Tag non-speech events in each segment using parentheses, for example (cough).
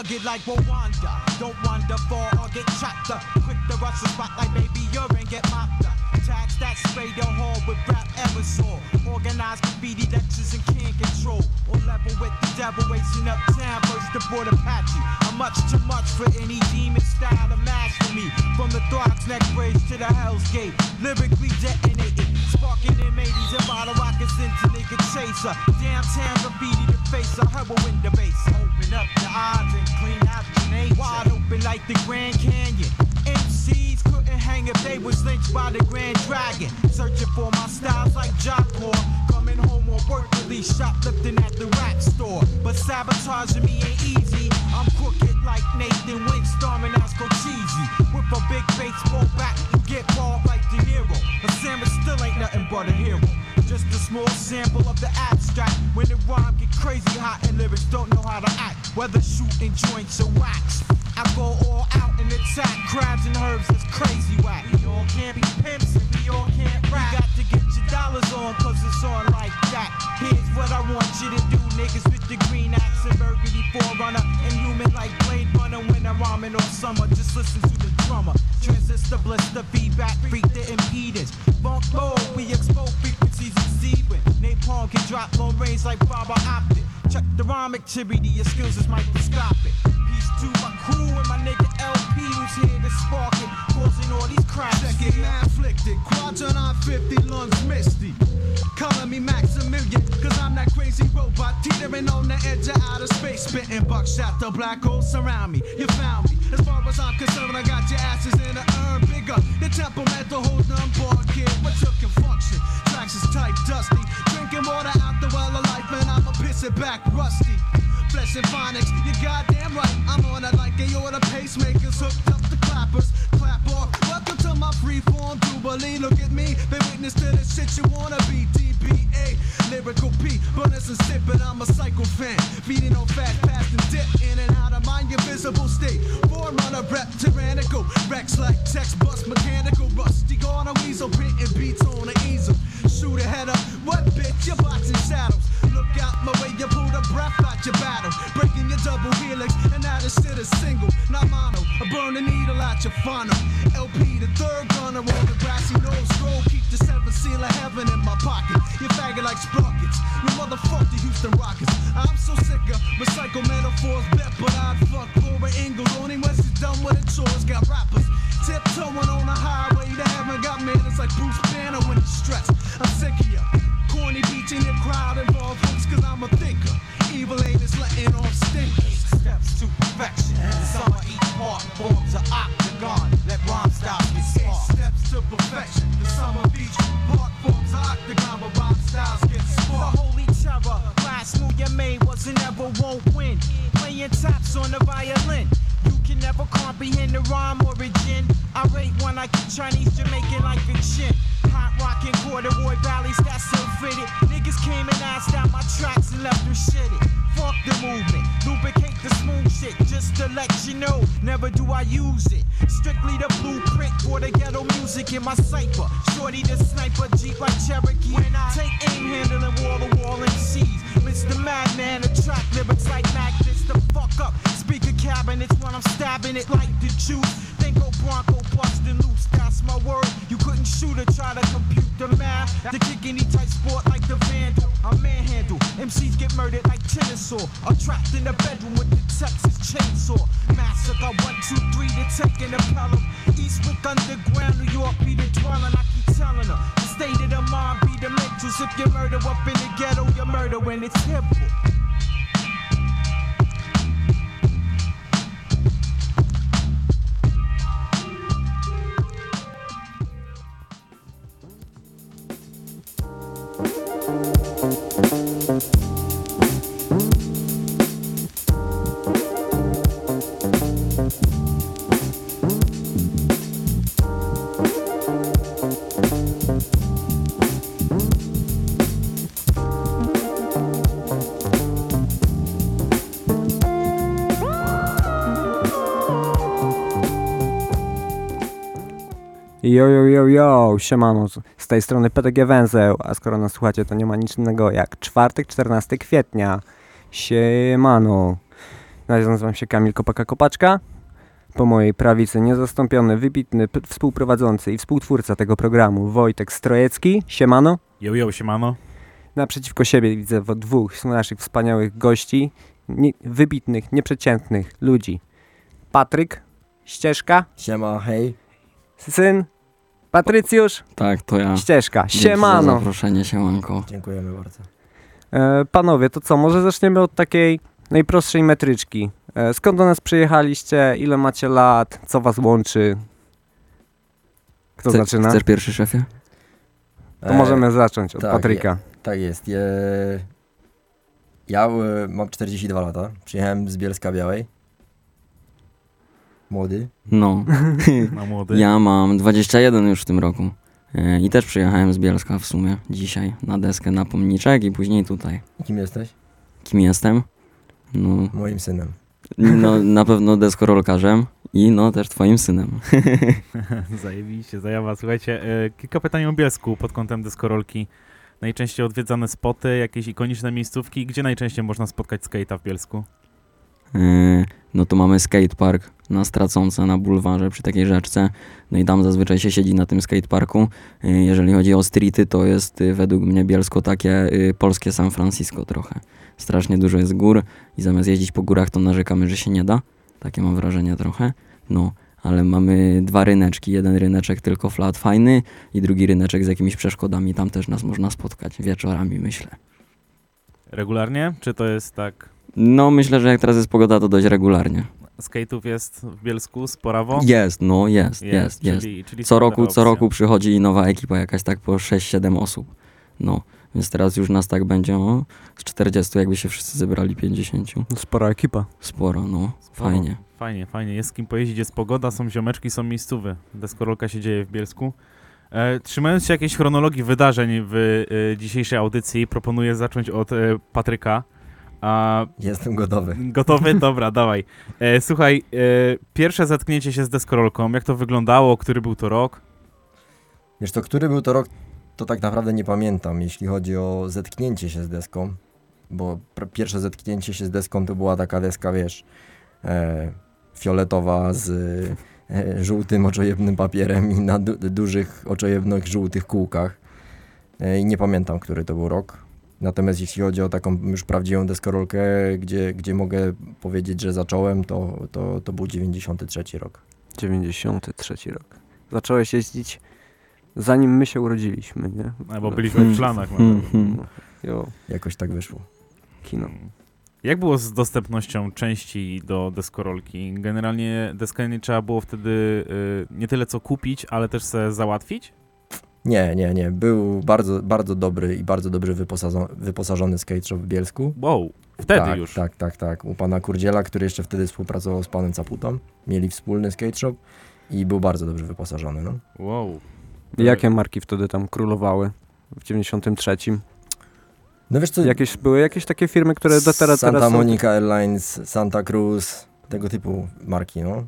rugged like Rwanda. Don't wander far or get chopped up. Quick to rush the spot like baby urine, get mopped up. Tax that spray the hall with rap ever saw. Organized graffiti lectures and can't control. Or level with the devil wasting up racing uptown, the aboard Apache. I'm much too much for any demon style to master me. From the Throgs neck bridge to the Hell's Gate. Lyrically detonated. Sparking them 80s and bottle rockets into nigga chaser. Downtown graffiti the face, a heroin the base. Up the eyes and clean out the nature. Wide open like the Grand Canyon. MCs couldn't hang if they was lynched by the Grand Dragon. Searching for my styles like Jockor. Coming home on work release, shoplifting at the rap store. But sabotaging me ain't easy. I'm crooked like Nathan Wink, storming as cheesy. With a big baseball bat, you get balled like De Niro. But Samus still ain't nothing but a hero. Just a small sample of the abstract. When the rhyme get crazy hot and lyrics don't know how to act. Whether shooting joints or wax. I go all out and attack crabs and herbs that's crazy whack. We all can't be pimps and we all can't rap. You got to get your dollars on cause it's on like that. Here's what I want you to do, niggas with the green axe and burgundy forerunner. And human like Blade Runner when I'm rhyming all summer. Just listen to the drummer. Transistor blister feedback, freak the impedance. Funk mode, we expose frequencies Can drop long range like fiber optic. Check the rhyme activity, your skills is microscopic. Peace to my crew and my nigga LP who's here to spark it, causing all these cracks. Check it, man, afflicted. Quadrant on 50, lungs misty. Calling me Maximilian, cause I'm that crazy robot teetering on the edge of outer space. Spitting buckshot, the black holes surround me. You found me. As far as I'm concerned, I got your asses in the urn bigger. The temperamental holds on board, kid. But you can function. Tracks is tight, dusty. Drinking water out the well of life, man. I'ma piss it back, rusty. Flesh and phonics, you goddamn right. I'm on it like aorta pacemakers, hooked up the clappers. Clap off. Welcome to my freeform jubilee. Look at me, been witness to the shit you wanna be. DBA, lyrical P, bonus and sip, but I'm a psycho fan. Feeding on fat, fast and dip in and out of my invisible state. Forerunner rep, tyrannical. Rex like text bus, mechanical, rusty. Gone a weasel, printing beats on the easel. Shoot a head up, what bitch? You're boxing shadows. Look out my way, you pull the breath out your battle. Breaking your double helix, and now this shit is single, not mono. I burn the needle out your funnel. LP, the third gunner on the grassy nose. Scroll, keep the seventh seal of heaven in my pocket. You faggot like sprockets. You motherfuck the Houston Rockets. I'm so sick of recycle metaphors, bet, but I'd fuck Laura Ingalls. Only when she's done with her chores. Got rappers tiptoeing on the highway to heaven. Got man, it's like Bruce Banner when he's stressed. I'm sick of ya. Corny beats in your crowd involved hooks, cause I'm a thinker. Evil ain't is letting off stinkers. Steps to perfection. The summer each part forms an octagon. Let rhyme get Eight smart. steps to perfection. The summer beach park forms an octagon, but rhyme styles get The holy terror, last move you made was and never won't win. Playing taps on the violin. Can never comprehend the rhyme origin. I rate one like a Chinese Jamaican like a chin. Hot rockin' corduroy valleys that so fitted. Niggas came and asked out my tracks and left them shitted. Fuck the movement, lubricate the smooth shit just to let you know. Never do I use it. Strictly the blueprint for the ghetto music in my cipher. Shorty the sniper, Jeep like Cherokee. When I take aim handling wall to wall MCs. Mr. Madman, attract lyrics like magnets. The fuck up. Speaker cabinets when I'm stabbing it like the juice. Then go Bronco busting loose. That's my word. You couldn't shoot or try to compute the math. The kick any tight sport like the vandal. I manhandle. MCs get murdered like Chinisaw. Or trapped in the bedroom with the Texas chainsaw. Massacre one, two, three to take an Pelham. Eastwick underground, New York be the dwelling. I keep telling her. The state of the mind be the mentals. If you murder up in the ghetto, you murder when it's simple. Yo, yo, yo, yo, siemano, z- tej strony PTG Węzeł, a skoro nas słuchacie, to nie ma nic innego jak czwartek, 14 kwietnia. Siemano. Nazywam się Kamil Kopaka-Kopaczka. Po mojej prawicy niezastąpiony, wybitny współprowadzący i współtwórca tego programu Wojtek Strojecki. Siemano. Yo, yo, siemano. Naprzeciwko siebie widzę dwóch z naszych wspaniałych gości, nie, wybitnych, nieprzeciętnych ludzi. Patryk, Ścieżka, Siema, hej. syn, Patrycjusz, Tak, to ja. Ścieżka. Dzięki Za Siemano. zaproszenie, siemanko. Dziękujemy bardzo. E, panowie, to co, może zaczniemy od takiej najprostszej metryczki. E, skąd do nas przyjechaliście, ile macie lat, co was łączy? Kto Chce- zaczyna? Chcesz pierwszy, szefie? To E, możemy zacząć od tak, Patryka. Tak jest. Je... Ja e, mam 42 lata. Przyjechałem z Bielska Białej. Młody. No. (laughs) Na młody. Ja mam 21 już w tym roku. E, I też przyjechałem z Bielska w sumie dzisiaj na deskę na pomniczek i później tutaj. Kim jesteś? Kim jestem? No, Moim synem. no na pewno deskorolkarzem i no też twoim synem. (laughs) Zajebiście, zajawa. Słuchajcie, e, kilka pytań o Bielsku pod kątem deskorolki. Najczęściej odwiedzane spoty, jakieś ikoniczne miejscówki. Gdzie najczęściej można spotkać skate'a w Bielsku? E, No to mamy skatepark na Straconce, na bulwarze przy takiej rzeczce. No i tam zazwyczaj się siedzi na tym skateparku. E, Jeżeli chodzi o streety, to jest y, według mnie Bielsko takie y, polskie San Francisco trochę. Strasznie dużo jest gór i zamiast jeździć po górach, to narzekamy, że się nie da. Takie mam wrażenie trochę. No, ale mamy dwa ryneczki. Jeden ryneczek tylko flat, fajny i drugi ryneczek z jakimiś przeszkodami. Tam też nas można spotkać wieczorami, myślę. Regularnie? Czy to jest tak... No, myślę, że jak teraz jest pogoda, to dość regularnie. Skate'ów jest w Bielsku sporawo? Jest, no jest, jest, jest. Czyli, czyli Co roku, co roku przychodzi nowa ekipa, jakaś tak po 6-7 osób. No, więc teraz już nas tak będzie o, z 40, jakby się wszyscy zebrali 50. Spora ekipa. Sporo, no, Sporo. fajnie. Fajnie, fajnie. Jest z kim pojeździć, jest pogoda, są ziomeczki, są miejscówy. Deskorolka się dzieje w Bielsku. E, trzymając się jakiejś chronologii wydarzeń w e, dzisiejszej audycji, proponuję zacząć od e, Patryka. A, Jestem gotowy. gotowy? Dobra, (laughs) dawaj. E, słuchaj, e, pierwsze zetknięcie się z deskorolką, jak to wyglądało, który był to rok? Wiesz to, który był to rok, to tak naprawdę nie pamiętam, jeśli chodzi o zetknięcie się z deską. Bo pierwsze zetknięcie się z deską to była taka deska, wiesz, e, fioletowa z e, żółtym oczojebnym papierem i na du dużych oczojebnych żółtych kółkach. E, I nie pamiętam, który to był rok. Natomiast jeśli chodzi o taką już prawdziwą deskorolkę, gdzie, gdzie mogę powiedzieć, że zacząłem, to, to, to był 93 rok. 93 rok. Zacząłeś jeździć zanim my się urodziliśmy, nie? Albo byliśmy w planach. Hmm, nawet. hmm. Jo, Jakoś tak wyszło. kino. Jak było z dostępnością części do deskorolki? Generalnie deskę nie trzeba było wtedy y, nie tyle co kupić, ale też se załatwić? Nie, nie, nie. Był bardzo, bardzo dobry i bardzo dobrze wyposażony, wyposażony skate shop w Bielsku. Wow, wtedy tak, już. Tak, tak, tak. U pana Kurdziela, który jeszcze wtedy współpracował z panem Caputą. Mieli wspólny skate shop i był bardzo dobrze wyposażony. No. Wow. Jakie marki wtedy tam królowały w 93? no wiesz co, Jakieś, były jakieś takie firmy, które do teraz, Santa teraz są... Monica Airlines, Santa Cruz, tego typu marki, no.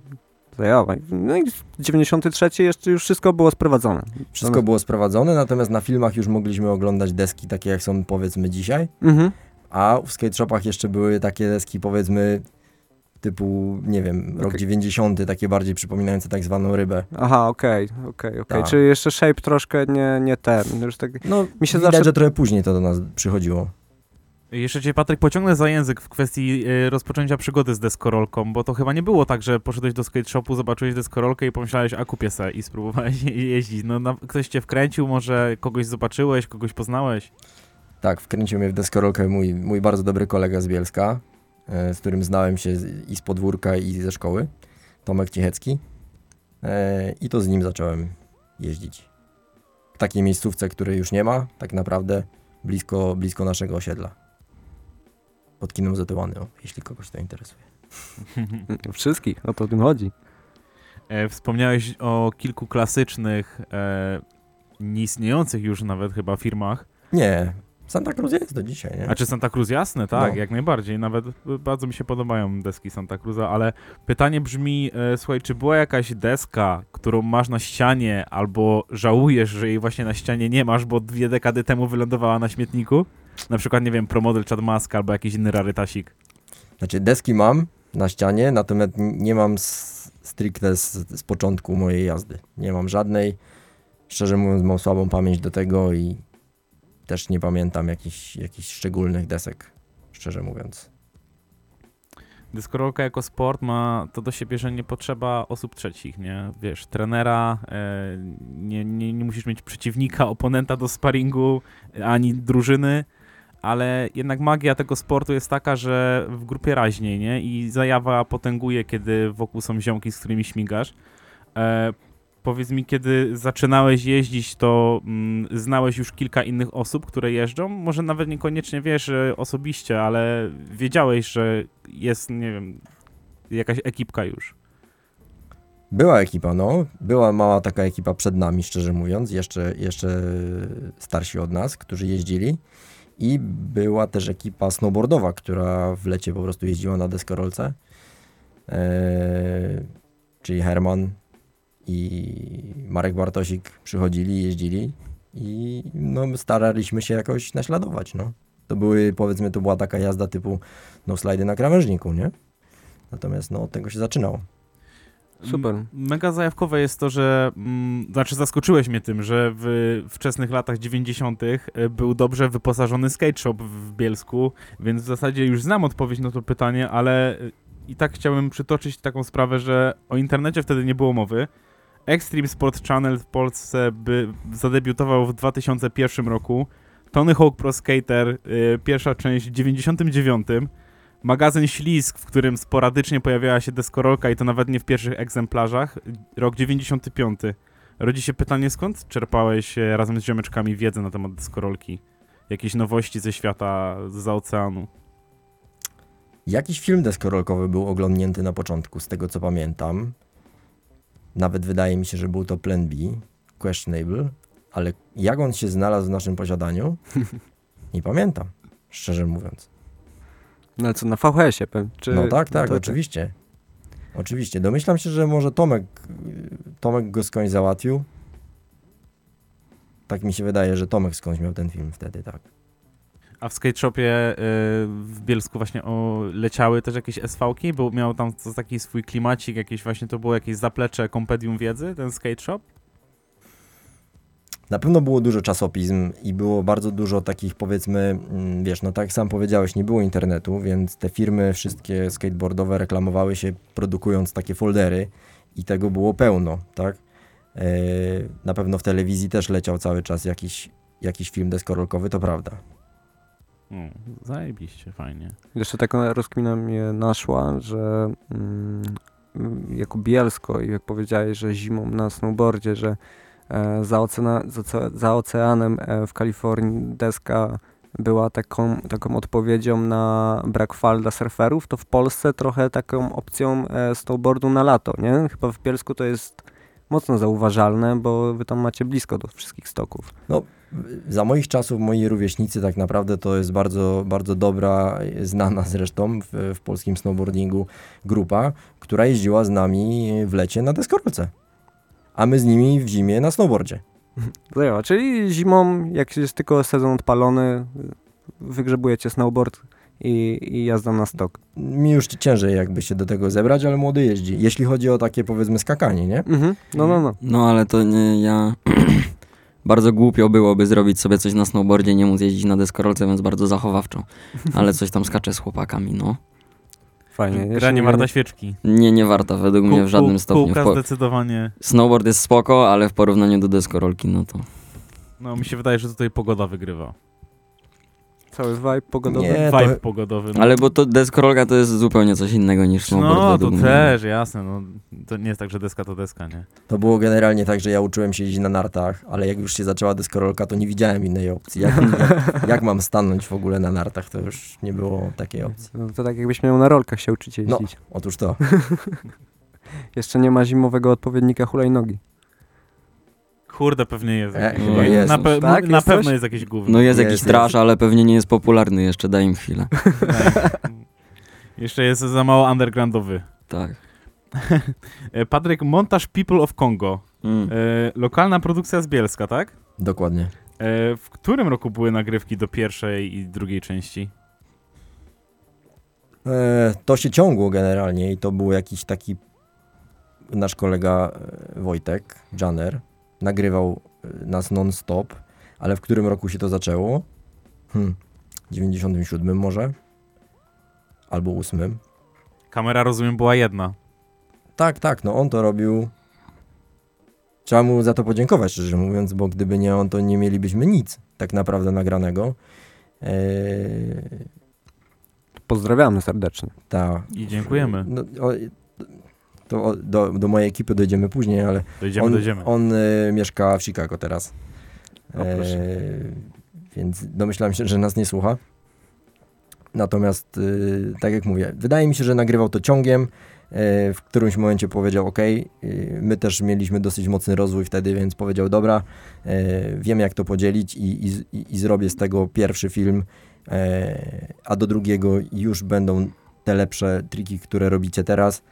Zajawa. No i w 93 jeszcze już wszystko było sprowadzone. Wszystko było sprowadzone, natomiast na filmach już mogliśmy oglądać deski takie jak są powiedzmy dzisiaj, Mhm. a w skate shopach jeszcze były takie deski powiedzmy typu, nie wiem, rok Okej. 90, takie bardziej przypominające tak zwaną rybę. Aha, okej, okej, okej. Tak. Czyli jeszcze shape troszkę nie, nie ten. Już tak... No, Mi się widać, zawsze- że trochę później to do nas przychodziło. Jeszcze cię, Patryk, pociągnę za język w kwestii y, rozpoczęcia przygody z deskorolką, bo to chyba nie było tak, że poszedłeś do skate shopu, zobaczyłeś deskorolkę i pomyślałeś, a kupię se i spróbowałeś (laughs) jeździć. No, na, ktoś cię wkręcił, może kogoś zobaczyłeś, kogoś poznałeś? Tak, wkręcił mnie w deskorolkę mój, mój bardzo dobry kolega z Bielska, e, z którym znałem się i z podwórka, i ze szkoły, Tomek Ciechecki. E, I to z nim zacząłem jeździć. W takiej miejscówce, której już nie ma, tak naprawdę blisko, blisko naszego osiedla. Pod kinem Zetyłany, o, jeśli kogoś to interesuje. (laughs) Wszystkich, o to o tym chodzi. E, wspomniałeś o kilku klasycznych, e, nieistniejących już nawet chyba firmach. Nie, Santa Cruz jest do dzisiaj, nie? A czy Santa Cruz? Jasne, tak, No. jak najbardziej. Nawet bardzo mi się podobają deski Santa Cruza, ale pytanie brzmi, e, słuchaj, czy była jakaś deska, którą masz na ścianie, albo żałujesz, że jej właśnie na ścianie nie masz, bo dwie dekady temu wylądowała na śmietniku? Na przykład, nie wiem, Promodel Chad Mask albo jakiś inny rarytasik. Znaczy deski mam, na ścianie, natomiast nie mam stricte z, z początku mojej jazdy. Nie mam żadnej. Szczerze mówiąc, mam słabą pamięć do tego i też nie pamiętam jakichś, jakichś szczególnych desek, szczerze mówiąc. Deskorolka jako sport ma to do siebie, że nie potrzeba osób trzecich, nie? Wiesz, trenera, e, nie, nie, nie musisz mieć przeciwnika, oponenta do sparingu, ani drużyny, ale jednak magia tego sportu jest taka, że w grupie raźniej, nie? I zajawa potęguje, kiedy wokół są ziomki, z którymi śmigasz. E, powiedz mi, kiedy zaczynałeś jeździć, to mm, znałeś już kilka innych osób, które jeżdżą? Może nawet niekoniecznie wiesz e, osobiście, ale wiedziałeś, że jest, nie wiem, jakaś ekipka już. Była ekipa, no. Była mała taka ekipa przed nami, szczerze mówiąc, jeszcze, jeszcze starsi od nas, którzy jeździli. I była też ekipa snowboardowa, która w lecie po prostu jeździła na deskorolce. Eee, czyli Herman i Marek Bartosik przychodzili, jeździli i no, staraliśmy się jakoś naśladować, no. To były, powiedzmy, to była taka jazda typu no slajdy na krawężniku, nie? Natomiast no, od tego się zaczynało. Super. Mega zajawkowe jest to, że, znaczy zaskoczyłeś mnie tym, że w wczesnych latach 90. e, był dobrze wyposażony skate shop w Bielsku, więc w zasadzie już znam odpowiedź na to pytanie, ale e, i tak chciałbym przytoczyć taką sprawę, że o internecie wtedy nie było mowy. Extreme Sport Channel w Polsce by zadebiutował w 2001 roku. Tony Hawk Pro Skater, y, pierwsza część w 99. Magazyn Ślizg, w którym sporadycznie pojawiała się deskorolka i to nawet nie w pierwszych egzemplarzach. Rok 95. Rodzi się pytanie, skąd czerpałeś e, razem z ziomeczkami wiedzę na temat deskorolki? Jakieś nowości ze świata, za oceanu? Jakiś film deskorolkowy był oglądnięty na początku, z tego co pamiętam. Nawet wydaje mi się, że był to Plan B, Questionable, ale jak on się znalazł w naszym posiadaniu, (laughs) nie pamiętam, szczerze mówiąc. No ale co, na VHS-ie? Czy no tak, tak, to- oczywiście. Oczywiście. Domyślam się, że może Tomek, Tomek go skądś załatwił. Tak mi się wydaje, że Tomek skądś miał ten film wtedy, tak. A w skate shopie y, w Bielsku właśnie o, leciały też jakieś SV-ki, bo miał tam taki swój klimacik, jakieś właśnie to było jakieś zaplecze, kompedium wiedzy, ten skate shop? Na pewno było dużo czasopism i było bardzo dużo takich powiedzmy, mm, wiesz, no tak jak sam powiedziałeś, nie było internetu, więc te firmy wszystkie skateboardowe reklamowały się produkując takie foldery i tego było pełno, tak? E, na pewno w telewizji też leciał cały czas jakiś, jakiś film deskorolkowy, to prawda. Mm, zajebiście, fajnie. Jeszcze taka rozkmina mnie naszła, że mm, mm, jako Bielsko i jak powiedziałeś, że zimą na snowboardzie, że za, oceana, za, oce- za oceanem e, w Kalifornii deska była taką, taką odpowiedzią na brak fal dla surferów, to w Polsce trochę taką opcją e, snowboardu na lato, nie? Chyba w Bielsku to jest mocno zauważalne, bo wy tam macie blisko do wszystkich stoków. Za moich czasów moi rówieśnicy tak naprawdę to jest bardzo, bardzo dobra, znana zresztą w, w polskim snowboardingu grupa, która jeździła z nami w lecie na deskorolce. A my z nimi w zimie na snowboardzie. Zajęła, czyli zimą, jak jest tylko sezon odpalony, wygrzebujecie snowboard i, i jazda na stok. Mi już ciężej jakby się do tego zebrać, ale młody jeździ. Jeśli chodzi o takie powiedzmy skakanie, nie? Mhm. No, no, no. No ale to nie, ja... (clears throat) bardzo głupio byłoby zrobić sobie coś na snowboardzie, nie móc jeździć na deskorolce, więc bardzo zachowawczo. Ale coś tam skaczę z chłopakami, no. Fajnie. Gra nie warta świeczki. Nie, nie warta według mnie w żadnym stopniu. Kółka zdecydowanie. Snowboard jest spoko, ale w porównaniu do deskorolki, no to... No mi się wydaje, że tutaj pogoda wygrywa. Cały vibe pogodowy. Nie, to, Vibe pogodowy. No. Ale bo to deskorolka to jest zupełnie coś innego niż snowboard No, to mnie. też, jasne. No, to nie jest tak, że deska to deska, nie? to było generalnie tak, że ja uczyłem się jeździć na nartach, ale jak już się zaczęła deskorolka, to nie widziałem innej opcji. Jak, (laughs) jak, jak mam stanąć w ogóle na nartach, to już nie było takiej opcji. No, to tak jakbyś miał na rolkach się uczyć No. jeździć. Otóż to. (laughs) Jeszcze nie ma zimowego odpowiednika hulajnogi. Kurde, pewnie jest. E, jakieś. chyba jest. Na, pe- Tak? na Jest pewno coś? jest jakieś gówno. No jest, Jest, jakiś trash, ale pewnie nie jest popularny jeszcze, daj im chwilę. Tak. Jeszcze jest za mało undergroundowy. Tak. (laughs) E, Patryk, montaż People of Congo. Mm. E, lokalna produkcja z Bielska, tak? Dokładnie. E, w którym roku były nagrywki do pierwszej i drugiej części? E, to się ciągło generalnie i to był jakiś taki nasz kolega e, Wojtek, Janer, nagrywał e, nas non-stop, ale w którym roku się to zaczęło? Hmm, 97 może? Albo 8. Kamera, rozumiem, była jedna. Tak, tak, no on to robił. Trzeba mu za to podziękować, szczerze mówiąc, bo gdyby nie on, to nie mielibyśmy nic tak naprawdę nagranego. Eee, Pozdrawiamy serdecznie. ta, I dziękujemy. No, o, to do, do mojej ekipy dojdziemy później, ale Dojdziemy, on, dojdziemy. on e, mieszka w Chicago teraz. O. E, więc domyślam się, że nas nie słucha. Natomiast, e, tak jak mówię, wydaje mi się, że nagrywał to ciągiem. E, w którymś momencie powiedział, ok, my też mieliśmy dosyć mocny rozwój wtedy, więc powiedział, dobra, wiem jak to podzielić i, i, i- zrobię z tego pierwszy film, a do drugiego już będą te lepsze triki, które robicie teraz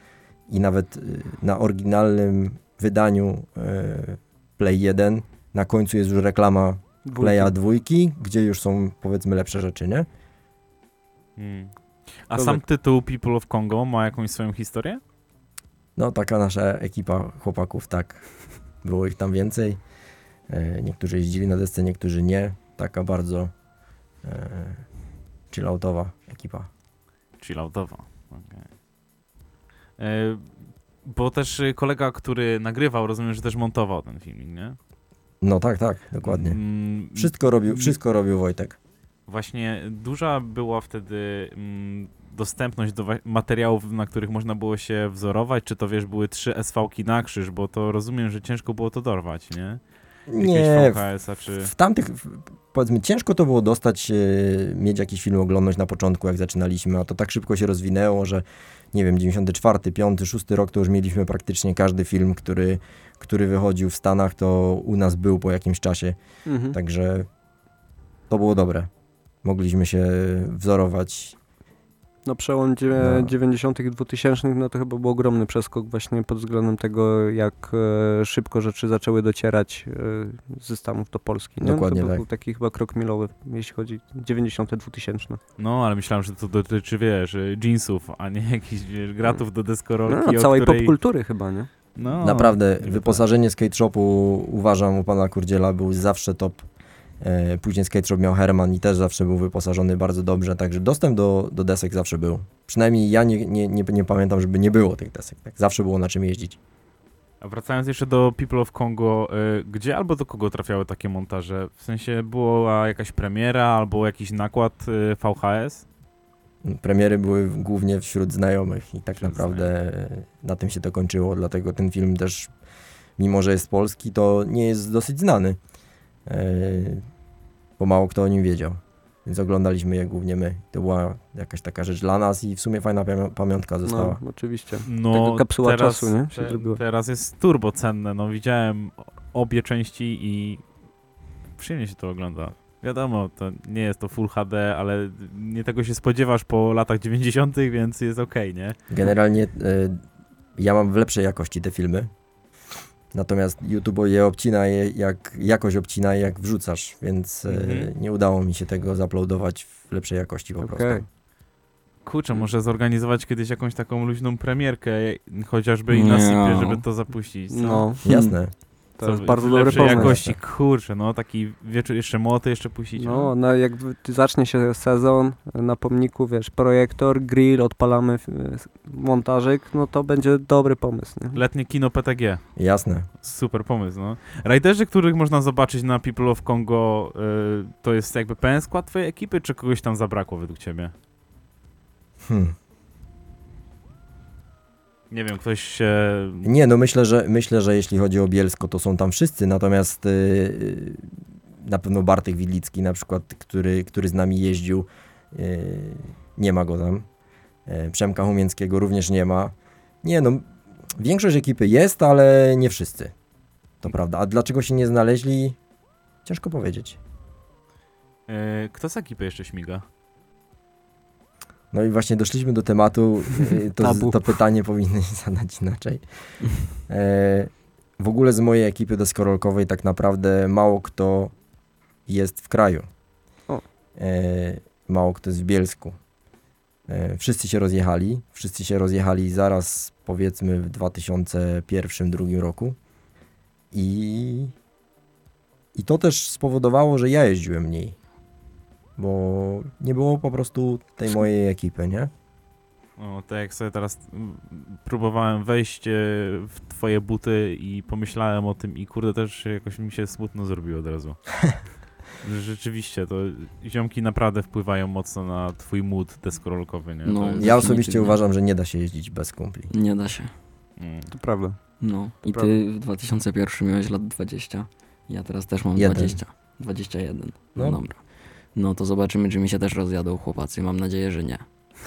i nawet e, na oryginalnym wydaniu e, Play 1 na końcu jest już reklama Playa dwójki, gdzie już są powiedzmy lepsze rzeczy, nie? Mm. A To sam tak. tytuł People of Congo ma jakąś swoją historię? No taka nasza ekipa chłopaków, tak. Było ich tam więcej. E, niektórzy jeździli na desce, niektórzy nie. Taka bardzo e, chilloutowa ekipa. Chilloutowa. E, bo też y, kolega, który nagrywał, rozumiem, że też montował ten filmik, nie? No tak, tak, dokładnie. Mm, Wszystko robił, wszystko robił Wojtek. Właśnie duża była wtedy mm, dostępność do materiałów, na których można było się wzorować, czy to wiesz, były trzy SV-ki na krzyż, bo to rozumiem, że ciężko było to dorwać, nie? Nie, VHS-a czy... w tamtych, powiedzmy, ciężko to było dostać, e, mieć jakiś film oglądać na początku, jak zaczynaliśmy, a to tak szybko się rozwinęło, że nie wiem, 94, 5, 6 rok to już mieliśmy praktycznie każdy film, który, który wychodził w Stanach, to u nas był po jakimś czasie. Mhm. Także to było dobre. Mogliśmy się wzorować. No przełom No. 90. i 2000 no to chyba był ogromny przeskok właśnie pod względem tego, jak e, szybko rzeczy zaczęły docierać e, ze Stanów do Polski. Nie? Dokładnie to tak. był taki chyba krok milowy, jeśli chodzi 90. 2000. No, ale myślałem, że to dotyczy, wiesz, jeansów, a nie jakichś wiesz, gratów do deskorolki, No, całej której... popkultury chyba, nie? No, Naprawdę, niby wyposażenie skate shopu uważam u pana Kurdziela był zawsze top. E, później skate miał Herman i też zawsze był wyposażony bardzo dobrze, także dostęp do, do desek zawsze był. Przynajmniej ja nie, nie, nie, nie pamiętam, żeby nie było tych desek. Tak? Zawsze było na czym jeździć. A wracając jeszcze do People of Congo, y, gdzie albo do kogo trafiały takie montaże? W sensie była jakaś premiera albo jakiś nakład y, VHS? Premiery były głównie wśród znajomych i tak Wśród naprawdę e, na tym się to kończyło, dlatego ten film też, mimo że jest polski, to nie jest dosyć znany, e, bo mało kto o nim wiedział. Więc oglądaliśmy je głównie my. To była jakaś taka rzecz dla nas i w sumie fajna pamią- pamiątka została. No, oczywiście. No, Taka kapsuła teraz, czasu, nie? Się zrobiła. teraz jest turbo cenne. No, widziałem obie części i przyjemnie się to ogląda. Wiadomo, to nie jest to Full HD, ale nie tego się spodziewasz po latach 90., więc jest okej, nie? Generalnie e, ja mam w lepszej jakości te filmy. Natomiast YouTube je obcina je jak jakoś obcina jak wrzucasz, więc e, Mhm. nie udało mi się tego zaploadować w lepszej jakości po Okej. prostu. Kurczę, może zorganizować kiedyś jakąś taką luźną premierkę, chociażby i na sypie, żeby to zapuścić. co? No, Jasne. To jest bardzo dobry pomysł. jakości, kurczę, no taki wieczór, jeszcze młoty jeszcze puścić. No, no jak zacznie się sezon, na pomniku, wiesz, projektor, grill, odpalamy montażyk, no to będzie dobry pomysł, nie? Letnie kino PTG. Jasne. Super pomysł, no. Rajderzy, których można zobaczyć na People of Congo, y, to jest jakby pełen skład twojej ekipy, czy kogoś tam zabrakło według ciebie? Hmm. Nie wiem, ktoś się... Nie, no myślę, że myślę, że jeśli chodzi o Bielsko, to są tam wszyscy, natomiast yy, na pewno Bartek Widlicki na przykład, który, który z nami jeździł, yy, nie ma go tam. Yy, Przemka Humięckiego również nie ma. Nie, no większość ekipy jest, ale nie wszyscy. To prawda. A dlaczego się nie znaleźli? Ciężko powiedzieć. y, kto z ekipy jeszcze śmiga? No i właśnie doszliśmy do tematu, yy, (laughs) to, to pytanie (laughs) powinny zadać inaczej. E, w ogóle z mojej ekipy deskorolkowej tak naprawdę mało kto jest w kraju. E, mało kto jest w Bielsku. E, wszyscy się rozjechali. Wszyscy się rozjechali zaraz powiedzmy w 2001-2002 roku. I, I to też spowodowało, że ja jeździłem mniej. Bo nie było po prostu tej mojej ekipy, nie? O, tak jak sobie teraz mm, próbowałem wejść e, w twoje buty i pomyślałem o tym i kurde też jakoś mi się smutno zrobiło od razu. (laughs) Rzeczywiście, to ziomki naprawdę wpływają mocno na twój mood deskorolkowy, nie? No, To Ja osobiście uważam, że nie da się jeździć bez kumpli. Nie da się. mm, To prawda. No. I prawda. ty w 2001 miałeś lat 20. Ja teraz też mam Jeden. 20. 21. No. No. dobra. No to zobaczymy, czy mi się też rozjadą chłopacy. Mam nadzieję, że nie.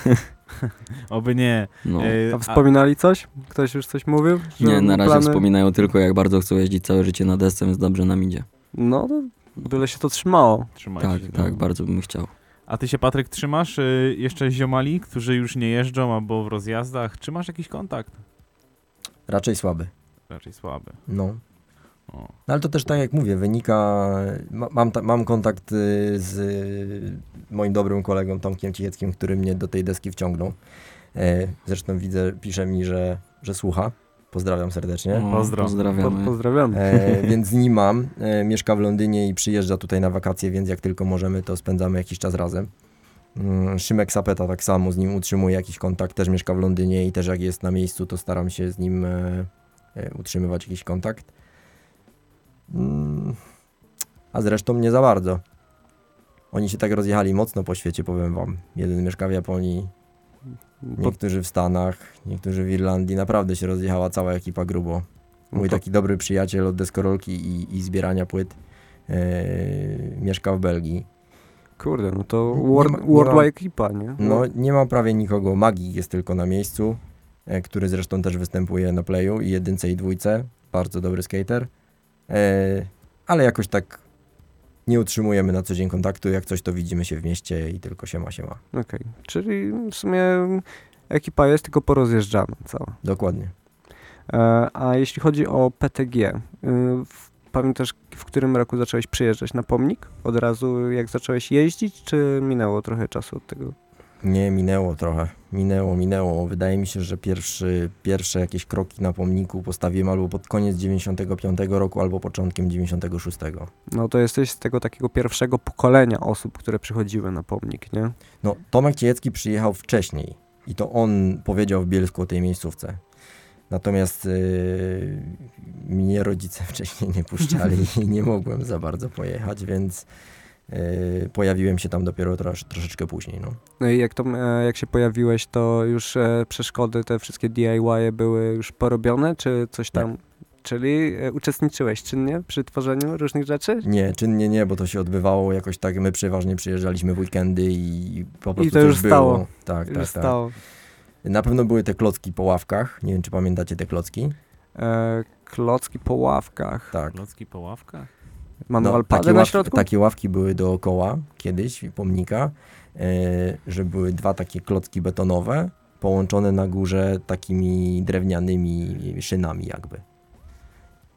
(laughs) Oby nie. No. E, A wspominali coś? Ktoś już coś mówił? Że Nie, na razie plany- wspominają tylko, jak bardzo chcą jeździć całe życie na desce, więc dobrze nam idzie. No, to byle się to trzymało. Trzymajcie Tak, się, tak, no. bardzo bym chciał. A ty się, Patryk, trzymasz y, jeszcze ziomali, którzy już nie jeżdżą albo w rozjazdach? Czy masz jakiś kontakt? Raczej słaby. Raczej słaby. No. O. No ale to też tak jak mówię, wynika. Ma, mam, ta, mam kontakt y, z y, moim dobrym kolegą Tomkiem Cicheckim, który mnie do tej deski wciągnął. E, zresztą widzę, pisze mi, że, że słucha. Pozdrawiam serdecznie. O, Pozdro. Po, Pozdrawiamy. pozdrawiamy. E, więc z nim mam. E, mieszka w Londynie i przyjeżdża tutaj na wakacje, więc jak tylko możemy, to spędzamy jakiś czas razem. Mm, Szymek Sapeta tak samo, z nim utrzymuje jakiś kontakt, też mieszka w Londynie i też jak jest na miejscu, to staram się z nim e, e, utrzymywać jakiś kontakt. Mm, a zresztą nie za bardzo. Oni się tak rozjechali mocno po świecie, powiem wam. Jeden mieszka w Japonii, Po, niektórzy w Stanach, niektórzy w Irlandii. Naprawdę się rozjechała cała ekipa grubo. Mój to- taki dobry przyjaciel od deskorolki i, i zbierania płyt e, mieszka w Belgii. Kurde, no to worldwide ekipa, nie? No nie ma prawie nikogo. Magik jest tylko na miejscu, e, który zresztą też występuje na playu i jedynce i dwójce. Bardzo dobry skater. E, ale jakoś tak nie utrzymujemy na co dzień kontaktu. Jak coś to widzimy się w mieście i tylko się ma się ma. Okej, czyli w sumie ekipa jest, tylko porozjeżdżana cała. Dokładnie. E, a jeśli chodzi o PTG, y, pamiętasz w którym roku zacząłeś przyjeżdżać na pomnik? Od razu jak zacząłeś jeździć, czy minęło trochę czasu od tego? Nie, minęło trochę. Minęło, minęło. Wydaje mi się, że pierwszy, pierwsze jakieś kroki na pomniku postawiłem albo pod koniec 95 roku, albo początkiem 96. No to jesteś z tego takiego pierwszego pokolenia osób, które przychodziły na pomnik, nie? No, Tomek Ciejecki przyjechał wcześniej i to on powiedział w Bielsku o tej miejscówce. Natomiast yy, mnie rodzice (laughs) wcześniej nie puszczali i nie mogłem za bardzo pojechać, więc pojawiłem się tam dopiero trosz, troszeczkę później. No. No i jak, to, e, jak się pojawiłeś, to już e, przeszkody, te wszystkie DIY były już porobione, czy coś Tak. tam? Czyli e, uczestniczyłeś czynnie przy tworzeniu różnych rzeczy? Nie, czynnie nie, bo to się odbywało jakoś tak, my przeważnie przyjeżdżaliśmy w weekendy i po prostu to coś już było. stało. Tak, już tak, tak. stało. Na pewno były te klocki po ławkach, nie wiem czy pamiętacie te klocki. E, klocki po ławkach. Tak. Klocki po ławkach? Manual takie, pady na środku? takie ławki były dookoła kiedyś pomnika, e, że były dwa takie klocki betonowe połączone na górze takimi drewnianymi szynami jakby.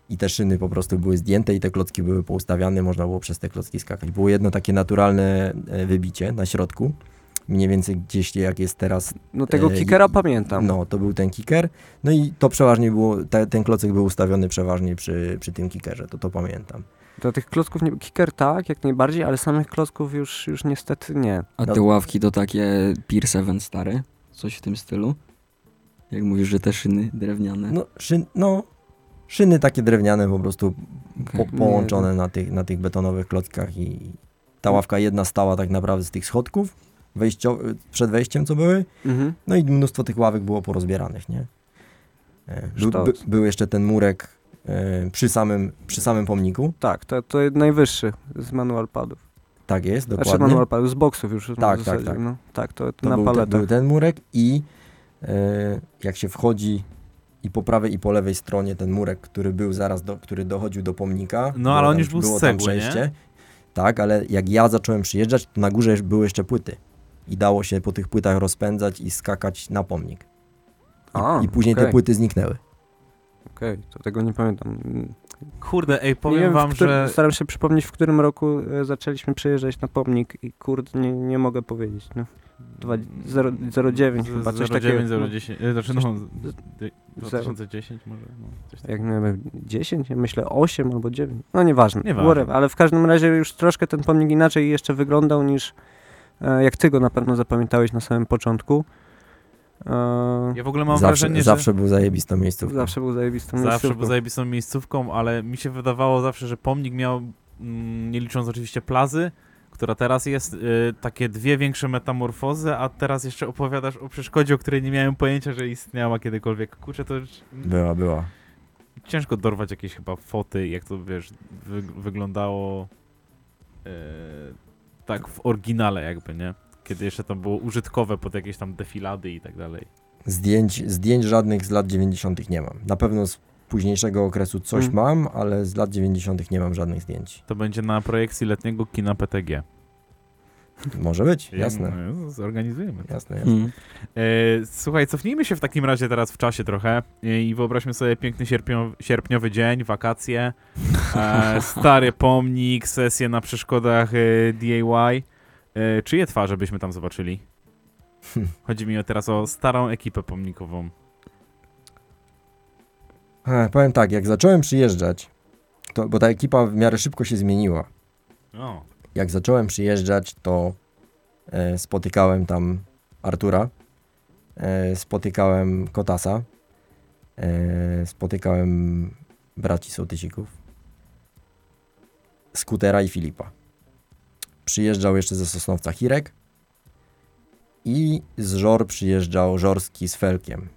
I te szyny po prostu były zdjęte i te klocki były poustawiane, można było przez te klocki skakać. Było jedno takie naturalne e, wybicie na środku, mniej więcej gdzieś jak jest teraz No tego e, kickera pamiętam. no, to był ten kicker. No i to przeważnie było, te, ten klocek był ustawiony przeważnie przy, przy tym kickerze, to to pamiętam. Do tych klocków nie, kicker tak, jak najbardziej, ale samych klocków już, już niestety nie. A No. te ławki to takie Pier 7 stare? Coś w tym stylu? Jak mówisz, że te szyny drewniane? No, szyn, no szyny takie drewniane po prostu po, Okej. połączone na tych, na tych betonowych klockach i ta ławka jedna stała tak naprawdę z tych schodków wejścio, przed wejściem, co były, Mhm. no i mnóstwo tych ławek było porozbieranych, nie? E, Był, by, był jeszcze ten murek przy, samym, przy samym pomniku, Tak, to, to jest najwyższy z manual padów. tak jest, Znaczy dokładnie. manual padów, z boksów już. w Tak, zasadzie, tak, tak. No, tak, to, to To na był, te, paletach. był ten murek i e, jak się wchodzi i po prawej i po lewej stronie ten murek, który był zaraz, do, który dochodził do pomnika. No, ale on już był z było tam cegły, nie? przejście. Tak, ale jak ja zacząłem przyjeżdżać, to na górze były jeszcze płyty. I dało się po tych płytach rozpędzać i skakać na pomnik. I, A, i później te okej. płyty zniknęły. Okej, to tego nie pamiętam. Kurde, ej, Nie powiem wiem, wam, którym- że... Staram się przypomnieć, w którym roku e, zaczęliśmy przyjeżdżać na pomnik i kurde, nie, nie mogę powiedzieć. No. Dwa, zero, 09 chyba, coś takiego. 09, No, 010, e, znaczy no, coś- d- 2010 może, no, coś takiego. jak wiem, 10? Ja myślę 8 albo 9. No nieważne. Nieważne. Whatever. Ale w każdym razie już troszkę ten pomnik inaczej jeszcze wyglądał niż e, jak ty go na pewno zapamiętałeś na samym początku. Ja w ogóle mam zawsze, wrażenie, zawsze był zajebistą miejscówką. zawsze był zajebistą że zawsze miejscówką. był zajebistą miejscówką, ale mi się wydawało zawsze, że pomnik miał, mm, nie licząc oczywiście plazy, która teraz jest, y, takie dwie większe metamorfozy, a teraz jeszcze opowiadasz o przeszkodzie, o której nie miałem pojęcia, że istniała kiedykolwiek. Kurczę, to już Była, była. ciężko dorwać jakieś chyba foty, jak to wiesz, wy, wyglądało e, tak w oryginale jakby, nie? Kiedy jeszcze to było użytkowe pod jakieś tam defilady i tak dalej. Zdjęć, zdjęć żadnych z lat 90. nie mam. Na pewno z późniejszego okresu coś Mm. mam, ale z lat 90. nie mam żadnych zdjęć. To będzie na projekcji letniego kina PTG. Może być, jasne. No, Zorganizujemy. to. Jasne, jasne. Hmm. E, słuchaj, cofnijmy się w takim razie teraz w czasie trochę e, i wyobraźmy sobie piękny sierpniowy, sierpniowy dzień, wakacje, e, (laughs) stary pomnik, sesję na przeszkodach e, DIY. E, czyje twarze byśmy tam zobaczyli? (laughs) Chodzi mi teraz o starą ekipę pomnikową. E, powiem tak, jak zacząłem przyjeżdżać, to, bo ta ekipa w miarę szybko się zmieniła. O, Jak zacząłem przyjeżdżać, to e, spotykałem tam Artura, e, spotykałem Kotasa, e, spotykałem braci Sołtysików, Skutera i Filipa. Przyjeżdżał jeszcze ze Sosnowca Hirek i z Żor przyjeżdżał Żorski z Felkiem.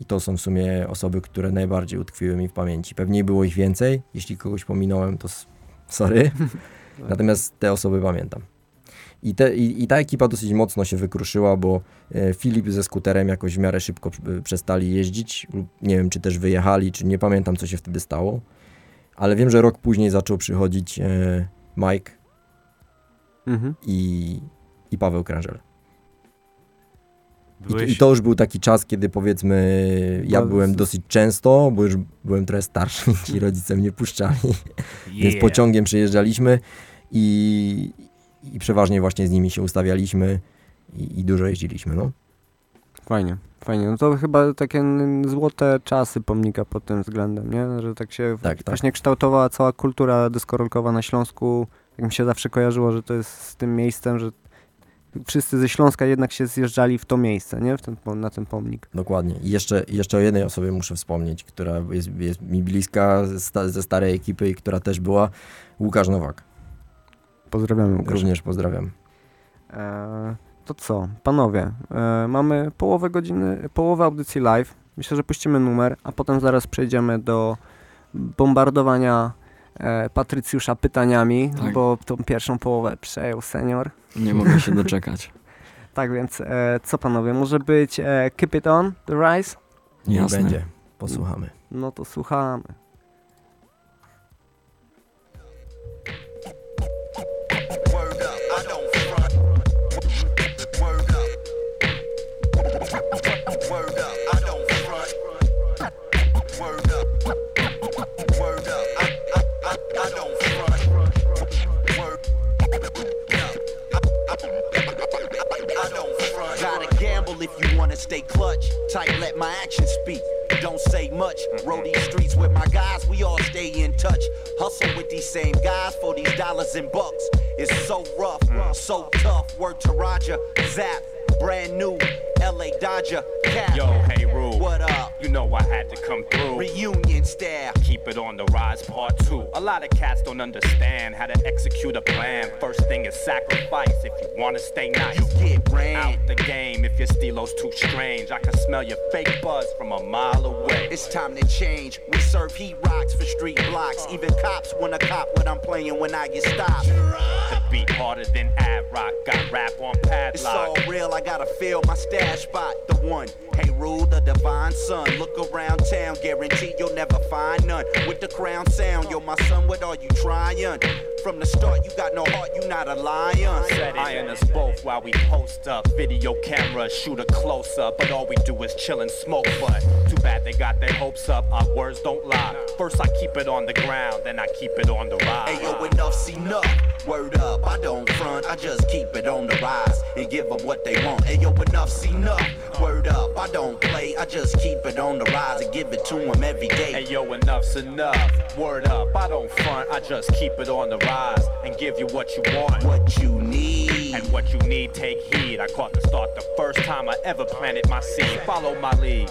I to są w sumie osoby, które najbardziej utkwiły mi w pamięci. Pewnie było ich więcej. Jeśli kogoś pominąłem, to sorry. (laughs) Natomiast te osoby pamiętam. I, te, i, I ta ekipa dosyć mocno się wykruszyła, bo e, Filip ze skuterem jakoś w miarę szybko e, przestali jeździć. lub Nie wiem, czy też wyjechali, czy nie pamiętam, co się wtedy stało. Ale wiem, że rok później zaczął przychodzić e, Mike Mhm. i, i Paweł Krężel. I, byłeś... I to już był taki czas, kiedy powiedzmy ja Bo- byłem dosyć często, bo już byłem trochę starszy, (laughs) ci rodzice mnie puszczali. (laughs) Więc Yeah. pociągiem przyjeżdżaliśmy i, i przeważnie właśnie z nimi się ustawialiśmy i, i dużo jeździliśmy, no. Fajnie, fajnie. No to chyba takie złote czasy pomnika pod tym względem, nie? Że tak się Tak, tak. właśnie kształtowała cała kultura deskorolkowa na Śląsku. Tak mi się zawsze kojarzyło, że to jest z tym miejscem, że wszyscy ze Śląska jednak się zjeżdżali w to miejsce, nie? W ten, na ten pomnik. Dokładnie. I jeszcze, jeszcze o jednej osobie muszę wspomnieć, która jest, jest mi bliska ze, sta, ze starej ekipy i która też była, Łukasz Nowak. Pozdrawiamy Łukasz. Również pozdrawiam. E, to co, panowie, e, mamy połowę godziny, połowę audycji live. Myślę, że puścimy numer, a potem zaraz przejdziemy do bombardowania Patrycjusza pytaniami, Tak. bo tą pierwszą połowę przejął senior. Nie mogę się doczekać. (laughs) Tak więc, e, co panowie, może być e, Keep It On, The Rise? Niech Jasne. będzie. Posłuchamy. No to słuchamy. Gotta gamble if you wanna stay clutch. Tight, let my actions speak. Don't say much. Roll these streets with my guys, we all stay in touch. Hustle with these same guys for these dollars and bucks. It's so rough, so tough. Word to Roger, Zap, brand new LA Dodger, Cap. Yo, hey, Rule. What up? You know I had to come through. Reunion style. Keep it on the rise, part two. A lot of cats don't understand how to execute a plan. First thing is sacrifice if you wanna stay nice. You get ran. Out the game if your stilo's too strange. I can smell your fake buzz from a mile away. It's time to change. We serve heat rocks for street blocks. Even cops wanna cop what I'm playing when I get stopped. The beat harder than ad rock. Got rap on It's all real, I gotta feel my stash spot. The one, hey, rule the divine son. Look around town, guarantee you'll never find none. With the crown sound, yo, my son, what are you trying? From the start. You got no heart, you not a lion. Iron us both while we post up. Video camera, shoot a close up. But all we do is chill and smoke. But too bad they got their hopes up. Our words don't lie. First I keep it on the ground, then I keep it on the rise. Hey yo, enough's enough. Word up, I don't front, I just keep it on the rise and give them what they want. Hey yo, enough's enough. Word up, I don't play, I just keep it on the rise and give it to them every day. Hey yo, enough's enough. Word up, I don't front, I just keep it on the rise and give you what you want. What you need. And what you need, take heed. I caught the start the first time I ever planted my seed. Follow my lead.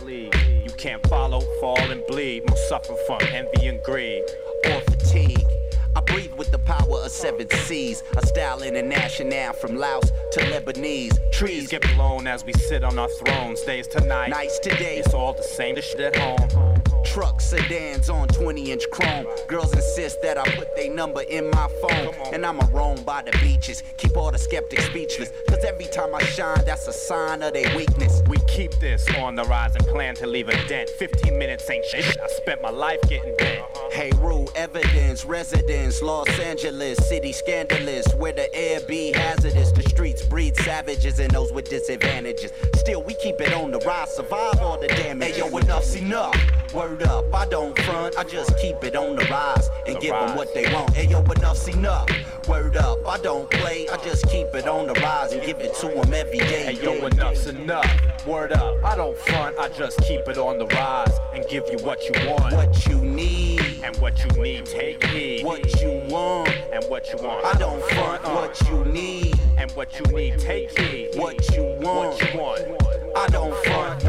You can't follow, fall, and bleed. Most suffer from envy and greed. or fatigue. I breathe with the power of seven seas. A style international from Laos to Lebanese. Trees get blown as we sit on our thrones. Days tonight, nights today. it's all the same as shit at home. Trucks, sedans on 20 inch chrome. Girls insist that I put their number in my phone. And I'ma roam by the beaches. Keep all the skeptics speechless. Cause every time I shine, that's a sign of their weakness. We keep this on the rise and plan to leave a dent. 15 minutes ain't shit. I spent my life getting bent. Uh-huh. Hey, rule evidence, residence, Los Angeles, city scandalous, where the air be hazardous. The streets breed savages and those with disadvantages. Still, we keep it on the rise, survive all the damage. Hey, yo, enough's enough. Word up, I don't front, I just keep it on the rise and The give them what they want. Hey, yo, enough's enough. Word up, I don't play, I just keep it on the rise and give it to them every day. Hey yo, enough's enough. Word up, I don't front, I just keep it on the rise and give you what you want. What you need, And what you need, take heed. what you want. And what you want. I don't front uh, what you need, And what you need, take heed. what you want. What you want. I don't front.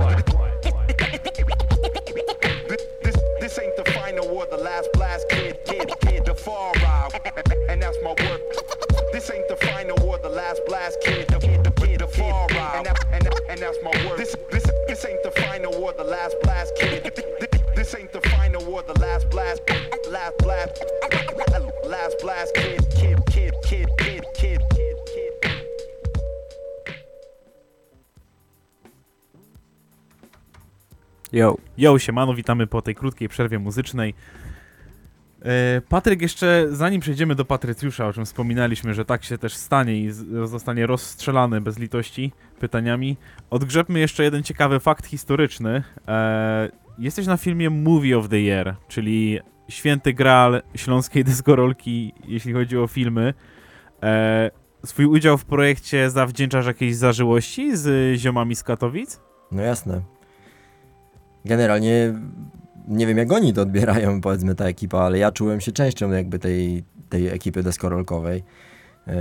This, this, this ain't the final or the last blast, kid, kid, kid, the far ride, and that's my word. This ain't the final or the last blast, kid, the kid, the kid, and that's my word. This this this ain't the final the last blast, kid. This ain't the final the last blast, last blast, last blast, kid, kid, kid, kid, kid, kid. Yo. Yo, siemano, witamy po tej krótkiej przerwie muzycznej. E, Patryk, jeszcze zanim przejdziemy do Patrycjusza, o czym wspominaliśmy, że tak się też stanie i zostanie rozstrzelany bez litości pytaniami, odgrzebmy jeszcze jeden ciekawy fakt historyczny. E, jesteś na filmie Movie of the Year, czyli święty graal śląskiej (laughs) deskorolki, jeśli chodzi o filmy. E, swój udział w projekcie zawdzięczasz jakiejś zażyłości z ziomami z Katowic? No jasne. Generalnie nie wiem jak oni to odbierają, (laughs) powiedzmy ta ekipa, ale ja czułem się częścią jakby tej, tej ekipy deskorolkowej. Yy,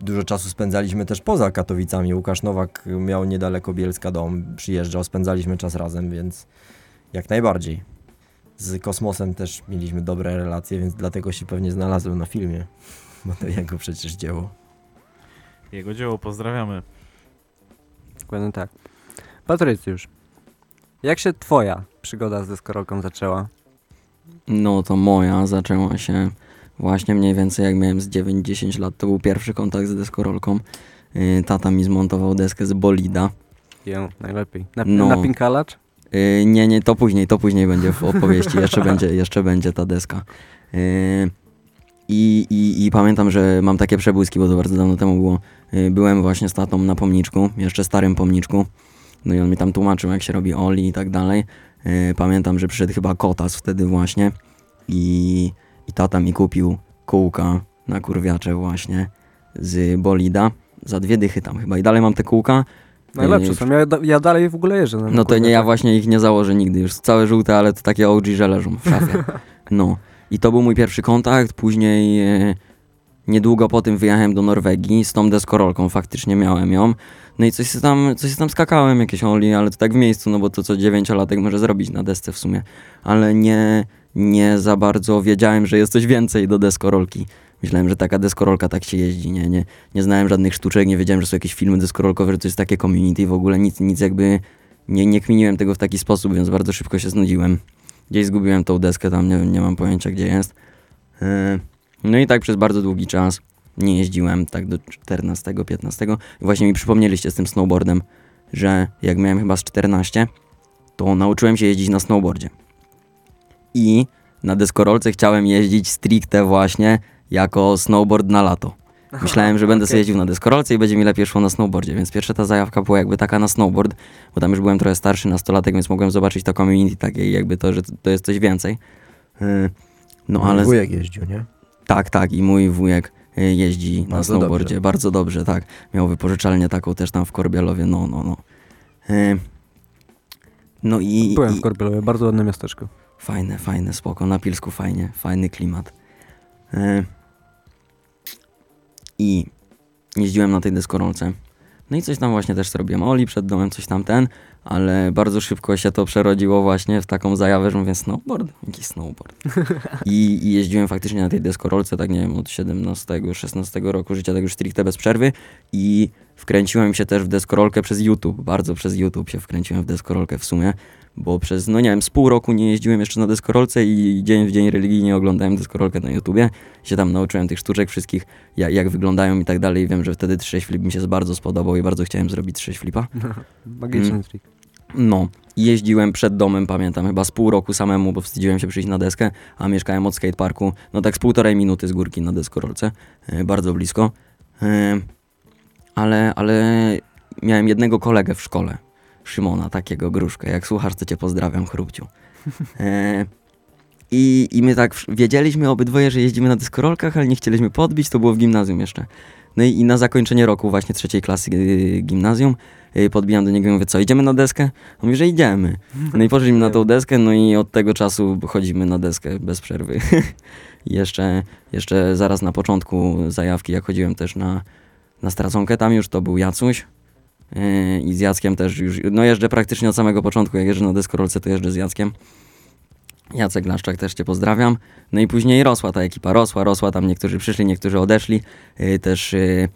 Dużo czasu spędzaliśmy też poza Katowicami. Łukasz Nowak miał niedaleko Bielska dom, przyjeżdżał, spędzaliśmy czas razem, więc jak najbardziej. Z Kosmosem też mieliśmy dobre relacje, więc dlatego się pewnie znalazłem na filmie, (laughs) bo to jego przecież dzieło. Jego dzieło, pozdrawiamy. Dokładnie tak. Patrycjusz, jak się twoja przygoda z deskorolką zaczęła? No to moja zaczęła się właśnie mniej więcej jak miałem z 9-10 lat. To był pierwszy kontakt z deskorolką. Yy, Tata mi zmontował deskę z bolida. Ją, najlepiej. Na, No. Napinkalacz? Yy, nie, nie, to później, to później będzie w opowieści. Jeszcze (laughs) będzie, jeszcze będzie ta deska. Yy, i, i, I pamiętam, że mam takie przebłyski, bo to bardzo dawno temu było. Byłem właśnie z tatą na pomniczku, jeszcze starym pomniczku. No i on mi tam tłumaczył, jak się robi oli i tak dalej. Yy, pamiętam, że przyszedł chyba kotas wtedy właśnie. I, I tata mi kupił kółka na kurwiacze właśnie z bolida. Za dwie dychy tam chyba. I dalej mam te kółka. Najlepsze Yy, są. Ja, ja dalej w ogóle jeżdżę. no to nie, ja właśnie ich nie założę nigdy, już całe żółte, ale to takie OG, że leżą w szafie. (laughs) No i to był mój pierwszy kontakt, później e, niedługo po tym wyjechałem do Norwegii z tą deskorolką, faktycznie miałem ją. No i coś się tam, coś się tam skakałem, jakieś oli, ale to tak w miejscu, no bo to co dziewięciolatek może zrobić na desce w sumie. Ale nie, nie za bardzo wiedziałem, że jest coś więcej do deskorolki. Myślałem, że taka deskorolka tak się jeździ, nie, nie, nie znałem żadnych sztuczek, nie wiedziałem, że są jakieś filmy deskorolkowe, że to jest takie community, w ogóle nic, nic jakby nie, nie kminiłem tego w taki sposób, więc bardzo szybko się znudziłem. Gdzieś zgubiłem tą deskę, tam nie, nie mam pojęcia gdzie jest. Yy, No i tak przez bardzo długi czas nie jeździłem, tak do 14, 15. I właśnie mi przypomnieliście z tym snowboardem, że jak miałem chyba z 14, to nauczyłem się jeździć na snowboardzie. I na deskorolce chciałem jeździć stricte właśnie jako snowboard na lato. Myślałem, że będę Okej. sobie jeździł na deskorolce i będzie mi lepiej szło na snowboardzie, więc pierwsza ta zajawka była jakby taka na snowboard, bo tam już byłem trochę starszy nastolatek, więc mogłem zobaczyć to community takie i jakby to, że to jest coś więcej. Yy, No ale... z- Wujek jeździł, nie? Tak, tak. I mój wujek y, jeździ na Bardzo snowboardzie. dobrze. Bardzo dobrze, tak. Miał wypożyczalnię taką też tam w Korbialowie, no, no, no. Y, No i, Byłem w Korbielowie, bardzo ładne miasteczko. fajne, fajne, spoko. Na Pilsku fajnie, fajny klimat. Y, I jeździłem na tej deskorolce. No i coś tam właśnie też zrobiłem. Oli przed domem, coś tam ten, ale bardzo szybko się to przerodziło właśnie w taką zajawę, że mówię snowboard, jakiś snowboard. (laughs) I, I jeździłem faktycznie na tej deskorolce, tak nie wiem, od 17-16 roku życia, tak już stricte bez przerwy i wkręciłem się też w deskorolkę przez YouTube, bardzo przez YouTube się wkręciłem w deskorolkę w sumie, bo przez, no nie wiem, z pół roku nie jeździłem jeszcze na deskorolce i dzień w dzień religijnie oglądałem deskorolkę na YouTubie, się tam nauczyłem tych sztuczek wszystkich, jak, jak wyglądają i tak dalej i wiem, że wtedy 3 flip mi się bardzo spodobał i bardzo chciałem zrobić 3 flipa. (laughs) Magiczny Mm. trik. No, jeździłem przed domem, pamiętam, chyba z pół roku samemu, bo wstydziłem się przyjść na deskę, a mieszkałem od skateparku, no tak z półtorej minuty z górki na deskorolce, e, bardzo blisko. Ale, ale miałem jednego kolegę w szkole, Szymona, takiego gruszkę. Jak słuchasz, to cię pozdrawiam, chrupciu. (laughs) E, i, I my tak wiedzieliśmy obydwoje, że jeździmy na deskorolkach, ale nie chcieliśmy podbić, to było w gimnazjum jeszcze. No i, i na zakończenie roku właśnie trzeciej klasy y, gimnazjum y, podbijam do niego i mówię, co, idziemy na deskę? On mówi, że idziemy. No i poszliśmy na tą deskę, no i od tego czasu chodzimy na deskę bez przerwy. (laughs) Jeszcze, jeszcze zaraz na początku zajawki, jak chodziłem też na, na straconkę, tam już to był Jacuś. Yy, I z Jackiem też już, no jeżdżę praktycznie od samego początku, jak jeżdżę na deskorolce, to jeżdżę z Jackiem. Jacek Laszczak też Cię pozdrawiam. No i później rosła ta ekipa, rosła, rosła, tam niektórzy przyszli, niektórzy odeszli. Yy, też yy,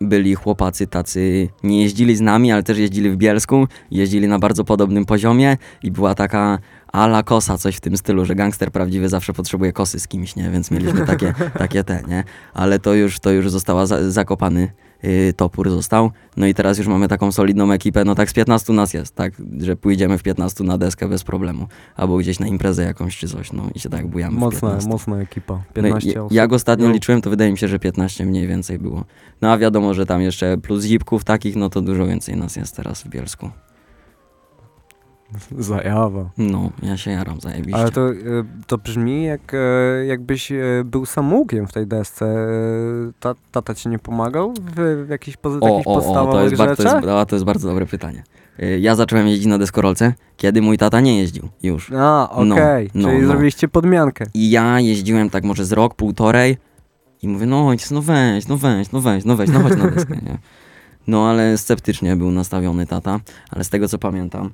byli chłopacy tacy, nie jeździli z nami, ale też jeździli w Bielsku, jeździli na bardzo podobnym poziomie i była taka ala kosa, coś w tym stylu, że gangster prawdziwy zawsze potrzebuje kosy z kimś, nie? Więc mieliśmy takie, (laughs) takie te, nie? Ale to już, to już została za, zakopany yy, topór został. No i teraz już mamy taką solidną ekipę, no tak z 15 nas jest, tak? Że pójdziemy w 15 na deskę bez problemu. Albo gdzieś na imprezę jakąś czy coś, no i się tak bujamy Mocna, 15. mocna ekipa. No 15 i, osób. jak ostatnio No. liczyłem, to wydaje mi się, że 15 mniej więcej było. No a wiadomo, że tam jeszcze plus zipków takich, no to dużo więcej nas jest teraz w Bielsku. (laughs) Zajawa. No, ja się jaram zajebiście. Ale to, e, to brzmi jak e, jakbyś e, był samoukiem w tej desce. E, Ta, tata ci nie pomagał w, w jakichś pozy- o, takich o, o, podstawowych to jest, bar- to, rzeczach? jest, to jest bardzo dobre pytanie. Y, Ja zacząłem jeździć na deskorolce, kiedy mój tata nie jeździł już. A, No, okej. no, Czyli no. zrobiliście podmiankę. I ja jeździłem tak może z rok, półtorej i mówię, no ojciec, no weź, no weź, no weź, no weź, no chodź na deskę, nie? No ale sceptycznie był nastawiony tata, ale z tego co pamiętam, y,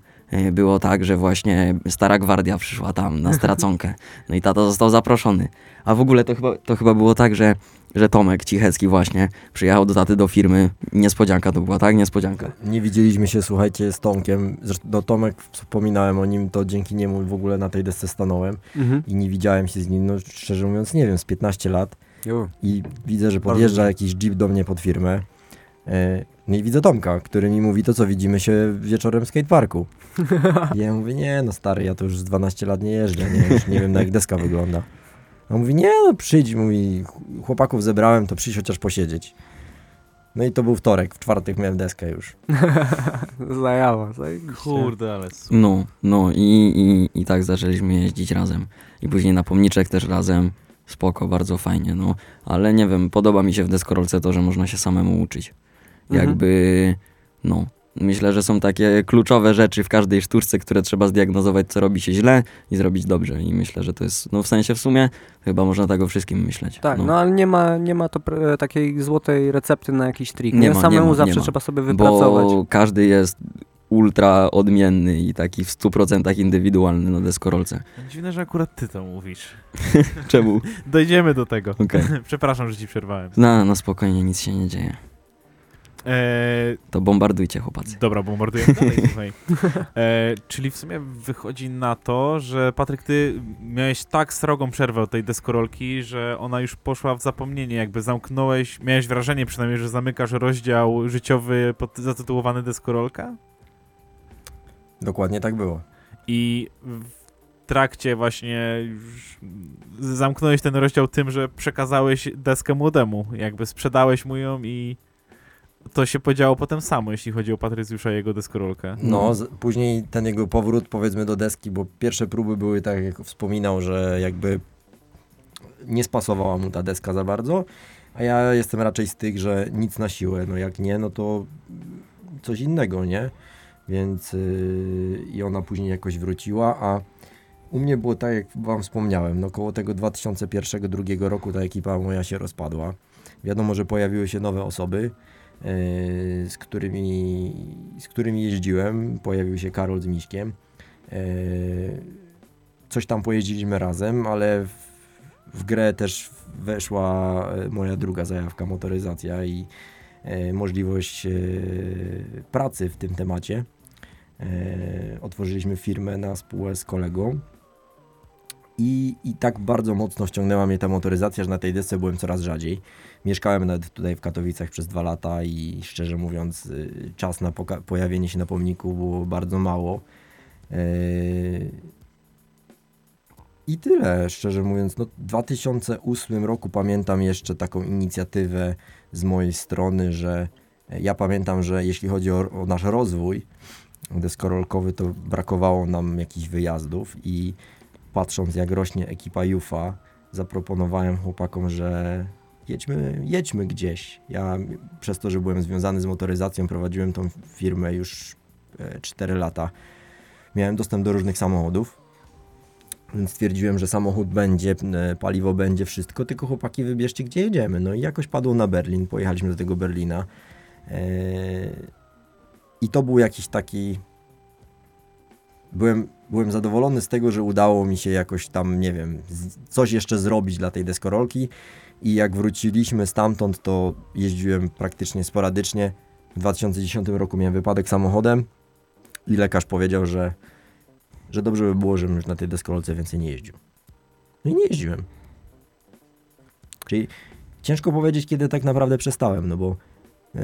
było tak, że właśnie stara gwardia przyszła tam na straconkę, no i tata został zaproszony. A w ogóle to chyba, to chyba było tak, że, że Tomek Cichecki właśnie przyjechał do taty do firmy, niespodzianka to była, tak? Niespodzianka. Nie widzieliśmy się, słuchajcie, z Tomkiem. Zresztą do Tomek wspominałem o nim, to dzięki niemu w ogóle na tej desce stanąłem Mhm. i nie widziałem się z nim, no szczerze mówiąc, nie wiem, z 15 lat Jo. i widzę, że podjeżdża jakiś jeep do mnie pod firmę. E, No i widzę Tomka, który mi mówi to, co widzimy się wieczorem w skateparku. I (laughs) ja mówię, nie no stary, ja to już z 12 lat nie jeżdżę, nie, już nie wiem na jak deska wygląda. A on mówi, nie no przyjdź, mówi, ch- chłopaków zebrałem, to przyjdź chociaż posiedzieć. No i to był wtorek, w czwartek miałem deskę już. (laughs) Zajawa. Kurde, ale super. No, no i, i, i tak zaczęliśmy jeździć razem. I później na pomniczek też razem. Spoko, bardzo fajnie, no. Ale nie wiem, podoba mi się w deskorolce to, że można się samemu uczyć. Mhm. Jakby, no. Myślę, że są takie kluczowe rzeczy w każdej sztuczce, które trzeba zdiagnozować, co robi się źle i zrobić dobrze. I myślę, że to jest, no w sensie w sumie, chyba można tak o wszystkim myśleć. Tak, no, ale nie ma, nie ma to pr- takiej złotej recepty na jakiś trik. Nie Nie ma, nie Samemu ma, nie zawsze ma. trzeba sobie wypracować. Bo każdy jest ultra odmienny i taki w 100% indywidualny na deskorolce. Dziwne, że akurat ty to mówisz. (laughs) Czemu? (laughs) Dojdziemy do tego. Okej. (laughs) Przepraszam, że ci przerwałem. No, no spokojnie, nic się nie dzieje. Eee, To bombardujcie, chłopacy. dobra, bombardujemy (laughs) dalej. Eee, czyli w sumie wychodzi na to, że Patryk, ty miałeś tak srogą przerwę od tej deskorolki, że ona już poszła w zapomnienie, jakby zamknąłeś, miałeś wrażenie przynajmniej, że zamykasz rozdział życiowy pod, zatytułowany deskorolka Dokładnie tak było. i w, trakcie właśnie zamknąłeś ten rozdział tym, że przekazałeś deskę młodemu, jakby sprzedałeś mu ją i to się podziało potem samo, jeśli chodzi o Patrycjusza i jego deskorolkę. No, z, później ten jego powrót powiedzmy do deski, bo pierwsze próby były tak jak wspominał, że jakby nie spasowała mu ta deska za bardzo, a ja jestem raczej z tych, że nic na siłę, no jak nie, no to coś innego, nie? Więc yy, i ona później jakoś wróciła, a u mnie było tak, jak wam wspomniałem, no koło tego 2001-2002 roku ta ekipa moja się rozpadła. Wiadomo, że pojawiły się nowe osoby, z, którymi, z którymi jeździłem. Pojawił się Karol z Miśkiem. Yy, coś tam pojeździliśmy razem, ale w, w grę też weszła e, moja druga zajawka, motoryzacja i możliwość pracy w tym temacie. Otworzyliśmy firmę na spółę z kolegą. I, I tak bardzo mocno wciągnęła mnie ta motoryzacja, że na tej desce byłem coraz rzadziej. Mieszkałem nawet tutaj w Katowicach przez dwa lata i szczerze mówiąc, y, czas na pojawienie się na pomniku było bardzo mało. Yy, I tyle, szczerze mówiąc. No, w 2008 roku pamiętam jeszcze taką inicjatywę z mojej strony, że ja pamiętam, że jeśli chodzi o, o nasz rozwój deskorolkowy, to brakowało nam jakichś wyjazdów i patrząc jak rośnie ekipa Jufa, zaproponowałem chłopakom, że jedźmy, jedźmy gdzieś. Ja przez to, że byłem związany z motoryzacją, prowadziłem tą firmę już e, 4 lata. Miałem dostęp do różnych samochodów. Więc stwierdziłem, że samochód będzie, e, paliwo będzie, wszystko, tylko chłopaki wybierzcie gdzie jedziemy. No i jakoś padło na Berlin, pojechaliśmy do tego Berlina. E, I to był jakiś taki byłem, byłem zadowolony z tego, że udało mi się jakoś tam, nie wiem, coś jeszcze zrobić dla tej deskorolki i jak wróciliśmy stamtąd, to jeździłem praktycznie sporadycznie. W 2010 roku miałem wypadek samochodem i lekarz powiedział, że, że dobrze by było, żebym już na tej deskorolce więcej nie jeździł. No i nie jeździłem. Czyli ciężko powiedzieć, kiedy tak naprawdę przestałem, no bo yy,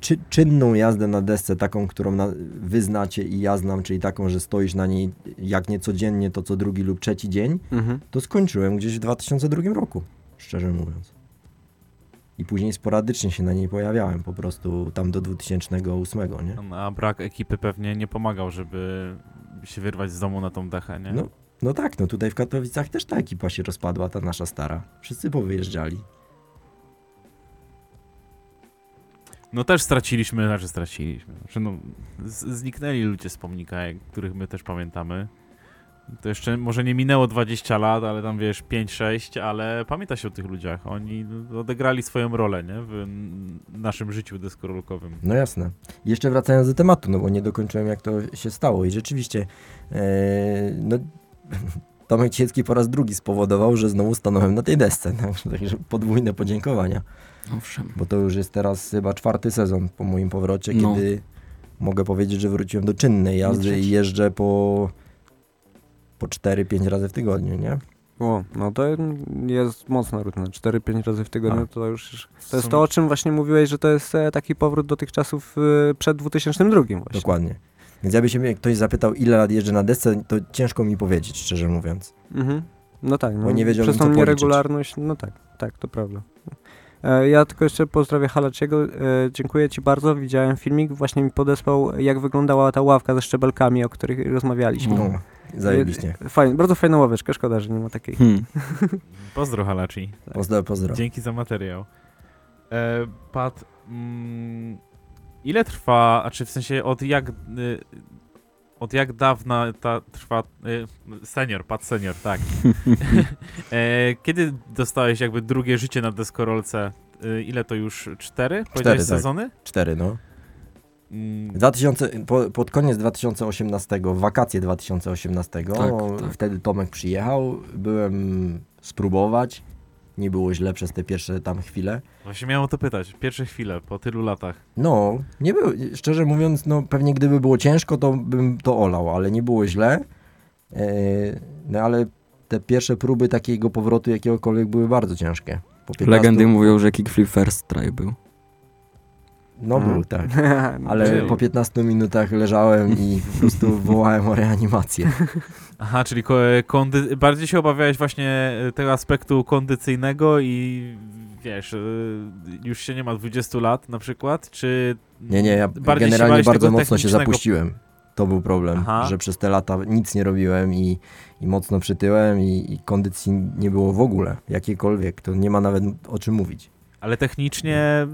czy, czynną jazdę na desce, taką, którą na, wy znacie i ja znam, czyli taką, że stoisz na niej jak nie codziennie, to co drugi lub trzeci dzień, Mhm. to skończyłem gdzieś w 2002 roku, szczerze mówiąc. I później sporadycznie się na niej pojawiałem, po prostu tam do 2008, nie? A brak ekipy pewnie nie pomagał, żeby się wyrwać z domu na tą dechę, nie? No, no tak, no tutaj w Katowicach też ta ekipa się rozpadła, ta nasza stara. Wszyscy powyjeżdżali. No też straciliśmy, znaczy straciliśmy. Znaczy no, zniknęli ludzie z pomnika, których my też pamiętamy. To jeszcze może nie minęło 20 lat, ale tam wiesz 5-6, ale pamięta się o tych ludziach. Oni odegrali swoją rolę, nie? W naszym życiu deskorolkowym. No jasne. I Jeszcze wracając do tematu, no bo nie dokończyłem jak to się stało i rzeczywiście e, no, (laughs) Tomek Ciecki po raz drugi spowodował, że znowu stanąłem na tej desce, (laughs) także podwójne podziękowania, Owszem. bo to już jest teraz chyba czwarty sezon po moim powrocie, No. kiedy mogę powiedzieć, że wróciłem do czynnej jazdy i jeżdżę po, po 4-5 razy w tygodniu, nie? O, no to jest mocna rutyna. 4-5 razy w tygodniu A. to już. To jest to, o czym właśnie mówiłeś, że to jest e, taki powrót do tych czasów e, przed 2002 właśnie. Dokładnie. Więc jakby się mnie ktoś zapytał, ile lat jeżdżę na desce, to ciężko mi powiedzieć, szczerze mówiąc. Mhm. No tak, no, Bo nie wiedziałbym, przez tą nieregularność, no tak, tak, to prawda. E, Ja tylko jeszcze pozdrawiam Halaczego. E, dziękuję Ci bardzo. Widziałem filmik, właśnie mi podesłał, jak wyglądała ta ławka ze szczebelkami, o których rozmawialiśmy. No. Zajebiście. E, Fajnie, bardzo fajna ławeczka, szkoda, że nie ma takiej. Hmm. (laughs) Pozdro Halachi. Pozdro, pozdro. Dzięki za materiał. E, Pat, mm, ile trwa, a czy w sensie od jak, y, od jak dawna ta trwa, y, senior, Pat senior, tak. (laughs) e, kiedy dostałeś jakby drugie życie na deskorolce? Y, ile to już? Cztery? Powiedziałeś tak. sezony? Cztery, no. Mm, 2000, po, pod koniec 2018, w wakacje 2018, Tak, tak. wtedy Tomek przyjechał, byłem spróbować, nie było źle przez te pierwsze tam chwile. Właśnie miałem o to pytać. Pierwsze chwile, po tylu latach. No, nie było, szczerze mówiąc, no pewnie gdyby było ciężko, to bym to olał, ale nie było źle. E, no ale te pierwsze próby takiego powrotu jakiegokolwiek były bardzo ciężkie. Po 15 Legendy mówią, że kickflip first try był. No Mm. był, tak. (laughs) No, Ale po 15 minutach leżałem i po prostu (laughs) wołałem o reanimację. Aha, czyli kondy- bardziej się obawiałeś właśnie e, tego aspektu kondycyjnego i wiesz, e, już się nie ma 20 lat na przykład, czy Nie, nie, ja generalnie bardzo mocno się zapuściłem. To był problem, Aha. że przez te lata nic nie robiłem i, i mocno przytyłem i, i kondycji nie było w ogóle, jakiejkolwiek. To nie ma nawet o czym mówić. Ale technicznie,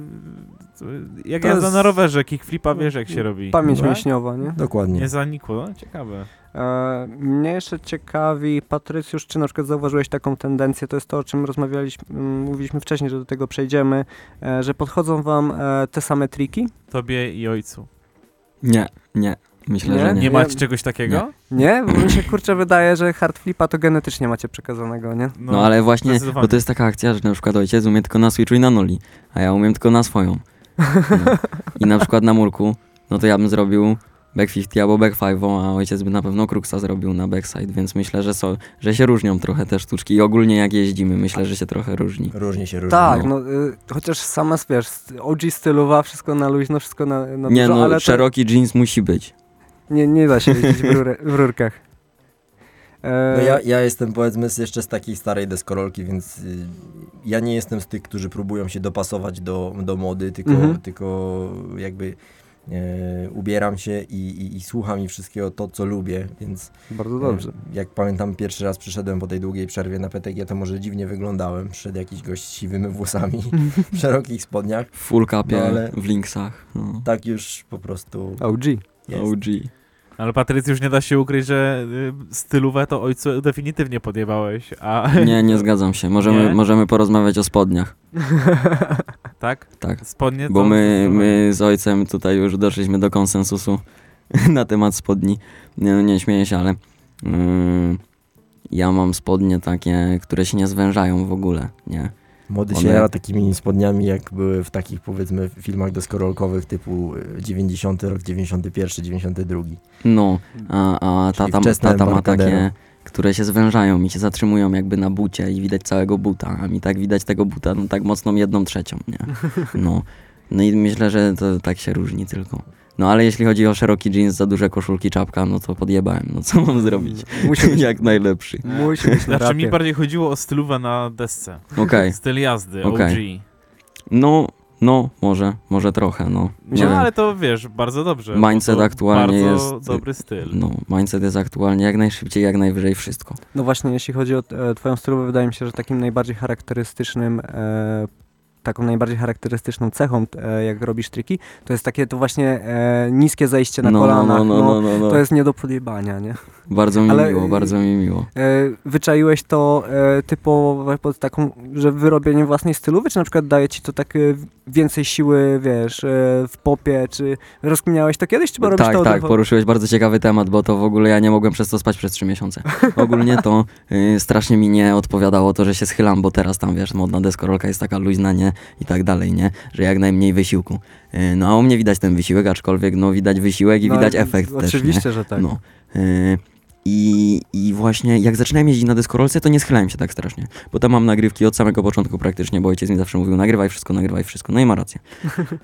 jak To jazda jest- na rowerze, kickflipa wiesz jak się robi. Pamięć Tak? mięśniowa, nie? Dokładnie. Nie zanikło, no ciekawe. E, mnie jeszcze ciekawi, Patrycjusz, czy na przykład zauważyłeś taką tendencję, to jest to, o czym rozmawialiśmy, mm, mówiliśmy wcześniej, że do tego przejdziemy, e, że podchodzą wam e, te same triki? Tobie i ojcu. Nie, nie. Myślę, Nie? że nie. Nie macie czegoś takiego? Nie? Bo mi się kurczę wydaje, że hard flipa to genetycznie macie przekazanego, nie? No, ale właśnie, bo to jest taka akcja, że na przykład ojciec umie tylko na switchu i na noli, a ja umiem tylko na swoją. No. I na przykład na murku, no to ja bym zrobił back 50 albo back 5, a ojciec by na pewno kruksa zrobił na backside, więc myślę, że, so, że się różnią trochę te sztuczki i ogólnie jak jeździmy, myślę, że się trochę różni. Różnie się różni. Tak, no. no, y, chociaż sama, wiesz, OG stylowa, wszystko na luźno, wszystko na, na Nie dużo, no, ale to szeroki jeans musi być. nie, nie da się jeździć w, rurę, w rurkach. E, No ja, ja jestem powiedzmy jeszcze z takiej starej deskorolki, więc y, ja nie jestem z tych, którzy próbują się dopasować do, do mody, tylko, Mhm. tylko jakby e, ubieram się i, i, i słucham i wszystkiego to, co lubię, więc Bardzo dobrze. e, jak pamiętam pierwszy raz przyszedłem po tej długiej przerwie na PTG, to może dziwnie wyglądałem, przyszedł jakiś gość z siwymi włosami (laughs) w szerokich spodniach, W full capie, No, ale- w linksach. No. tak już po prostu OG. jest. OG. Ale Patryc już nie da się ukryć, że y, stylówę to ojcu definitywnie podjebałeś, a (laughs) Nie, nie zgadzam się. Możemy, Nie? możemy porozmawiać o spodniach. (laughs) tak? Tak. Spodnie Bo my, my z ojcem tutaj już doszliśmy do konsensusu (laughs) na temat spodni. Nie, no nie śmieję się, ale mm, ja mam spodnie takie, które się nie zwężają w ogóle, nie? Mody One- się jara takimi spodniami, jak były w takich powiedzmy filmach deskorolkowych typu y, 90 rok, 91, 92. No, a, a tata, tata ma takie, które się zwężają i się zatrzymują jakby na bucie i widać całego buta, a mi tak widać tego buta, no tak mocną jedną trzecią, nie? No, no i myślę, że to tak się różni tylko. No ale jeśli chodzi o szeroki jeans, za duże koszulki, czapka, no to podjebałem, no co mam zrobić? Musi być, (laughs) Jak najlepszy. musi być na (laughs) Znaczy mi bardziej chodziło o stylówę na desce. Okej, Styl jazdy. OG. no, no, może, może trochę, no. Nie No wiem. ale to wiesz, bardzo dobrze. Mindset aktualnie bardzo jest- dobry styl. No, mindset jest aktualnie jak najszybciej, jak najwyżej wszystko. No właśnie, jeśli chodzi o e, twoją stylówę, wydaje mi się, że takim najbardziej charakterystycznym, e, taką najbardziej charakterystyczną cechą, e, jak robisz triki, to jest takie to właśnie e, niskie zejście na no, kolanach. no, no, no, no, no. To jest nie do podjebania, nie? Bardzo mi Ale- miło, bardzo mi miło. E, wyczaiłeś to typowo pod taką, że wyrobienie własnej stylowy, czy na przykład daje ci to tak więcej siły, wiesz, w popie, czy rozkminiałeś to kiedyś, czy robisz Tak, to tak, razu? poruszyłeś bardzo ciekawy temat, bo to w ogóle ja nie mogłem przez to spać przez trzy miesiące. Ogólnie to y, strasznie mi nie odpowiadało to, że się schylam, bo teraz tam, wiesz, modna deskorolka jest taka luźna, nie? I tak dalej, nie? Że jak najmniej wysiłku. Y, no a u mnie widać ten wysiłek, aczkolwiek no widać wysiłek i No, widać efekt też, nie? Oczywiście, że tak. No. Y, I, I właśnie jak zaczynałem jeździć na deskorolce, to nie schylałem się tak strasznie. Bo tam mam nagrywki od samego początku praktycznie, bo ojciec mi zawsze mówił, nagrywaj wszystko, nagrywaj wszystko. No i ma rację.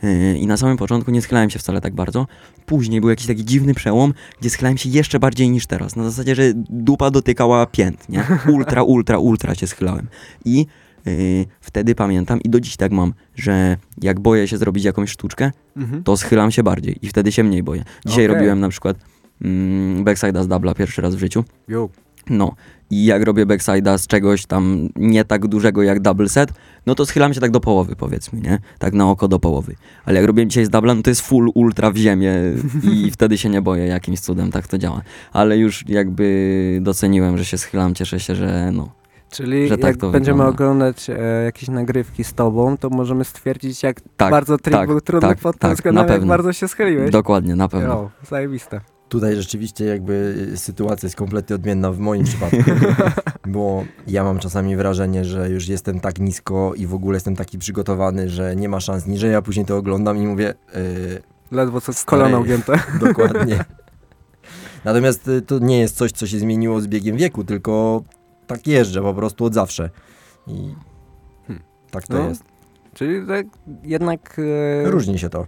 Y, I na samym początku nie schylałem się wcale tak bardzo. Później był jakiś taki dziwny przełom, gdzie schylałem się jeszcze bardziej niż teraz. Na zasadzie, że dupa dotykała pięt, nie? Ultra, ultra, ultra się schylałem. I wtedy pamiętam i do dziś tak mam, że jak boję się zrobić jakąś sztuczkę, Mhm. to schylam się bardziej i wtedy się mniej boję. Dzisiaj Okej. robiłem na przykład mm, backside'a z dubla pierwszy raz w życiu. Jo. No i jak robię backside'a z czegoś tam nie tak dużego jak double set, no to schylam się tak do połowy powiedzmy, nie? Tak na oko do połowy. Ale jak robiłem dzisiaj z dubla, no to jest full ultra w ziemię (laughs) i wtedy się nie boję jakimś cudem, tak to działa. Ale już jakby doceniłem, że się schylam, cieszę się, że no. Czyli że tak jak to będziemy wygląda. oglądać e, jakieś nagrywki z tobą, to możemy stwierdzić, jak Tak, bardzo trik tak, był trudny tak, pod tym tak, na względem, jak bardzo się schyliłeś. Dokładnie, na pewno. Jo, zajebiste. Tutaj rzeczywiście jakby y, sytuacja jest kompletnie odmienna w moim przypadku, (laughs) bo ja mam czasami wrażenie, że już jestem tak nisko i w ogóle jestem taki przygotowany, że nie ma szans niżej, a później to oglądam i mówię yy, Ledwo co Stary. kolano ugięte. (laughs) dokładnie. Natomiast y, to nie jest coś, co się zmieniło z biegiem wieku, tylko tak jeżdżę po prostu od zawsze. I Hmm. tak to No, jest. Czyli tak jednak... E, Różni się to.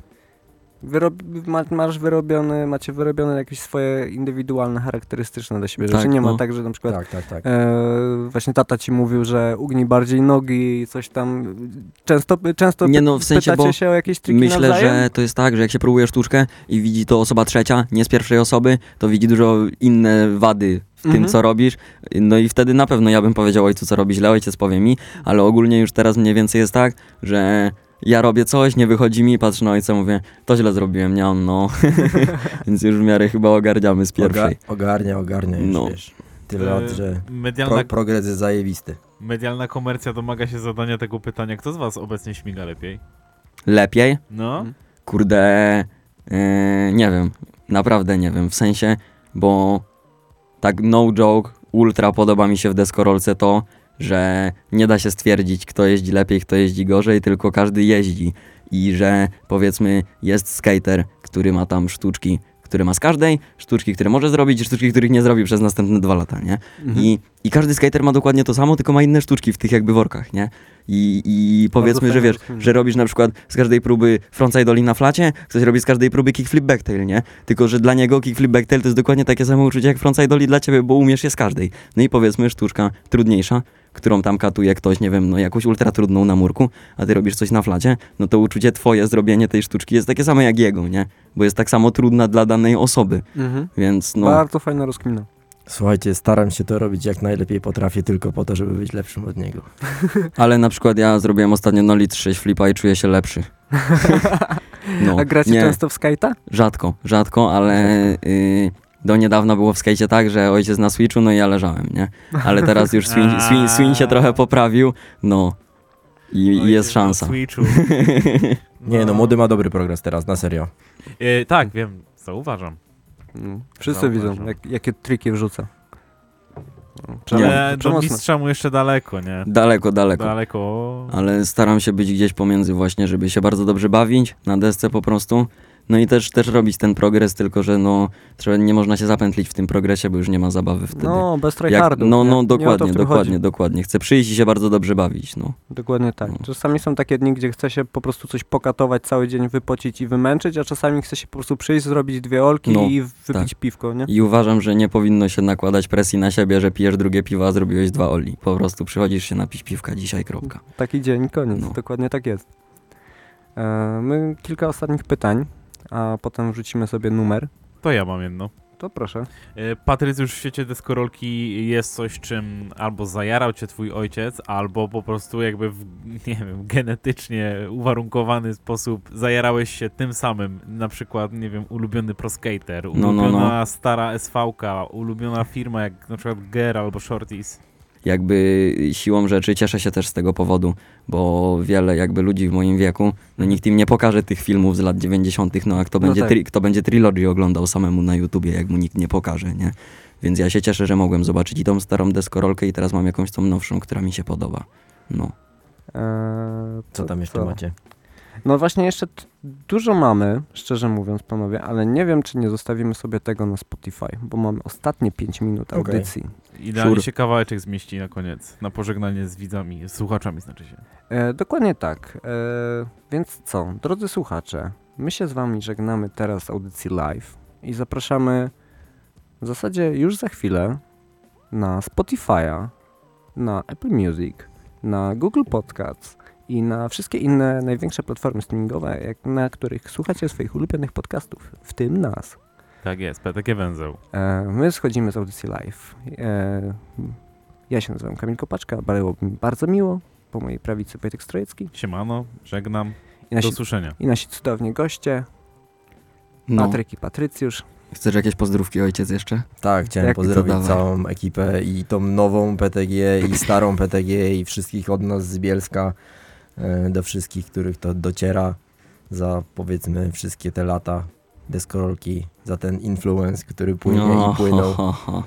Wyrob, ma, masz wyrobione, macie wyrobione jakieś swoje indywidualne, charakterystyczne dla siebie Tak, rzeczy. Nie ma no. tak, że na przykład Tak, tak, tak. e, właśnie tata ci mówił, że ugnij bardziej nogi, coś tam. Często, często Nie no, w sensie, pytacie bo się o jakieś triki Myślę, nawzajem? że to jest tak, że jak się próbuje sztuczkę i widzi to osoba trzecia, nie z pierwszej osoby, to widzi dużo inne wady tym, Mhm. co robisz. No i wtedy na pewno ja bym powiedział ojcu, co robi źle, ojciec powie mi, ale ogólnie już teraz mniej więcej jest tak, że ja robię coś, nie wychodzi mi, patrzę na ojca, mówię, to źle zrobiłem, nie on, no. (laughs) Więc już w miarę chyba ogarniamy z pierwszej. Oga- ogarnia, ogarnia już, No. wiesz. Tyle lat, że E, medialna, pro, progres jest zajebisty. medialna komercja domaga się zadania tego pytania. Kto z was obecnie śmiga lepiej? Lepiej? No? Kurde, e, nie wiem, naprawdę nie wiem, w sensie, bo tak no joke, ultra podoba mi się w deskorolce to, że nie da się stwierdzić, kto jeździ lepiej, kto jeździ gorzej, tylko każdy jeździ i że powiedzmy jest skater, który ma tam sztuczki, które ma z każdej, sztuczki, które może zrobić i sztuczki, których nie zrobi przez następne dwa lata, nie? Mhm. I, I każdy skater ma dokładnie to samo, tylko ma inne sztuczki w tych jakby workach, nie? I, i powiedzmy, że wiesz, że robisz na przykład z każdej próby frontside na flacie, ktoś robi z każdej próby kickflip backtail, nie? Tylko, że dla niego kickflip backtail to jest dokładnie takie samo uczucie jak frontside ollie dla ciebie, bo umiesz je z każdej. No i powiedzmy sztuczka trudniejsza, którą tam katuje ktoś, nie wiem, no jakąś ultra trudną na murku, a ty robisz coś na flacie, no to uczucie twoje, zrobienie tej sztuczki jest takie same jak jego, nie? Bo jest tak samo trudna dla danej osoby, Mhm. więc no... Bardzo fajna rozkmina. Słuchajcie, staram się to robić jak najlepiej potrafię, tylko po to, żeby być lepszym od niego. (laughs) Ale na przykład ja zrobiłem ostatnio Nolly 6 flipa i czuję się lepszy. (laughs) No, A gracie nie, często w skate'a? Rzadko, rzadko, ale (laughs) y, do niedawna było w skejcie tak, że ojciec na Switchu, no i ja leżałem, nie? Ale teraz już swing, swing, swing się trochę poprawił, no i, i jest szansa. Switchu. Nie no, młody ma dobry progres teraz, na serio. E, tak, wiem, zauważam. Mm. Wszyscy Zauważam. widzą, jak, jakie triki wrzuca. No, Nie. do mistrza mu jeszcze daleko, nie? Daleko, daleko. Daleko. Ale staram się być gdzieś pomiędzy właśnie, żeby się bardzo dobrze bawić na desce po prostu. No i też, też robić ten progres, tylko że no trzeba, nie można się zapętlić w tym progresie, bo już nie ma zabawy wtedy. No, bez tryhardu. no, no, dokładnie, dokładnie, chodzi. dokładnie. Chcę przyjść i się bardzo dobrze bawić, no. Dokładnie tak. No. Czasami są takie dni, gdzie chce się po prostu coś pokatować cały dzień, wypocić i wymęczyć, a czasami chce się po prostu przyjść, zrobić dwie olki No, i wypić piwko, nie? I uważam, że nie powinno się nakładać presji na siebie, że pijesz drugie piwo, a zrobiłeś dwa oli. Po prostu przychodzisz się napić piwka dzisiaj, kropka. Taki dzień, koniec. No. Dokładnie tak jest. E, my kilka ostatnich pytań, a potem wrzucimy sobie numer. To ja mam jedno. To proszę. E, Patrycjusz w świecie deskorolki jest coś, czym albo zajarał cię twój ojciec, albo po prostu jakby w, (laughs) nie wiem, genetycznie uwarunkowany sposób zajarałeś się tym samym. Na przykład, nie wiem, ulubiony proskater, no, ulubiona stara SV-ka, ulubiona firma jak na przykład Ger albo Shorties. Jakby siłą rzeczy cieszę się też z tego powodu, bo wiele jakby ludzi w moim wieku, no nikt im nie pokaże tych filmów z lat 90., no a kto No będzie, tak. tri- kto będzie Trilogy oglądał samemu na YouTubie, jak mu nikt nie pokaże, nie? Więc ja się cieszę, że mogłem zobaczyć i tą starą deskorolkę i teraz mam jakąś tą nowszą, która mi się podoba. No. E, Co tam jeszcze macie? No właśnie jeszcze dużo mamy, szczerze mówiąc, panowie, ale nie wiem, czy nie zostawimy sobie tego na Spotify, bo mamy ostatnie 5 minut audycji. Idealnie Sure. się kawałeczek zmieści na koniec, na pożegnanie z widzami, z słuchaczami znaczy się. E, dokładnie tak. E, więc co, drodzy słuchacze, my się z wami żegnamy teraz z audycji live i zapraszamy w zasadzie już za chwilę na Spotify'a, na Apple Music, na Google Podcasts i na wszystkie inne największe platformy streamingowe, jak, na których słuchacie swoich ulubionych podcastów, w tym nas. Tak jest, PTG Węzeł. E, my schodzimy z audycji live. E, ja się nazywam Kamil Kopaczka, było mi bardzo miło. Po mojej prawicy Wojtek Strojecki Siemano, żegnam, i nasi do usłyszenia. i nasi cudowni goście, no. Patryk i Patrycjusz. Chcesz jakieś pozdrówki ojciec jeszcze? Tak, chciałem Jak- pozdrowić całą ekipę i tą nową PTG i starą PTG i wszystkich od nas z Bielska, do wszystkich, których to dociera za powiedzmy wszystkie te lata deskorolki, za ten influence, który płynie No, i płynął. ho, ho, ho.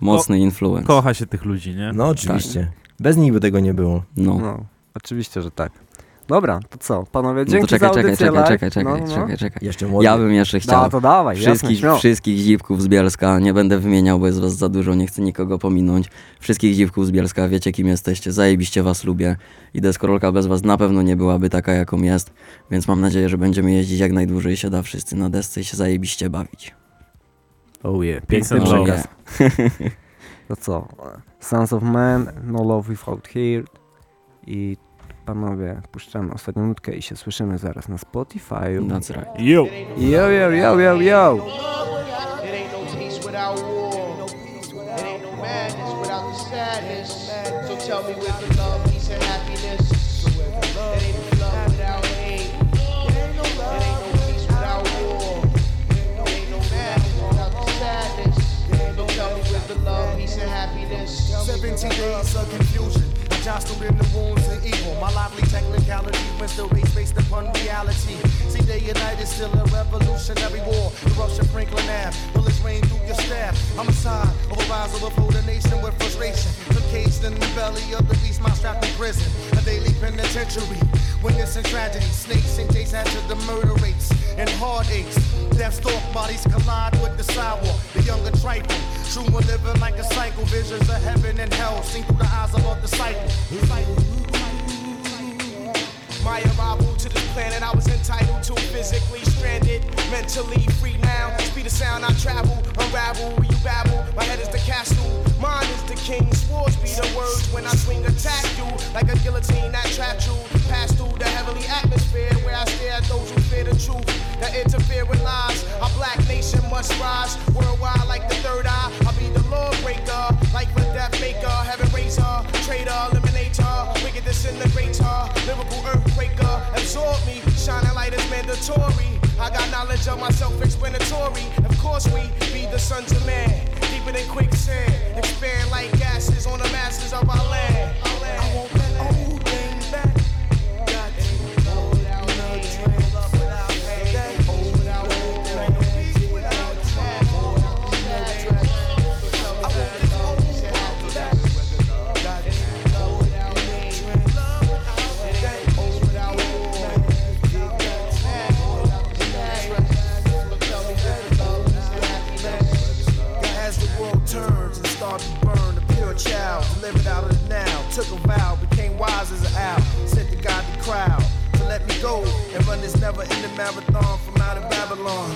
Mocny influence. Kocha się tych ludzi, nie? No oczywiście. Bez nich by tego nie było. No. No, oczywiście, że tak. Dobra, to co, panowie, No dzięki to czekaj, za czekaj, audycję czekaj, czekaj, czekaj, no, no. czekaj, czekaj. Jeszcze młody. Ja bym jeszcze chciał Da, to dawaj, jasne, wszystkich, śmiało. wszystkich dziwków z Bielska, nie będę wymieniał, bo jest was za dużo, nie chcę nikogo pominąć. Wszystkich dziwków z Bielska, wiecie kim jesteście, zajebiście was lubię i deskorolka bez was na pewno nie byłaby taka jaką jest, więc mam nadzieję, że będziemy jeździć jak najdłużej się da wszyscy na desce i się zajebiście bawić. Oh yeah, piękny przekaz. (laughs) To co, Sons of Man, No Love Without Here i panowie, puszczamy ostatnią nutkę i się słyszymy zaraz na Spotify. That's right. Yo! Yo, yo, yo, yo, yo! It ain't no peace without war. It ain't no madness without the sadness. So tell me where's the love, peace, and happiness? It ain't no love without hate. It ain't no peace without war. It ain't no madness without the sadness. So tell me where's the love, peace, and happiness? 17 days of confusion. Jostled in the wounds of evil. My lively technicality race based upon reality. See, and night is still a revolutionary war. The Russian Franklin Ave, bullets rain through your staff. Homicide, overrise, overflow the nation with frustration. Took caged in the belly of the beast, my strapped in prison. A daily penitentiary. Witness and tragedy, snakes and days after the murder rates and heartaches. Death stalk bodies collide with the sidewalk. The younger trifle, true one living like a cycle. Visions of heaven and hell seen through the eyes of a disciple. My arrival to this planet, I was entitled to physically stranded, mentally free now. Speed of sound, I travel, unravel, where you babble. My head is the castle, mine is the king. Swords be the words when I swing, attack you like a guillotine that trapped you. Pass through the heavenly atmosphere where I stare at those who fear the truth that interfere with lies. Our black nation must rise worldwide like the third eye. I'll be the lawbreaker, like the death maker, heaven traitor, eliminator, wicked disintegrator, lyrical earthquaker, absorb me, shining light is mandatory. I got knowledge of my self-explanatory. Of course we be the sons of man, deeper than quicksand, expand like gases on the masses of our land. Our land. Took a vow, became wise as an owl. Said to God the crowd to let me go and run this never ending marathon from out of Babylon.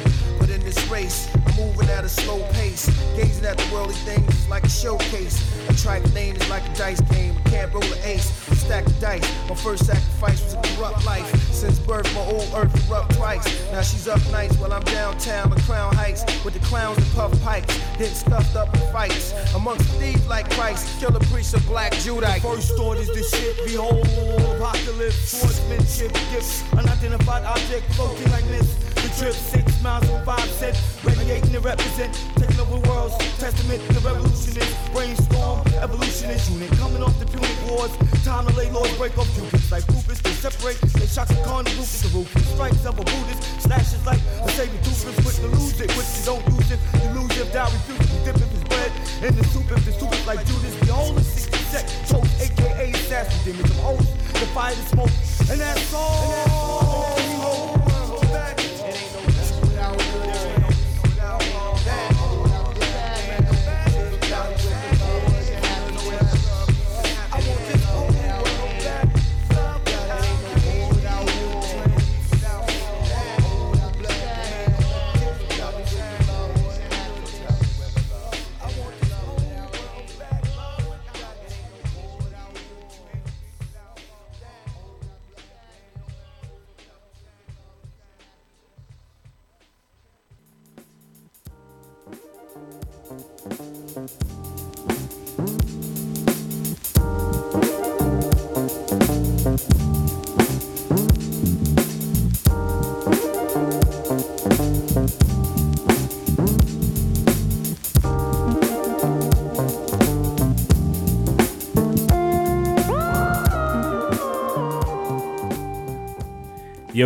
In this race, I'm moving at a slow pace. Gazing at the worldly things is like a showcase. A trite name is like a dice game. I can't roll an ace, a stack of dice. My first sacrifice was a corrupt life. Since birth, my old earth erupt twice. Now she's up nights while I'm downtown on Crown Heights with the clowns and puff pipes. Getting stuffed up in fights. Amongst thieves like Christ, kill a priest of black Judite. First thought is this shit, behold, apocalypse, swordsmanship, gifts, unidentified object floating like this. The trip six miles from five set, radiating to represent, taking over worlds, testament to revolutionist, brainstorm, evolutionist. Unit, coming off the Punic wars, time to lay laws, break off Cubans like Rufus, they separate, they shocks the Khan, the Rufus, the Rufus, strikes of a Buddhist, slashes like a savior Doofus, quick to lose it, quick to don't use it, you lose it, die, refuse to dip if it's bread, in the soup if the soup is like Judas, the only. 60 sec, choke, aka assassin, demons oath, the fire, the smoke, and that's all. It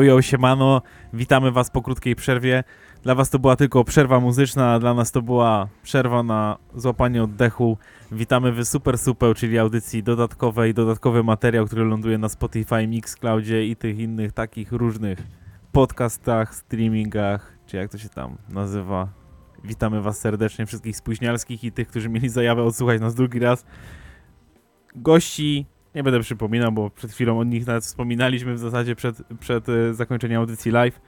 Yo, siemano, witamy was po krótkiej przerwie. Dla was to była tylko przerwa muzyczna, a dla nas to była przerwa na złapanie oddechu. Witamy w Super Super, czyli audycji dodatkowej, dodatkowy materiał, który ląduje na Spotify, Mixcloudzie i tych innych takich różnych podcastach, streamingach, czy jak to się tam nazywa. Witamy was serdecznie, wszystkich spóźnialskich i tych, którzy mieli zajawę odsłuchać nas drugi raz. Gości, nie będę przypominał, bo przed chwilą o nich nawet wspominaliśmy w zasadzie przed, przed e, zakończeniem audycji live.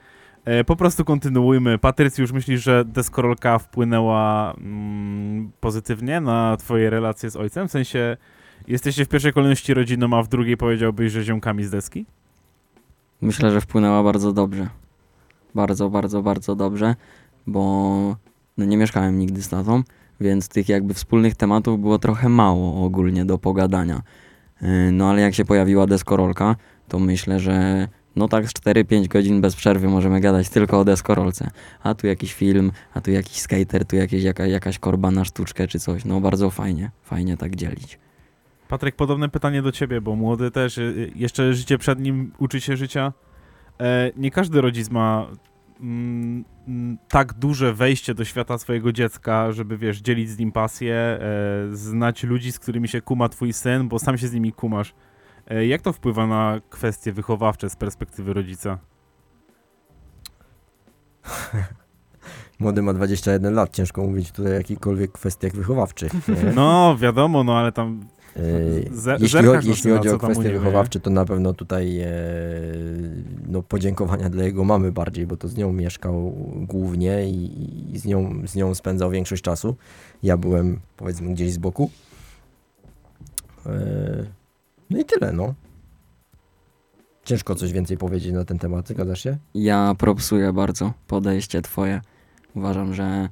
E, po prostu kontynuujmy. Patrycjusz, myślisz, że deskorolka wpłynęła mm, pozytywnie na twoje relacje z ojcem? W sensie, jesteście w pierwszej kolejności rodziną, a w drugiej powiedziałbyś, że ziomkami z deski? Myślę, że wpłynęła bardzo dobrze. Bardzo, bardzo, bardzo dobrze, bo no nie mieszkałem nigdy z tatą, więc tych jakby wspólnych tematów było trochę mało ogólnie do pogadania. Yy, No ale jak się pojawiła deskorolka, to myślę, że no tak z 4-5 godzin bez przerwy możemy gadać tylko o deskorolce. A tu jakiś film, a tu jakiś skater, tu jakieś, jaka, jakaś korba na sztuczkę czy coś. No bardzo fajnie, fajnie tak dzielić. Patryk, podobne pytanie do ciebie, bo młody też, y, y, jeszcze życie przed nim, uczy się życia. E, nie każdy rodzic ma tak duże wejście do świata swojego dziecka, żeby wiesz, dzielić z nim pasję, e, znać ludzi, z którymi się kuma twój syn, bo sam się z nimi kumasz. E, jak to wpływa na kwestie wychowawcze z perspektywy rodzica? (laughs) Młody ma 21 lat, ciężko mówić tutaj o jakichkolwiek kwestiach wychowawczych. nie? No, wiadomo, no ale tam Jeśli, chodzi, na jeśli chodzi o kwestie wychowawcze, to na pewno tutaj e, no, podziękowania dla jego mamy bardziej, bo to z nią mieszkał głównie i, i z, nią, z nią spędzał większość czasu. Ja byłem powiedzmy gdzieś z boku. E, no i tyle, no. Ciężko coś więcej powiedzieć na ten temat, zgadzasz się? Ja propsuję bardzo podejście twoje. Uważam, że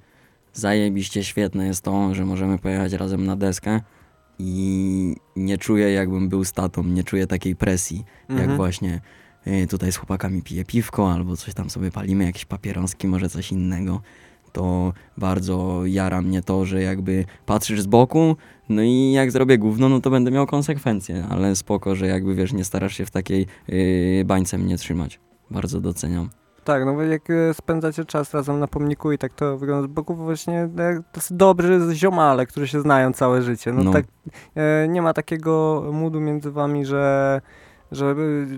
zajebiście świetne jest to, że możemy pojechać razem na deskę i nie czuję jakbym był z tatą, nie czuję takiej presji, jak Mhm. właśnie y, tutaj z chłopakami piję piwko albo coś tam sobie palimy, jakieś papieroski, może coś innego. To bardzo jara mnie to, że jakby patrzysz z boku, no i jak zrobię gówno, no to będę miał konsekwencje, ale spoko, że jakby wiesz, nie starasz się w takiej yy, bańce mnie trzymać. Bardzo doceniam. Tak, no bo jak e, spędzacie czas razem na pomniku i tak to wygląda z boku, właśnie e, tacy dobrzy ziomale, którzy się znają całe życie. No, No. tak, e, nie ma takiego moodu między wami, że że e,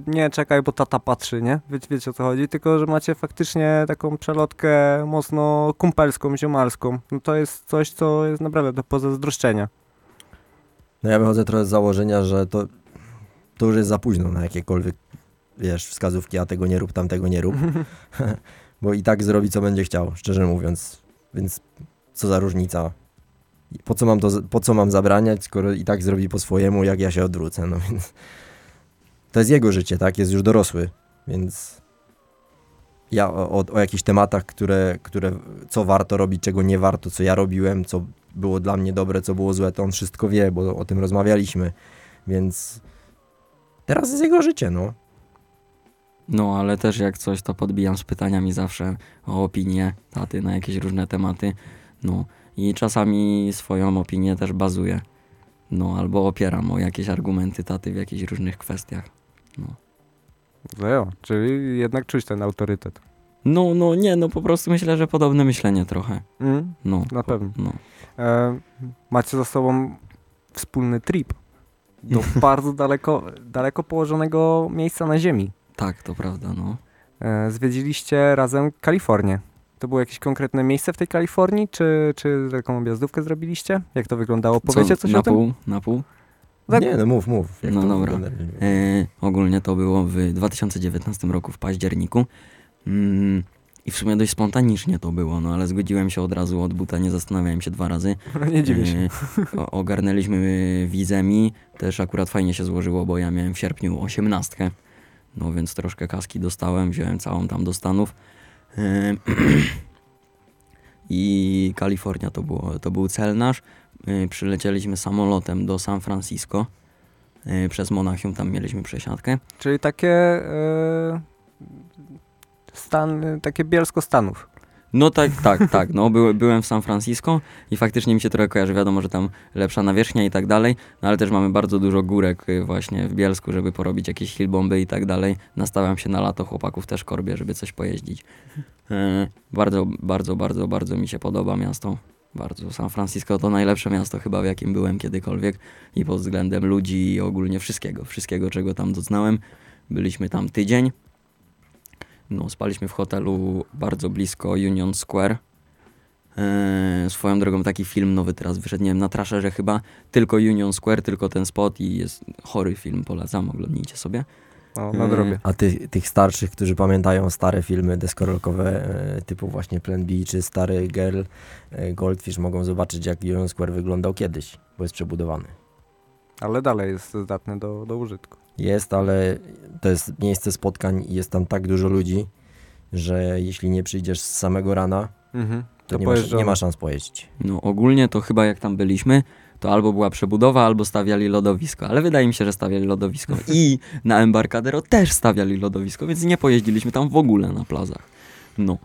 nie czekaj, bo tata patrzy, nie? Wie, wiecie o co chodzi, tylko że macie faktycznie taką przelotkę mocno kumpelską, ziomalską. No to jest coś, co jest naprawdę do pozazdroszczenia. No ja wychodzę trochę z założenia, że to, to już jest za późno na jakiekolwiek, wiesz, wskazówki, a tego nie rób, tamtego nie rób. (laughs) (laughs) Bo i tak zrobi, co będzie chciał, szczerze mówiąc. Więc co za różnica. Po co mam, to, po co mam zabraniać, skoro i tak zrobi po swojemu, jak ja się odwrócę, no więc... (laughs) To jest jego życie, tak? Jest już dorosły, więc... Ja o, o, o jakichś tematach, które, które, co warto robić, czego nie warto, co ja robiłem, co było dla mnie dobre, co było złe, to on wszystko wie, bo o tym rozmawialiśmy, więc teraz jest jego życie, no. No, ale też jak coś, to podbijam z pytaniami zawsze o opinię taty na jakieś różne tematy. No i czasami swoją opinię też bazuję. No, albo opieram o jakieś argumenty taty w jakichś różnych kwestiach. No jo, czyli jednak czuć ten autorytet. No, no nie, no po prostu myślę, że podobne myślenie trochę. Mm, No, na pewno. no. E, macie za sobą wspólny trip do (laughs) bardzo daleko, daleko położonego miejsca na Ziemi. Tak, to prawda, no. E, zwiedziliście razem Kalifornię. To było jakieś konkretne miejsce w tej Kalifornii, czy, czy taką objazdówkę zrobiliście? Jak to wyglądało? Powiecie coś na o tym? pół, na pół? Tak. Nie, no mów, mów. jak No dobra. E, ogólnie to było w 2019 roku w październiku. Mm, I w sumie dość spontanicznie to było, no ale zgodziłem się od razu od buta, nie zastanawiałem się dwa razy. (laughs) Nie dziwię się. E, o- ogarnęliśmy wizemi, też akurat fajnie się złożyło, bo ja miałem w sierpniu osiemnastkę, no więc troszkę kaski dostałem, wziąłem całą tam do Stanów. (clears throat) I Kalifornia to, było, to był cel nasz. E, Przylecieliśmy samolotem do San Francisco. E, Przez Monachium tam mieliśmy przesiadkę. Czyli takie e, stan, takie Bielsko Stanów. No tak, tak, tak. No, by, byłem w San Francisco i faktycznie mi się trochę kojarzy. Wiadomo, że tam lepsza nawierzchnia i tak dalej, no ale też mamy bardzo dużo górek y, właśnie w Bielsku, żeby porobić jakieś hillbomby i tak dalej. Nastawiam się na lato chłopaków też korbie, żeby coś pojeździć. E, bardzo, bardzo, bardzo, bardzo mi się podoba miasto. Bardzo. San Francisco to najlepsze miasto chyba, w jakim byłem kiedykolwiek i pod względem ludzi i ogólnie wszystkiego, wszystkiego, czego tam doznałem. Byliśmy tam tydzień. No, spaliśmy w hotelu bardzo blisko Union Square. Eee, swoją drogą taki film nowy teraz wyszedł, nie wiem, na Trasherze chyba, tylko Union Square, tylko ten spot i jest chory film, polecam, oglądnijcie sobie. No, Mm. nadrobię. A ty, tych starszych, którzy pamiętają stare filmy deskorolkowe e, typu właśnie Plan B czy stary Girl e, Goldfish mogą zobaczyć jak Union Square wyglądał kiedyś, bo jest przebudowany. Ale dalej jest zdatny do, do użytku. Jest, ale to jest miejsce spotkań i jest tam tak dużo ludzi, że jeśli nie przyjdziesz z samego rana, Mhm. to, To nie, ma, pojeżdżamy. nie ma szans pojeździć. No ogólnie to chyba jak tam byliśmy, to albo była przebudowa, albo stawiali lodowisko, ale wydaje mi się, że stawiali lodowisko. (laughs) I na Embarcadero też stawiali lodowisko, więc nie pojeździliśmy tam w ogóle na plazach. No.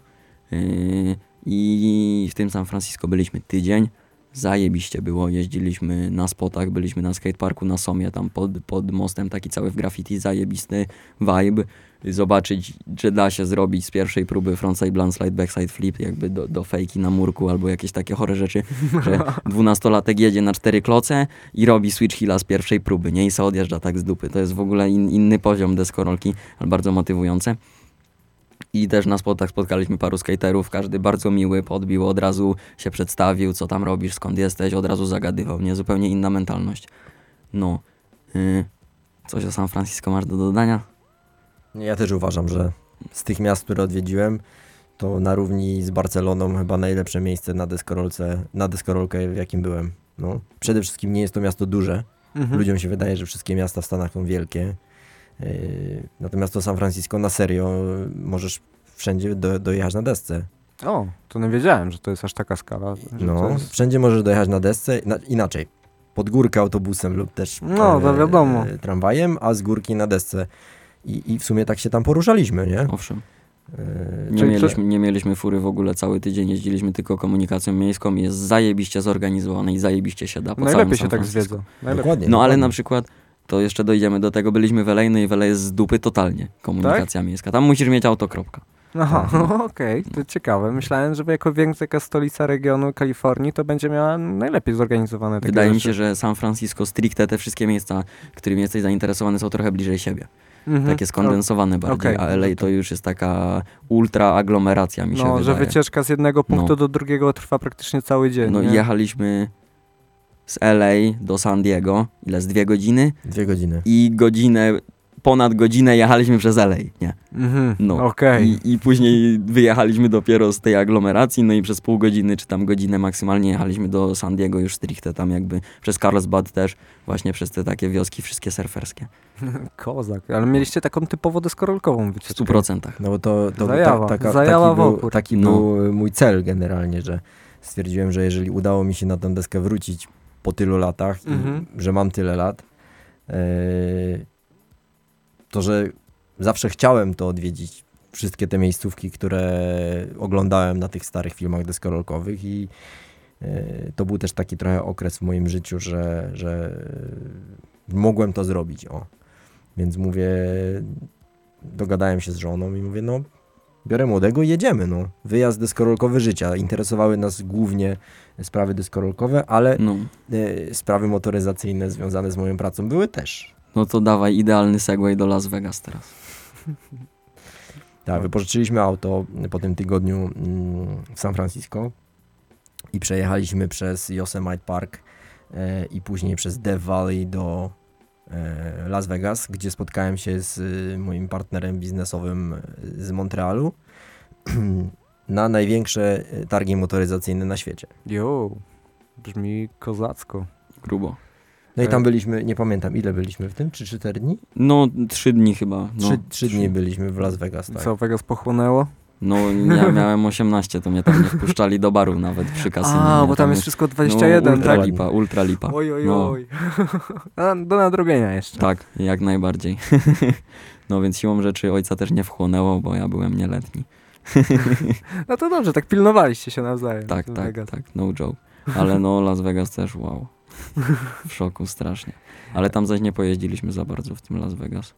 Yy, I w tym San Francisco byliśmy tydzień. Zajebiście było, jeździliśmy na spotach, byliśmy na skateparku na Somie, tam pod, pod mostem, taki cały w graffiti, zajebisty vibe. Zobaczyć, czy da się zrobić z pierwszej próby frontside, blindside, backside flip, jakby do, do fejki na murku albo jakieś takie chore rzeczy, (laughs) że dwunastolatek jedzie na cztery kloce i robi switch hilla z pierwszej próby, nie? I se odjeżdża tak z dupy. To jest w ogóle in, inny poziom deskorolki, ale bardzo motywujące. I też na spotach spotkaliśmy paru skaterów, każdy bardzo miły, podbił, od razu się przedstawił, co tam robisz, skąd jesteś, od razu zagadywał, nie? Zupełnie inna mentalność. No. Yy, coś o San Francisco masz do dodania? Ja też uważam, że z tych miast, które odwiedziłem, to na równi z Barceloną chyba najlepsze miejsce na deskorolce, na deskorolkę, w jakim byłem. No. Przede wszystkim nie jest to miasto duże. Mhm. Ludziom się wydaje, że wszystkie miasta w Stanach są wielkie. Yy, natomiast to San Francisco na serio możesz wszędzie do, dojechać na desce. O, to nie wiedziałem, że to jest aż taka skala. No, jest... wszędzie możesz dojechać na desce, na, inaczej. Pod górkę autobusem lub też No, to wiadomo. e, tramwajem, a z górki na desce. I, I w sumie tak się tam poruszaliśmy, nie? Owszem. E, Nie mieliśmy, nie mieliśmy fury w ogóle cały tydzień, jeździliśmy tylko komunikacją miejską jest zajebiście zorganizowane i zajebiście się da po całym Najlepiej się San tak zwiedza. Najlepiej. Dokładnie. No ale na przykład, to jeszcze dojdziemy do tego, byliśmy w LA, no i w LA jest z dupy totalnie komunikacja Tak? miejska. Tam musisz mieć auto, kropka. Aha, (laughs) okej, to ciekawe. Myślałem, że jako większa stolica regionu Kalifornii to będzie miała najlepiej zorganizowane takie Wydaje mi rzeczy. się, że San Francisco stricte te wszystkie miejsca, którymi jesteś zainteresowany są trochę bliżej siebie. Mhm. Takie skondensowane bardziej, okej. a LA to już jest taka ultra aglomeracja mi się No, że wydaje. wycieczka z jednego punktu No. do drugiego trwa praktycznie cały dzień. No nie? i jechaliśmy z LA do San Diego, ile z dwie godziny Dwie godziny. i godzinę, ponad godzinę jechaliśmy przez LA, nie? Mhm, No. okej. I, I później wyjechaliśmy dopiero z tej aglomeracji, no i przez pół godziny, czy tam godzinę maksymalnie jechaliśmy do San Diego już stricte tam jakby przez Carlsbad też, właśnie przez te takie wioski wszystkie surferskie. (laughs) Kozak, ale mieliście taką typowo deskorolkową W wycieczkę. stu procentach. No bo to, to Zajawa, ta, taka, zajała taki, był, taki No. był mój cel generalnie, że stwierdziłem, że jeżeli udało mi się na tę deskę wrócić po tylu latach, Mhm. że mam tyle lat, e, to że zawsze chciałem to odwiedzić, wszystkie te miejscówki, które oglądałem na tych starych filmach deskorolkowych i e, to był też taki trochę okres w moim życiu, że, że mogłem to zrobić, o. Więc mówię, dogadałem się z żoną i mówię, no biorę młodego i jedziemy, no. Wyjazd deskorolkowy życia. Interesowały nas głównie sprawy deskorolkowe, ale No, e, sprawy motoryzacyjne związane z moją pracą były też. no to dawaj idealny segway do Las Vegas teraz. Tak, wypożyczyliśmy auto po tym tygodniu mm, w San Francisco i przejechaliśmy przez Yosemite Park e, i później przez Death Valley do e, Las Vegas, gdzie spotkałem się z moim partnerem biznesowym z Montrealu (clears throat) na największe e, targi motoryzacyjne na świecie. Jo, brzmi kozacko. Grubo. No i E. tam byliśmy, nie pamiętam ile byliśmy w tym, czy 4 dni? No, trzy dni chyba. No, Trzy, trzy dni byliśmy w Las Vegas, tak. Co, Vegas pochłonęło? No, ja (laughs) miałem 18, to mnie tam nie wpuszczali do baru nawet przy kasynie. A, bo tam jest wszystko no, 21, ultra tak? lipa, ultra lipa. Oj, oj, No. oj. (laughs) Do nadrobienia jeszcze. Tak, jak najbardziej. (laughs) no więc siłą rzeczy ojca też nie wchłonęło, bo ja byłem nieletni. (laughs) No to dobrze, tak pilnowaliście się nawzajem. Tak, tak, Vegas. tak, no joke. Ale no Las Vegas też wow. (laughs) W szoku strasznie. Ale tam zaś nie pojeździliśmy za bardzo w tym Las Vegas.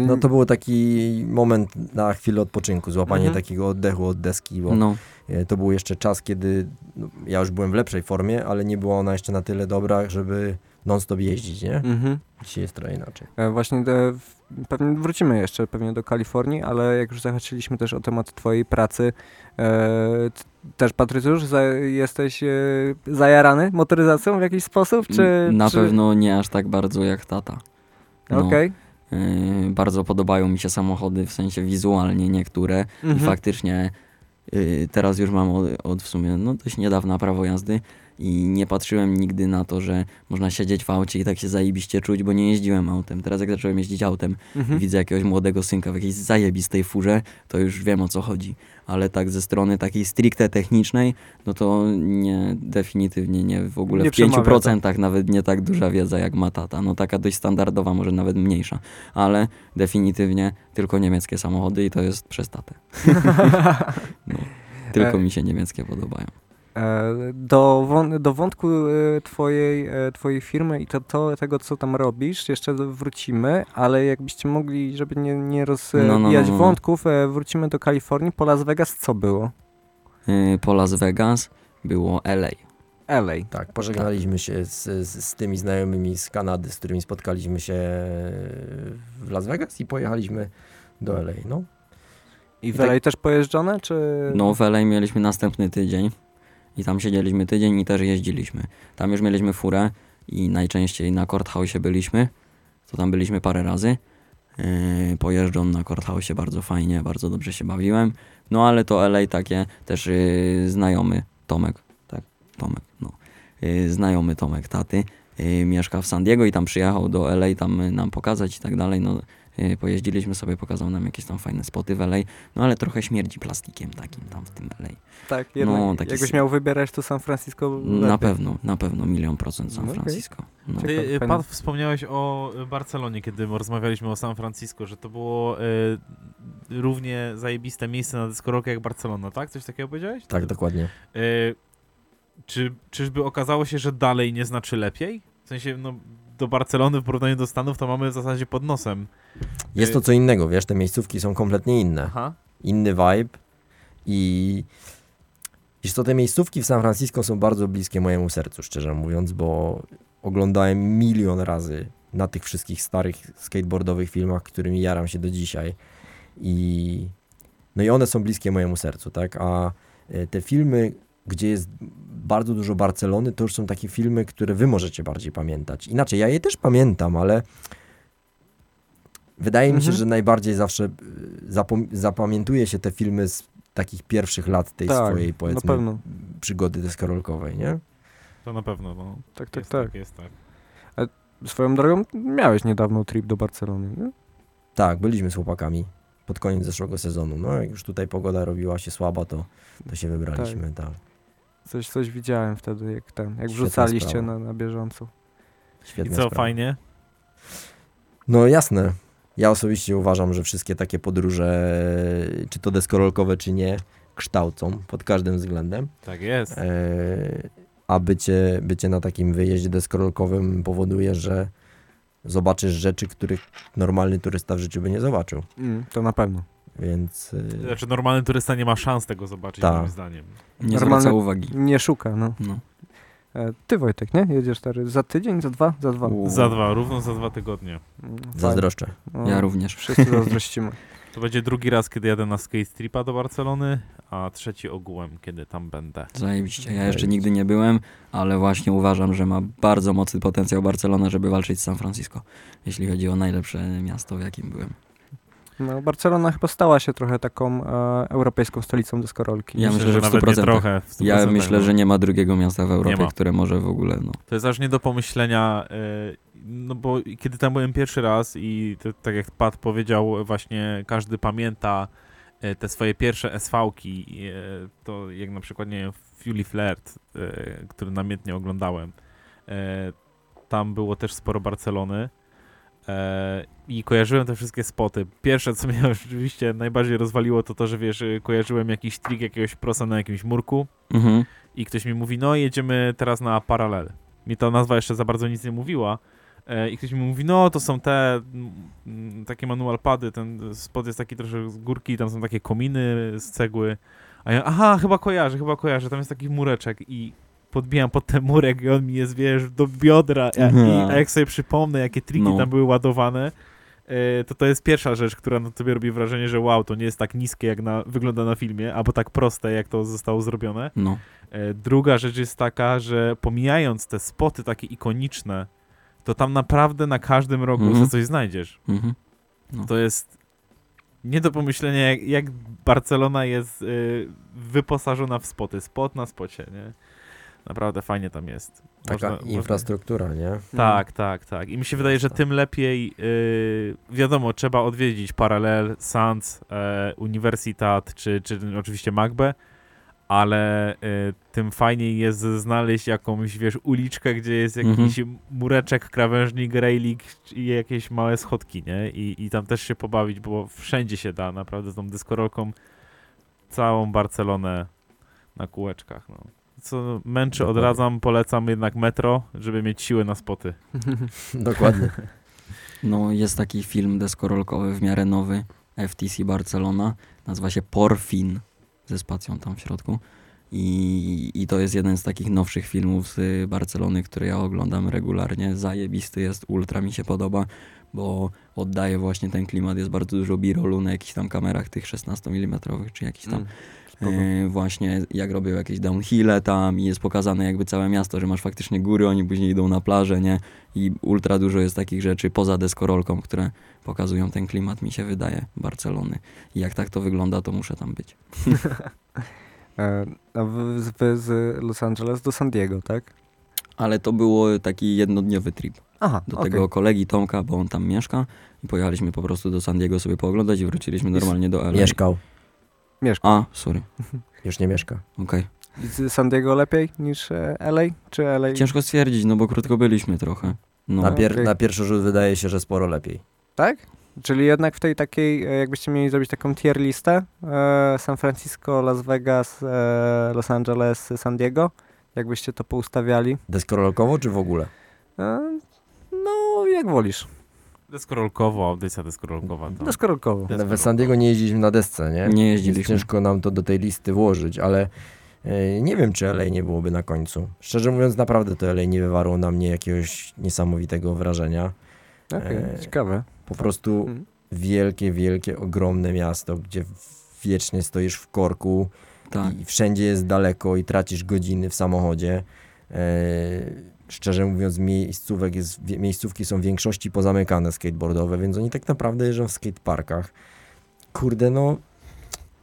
No to był taki moment na chwilę odpoczynku, złapanie Mhm. takiego oddechu od deski, bo No, e, to był jeszcze czas, kiedy no, ja już byłem w lepszej formie, ale nie była ona jeszcze na tyle dobra, żeby non-stop jeździć, nie? Mhm. Dzisiaj jest trochę inaczej. E, Właśnie e, w- pewnie wrócimy jeszcze pewnie do Kalifornii, ale jak już zahaczyliśmy też o temat twojej pracy, e, też Patrycjusz, za, jesteś e, zajarany motoryzacją w jakiś sposób? Czy, na czy... pewno nie aż tak bardzo jak tata. No, Okej. yy, bardzo podobają mi się samochody, w sensie wizualnie niektóre. I Mhm. faktycznie y, teraz już mam od, od w sumie no dość niedawna prawo jazdy i nie patrzyłem nigdy na to, że można siedzieć w aucie i tak się zajebiście czuć, bo nie jeździłem autem. Teraz jak zacząłem jeździć autem i Mhm. widzę jakiegoś młodego synka w jakiejś zajebistej furze, to już wiem o co chodzi. Ale tak ze strony takiej stricte technicznej, no to nie, definitywnie nie, w ogóle Nie w przemawia to. 5% nawet nie tak duża wiedza jak ma tata. No taka dość standardowa, może nawet mniejsza. Ale definitywnie tylko niemieckie samochody i to jest przez tatę. (laughs) No, tylko E, mi się niemieckie podobają. E, Do, wą- do wątku e, twojej, e, twojej firmy i to, to, tego, co tam robisz, jeszcze wrócimy, ale jakbyście mogli, żeby nie, nie rozwijać No, no, no, no. wątków, wrócimy do Kalifornii. Po Las Vegas co było? Po Las Vegas było LA. LA. Tak, pożegnaliśmy się z, z, z tymi znajomymi z Kanady, z którymi spotkaliśmy się w Las Vegas i pojechaliśmy do LA, no. I w tak- LA też pojeżdżone, czy... No w LA mieliśmy następny tydzień i tam siedzieliśmy tydzień i też jeździliśmy. Tam już mieliśmy furę i najczęściej na Courthouse byliśmy, to tam byliśmy parę razy. Yy, pojeżdżą na Courthouse bardzo fajnie, bardzo dobrze się bawiłem. No ale to LA takie też yy, znajomy Tomek, tak, Tomek, no. Yy, znajomy Tomek taty yy, mieszka w San Diego i tam przyjechał do LA tam yy, nam pokazać i tak dalej. No, pojeździliśmy sobie, pokazał nam jakieś tam fajne spoty w LA, no ale trochę śmierdzi plastikiem takim tam w tym LA. Tak, jednak, no, taki jakbyś miał wybierać, to San Francisco Na lepiej. pewno, na pewno milion procent San No. Francisco. No. Ciekawe, Ty, y, fajne. Pat, wspomniałeś o y, Barcelonie, kiedy rozmawialiśmy o San Francisco, że to było y, równie zajebiste miejsce na deskorolkę jak Barcelona, tak? Coś takiego powiedziałeś? Tak, dokładnie. Y, czy, czyżby okazało się, że dalej nie znaczy lepiej? W sensie, no, do Barcelony w porównaniu do Stanów to mamy w zasadzie pod nosem. Jest to co innego, wiesz, te miejscówki są kompletnie inne. Aha. Inny vibe i wiesz co, te miejscówki w San Francisco są bardzo bliskie mojemu sercu, szczerze mówiąc, bo oglądałem milion razy na tych wszystkich starych skateboardowych filmach, którymi jaram się do dzisiaj i no i one są bliskie mojemu sercu, tak, a e, te filmy, gdzie jest bardzo dużo Barcelony, to już są takie filmy, które wy możecie bardziej pamiętać. Inaczej, ja je też pamiętam, ale wydaje mi się, Mhm. że najbardziej zawsze zapom- zapamiętuje się te filmy z takich pierwszych lat tej Tak, swojej, na powiedzmy, pewno. przygody deskorolkowej, nie? To na pewno, no. Tak, tak, jest tak. tak. Jest tak. Swoją drogą miałeś niedawno trip do Barcelony, nie? Tak, byliśmy z chłopakami pod koniec zeszłego sezonu. No jak już tutaj pogoda robiła się słaba, to, to się wybraliśmy, tak. Coś, coś widziałem wtedy, jak ten, jak Świetna wrzucaliście na, na bieżąco. I Świetna co, sprawa. fajnie? No jasne. Ja osobiście uważam, że wszystkie takie podróże, czy to deskorolkowe, czy nie, kształcą pod każdym względem. Tak jest. E, a bycie, bycie na takim wyjeździe deskorolkowym powoduje, że zobaczysz rzeczy, których normalny turysta w życiu by nie zobaczył. Mm, to na pewno. Więc e, Znaczy, normalny turysta nie ma szans tego zobaczyć, Tak. moim zdaniem. Nie zwraca uwagi. Nie szuka, no. No. E, Ty Wojtek, nie? Jedziesz stary za tydzień, za dwa? Za dwa. U, Za dwa, równo za dwa tygodnie. Mm, fajnie. zazdroszczę. No, Ja również. Wszyscy (laughs) zazdrościmy. To będzie drugi raz, kiedy jadę na skate stripa do Barcelony, a trzeci ogółem, kiedy tam będę. Zajebiście. Ja jeszcze nigdy nie byłem, ale właśnie uważam, że ma bardzo mocny potencjał Barcelona, żeby walczyć z San Francisco, jeśli chodzi o najlepsze miasto, w jakim byłem. No, Barcelona chyba stała się trochę taką e, europejską stolicą deskorolki. Ja myślę, że w nawet nie 100%. trochę. W 100%, Ja myślę, no. że nie ma drugiego miasta w Europie, które może w ogóle, no. To jest aż nie do pomyślenia, y, no bo kiedy tam byłem pierwszy raz i to, tak jak Pat powiedział, właśnie każdy pamięta y, te swoje pierwsze SV-ki, y, to jak na przykład, nie wiem, Fury Flirt, y, który namiętnie oglądałem, y, tam było też sporo Barcelony, E, I kojarzyłem te wszystkie spoty. Pierwsze, co mnie (laughs) oczywiście najbardziej rozwaliło, to to, że wiesz, y, kojarzyłem jakiś trik jakiegoś prosa na jakimś murku Mhm. i ktoś mi mówi, no jedziemy teraz na paralel. Mi ta nazwa jeszcze za bardzo nic nie mówiła. E, I ktoś mi mówi, no to są te mm, takie manual pady, ten spod jest taki troszkę z górki, tam są takie kominy z cegły. A ja, aha, chyba kojarzę, chyba kojarzę, tam jest taki mureczek i podbijam pod ten murek i on mi jest, wiesz, do biodra. A, Mhm. i, a jak sobie przypomnę, jakie triki No. tam były ładowane, e, to to jest pierwsza rzecz, która na tobie robi wrażenie, że wow, to nie jest tak niskie, jak na, wygląda na filmie, albo tak proste, jak to zostało zrobione. No. E, Druga rzecz jest taka, że pomijając te spoty takie ikoniczne, to tam naprawdę na każdym rogu Mhm. sobie coś znajdziesz. Mhm. No. To jest nie do pomyślenia, jak, jak Barcelona jest y, wyposażona w spoty. Spot na spocie, nie? Naprawdę fajnie tam jest. Taka Można- infrastruktura, nie? tak, tak, tak. I mi się wydaje, że tym lepiej, yy, wiadomo, trzeba odwiedzić Paralel, Sans, e, Uniwersytat, czy, czy oczywiście Magbe, ale y, tym fajniej jest znaleźć jakąś, wiesz, uliczkę, gdzie jest Mhm. jakiś mureczek, krawężnik, railing i jakieś małe schodki, nie? I, I tam też się pobawić, bo wszędzie się da, naprawdę, z tą deskorolką całą Barcelonę na kółeczkach, no. Co męczy, Dokładnie. odradzam, polecam jednak metro, żeby mieć siłę na spoty. (laughs) Dokładnie. No, jest taki film deskorolkowy w miarę nowy, FTC Barcelona, nazywa się Porfin, ze spacją tam w środku. I, I to jest jeden z takich nowszych filmów z Barcelony, który ja oglądam regularnie. Zajebisty jest, ultra mi się podoba, bo oddaje właśnie ten klimat. Jest bardzo dużo b-rollu na jakichś tam kamerach tych 16 mm, czy jakiś tam Mm, e, właśnie jak robią jakieś downhille tam i jest pokazane jakby całe miasto, że masz faktycznie góry, oni później idą na plażę, nie? I ultra dużo jest takich rzeczy poza deskorolką, które pokazują ten klimat, mi się wydaje, Barcelony. I jak tak to wygląda, to muszę tam być. (laughs) E, A wy, wy z Los Angeles do San Diego, tak? Ale to było taki jednodniowy trip. Aha, Do okej. tego kolegi Tomka, bo on tam mieszka i pojechaliśmy po prostu do San Diego sobie pooglądać i wróciliśmy normalnie do LA. Mieszkał. Mieszka. A, sorry, (laughs) Już nie mieszka. okej. Z San Diego lepiej niż e, LA? Czy LA? Ciężko stwierdzić, no bo krótko byliśmy trochę. No. Na, pier- okej. na pierwszy rzut wydaje się, że sporo lepiej. Tak? Czyli jednak w tej takiej, e, jakbyście mieli zrobić taką tier listę, e, San Francisco, Las Vegas, e, Los Angeles, San Diego, jakbyście to poustawiali? Deskorolkowo czy w ogóle? E, no, jak wolisz. Deskorolkowo, audycja deskorolkowa. To. Deskorolkowo. Ale w San Diego nie jeździliśmy na desce, nie? Nie Więc jeździliśmy. ciężko nam to do tej listy włożyć, ale e, nie wiem, czy LA nie byłoby na końcu. Szczerze mówiąc, naprawdę to LA nie wywarło na mnie jakiegoś niesamowitego wrażenia. Okej, E, ciekawe. Po prostu Mhm. wielkie, wielkie, ogromne miasto, gdzie wiecznie stoisz w korku Tak. i wszędzie jest daleko i tracisz godziny w samochodzie. E, szczerze mówiąc, miejscówek jest, miejscówki są w większości pozamykane skateboardowe, więc oni tak naprawdę jeżdżą w skateparkach. Kurde, no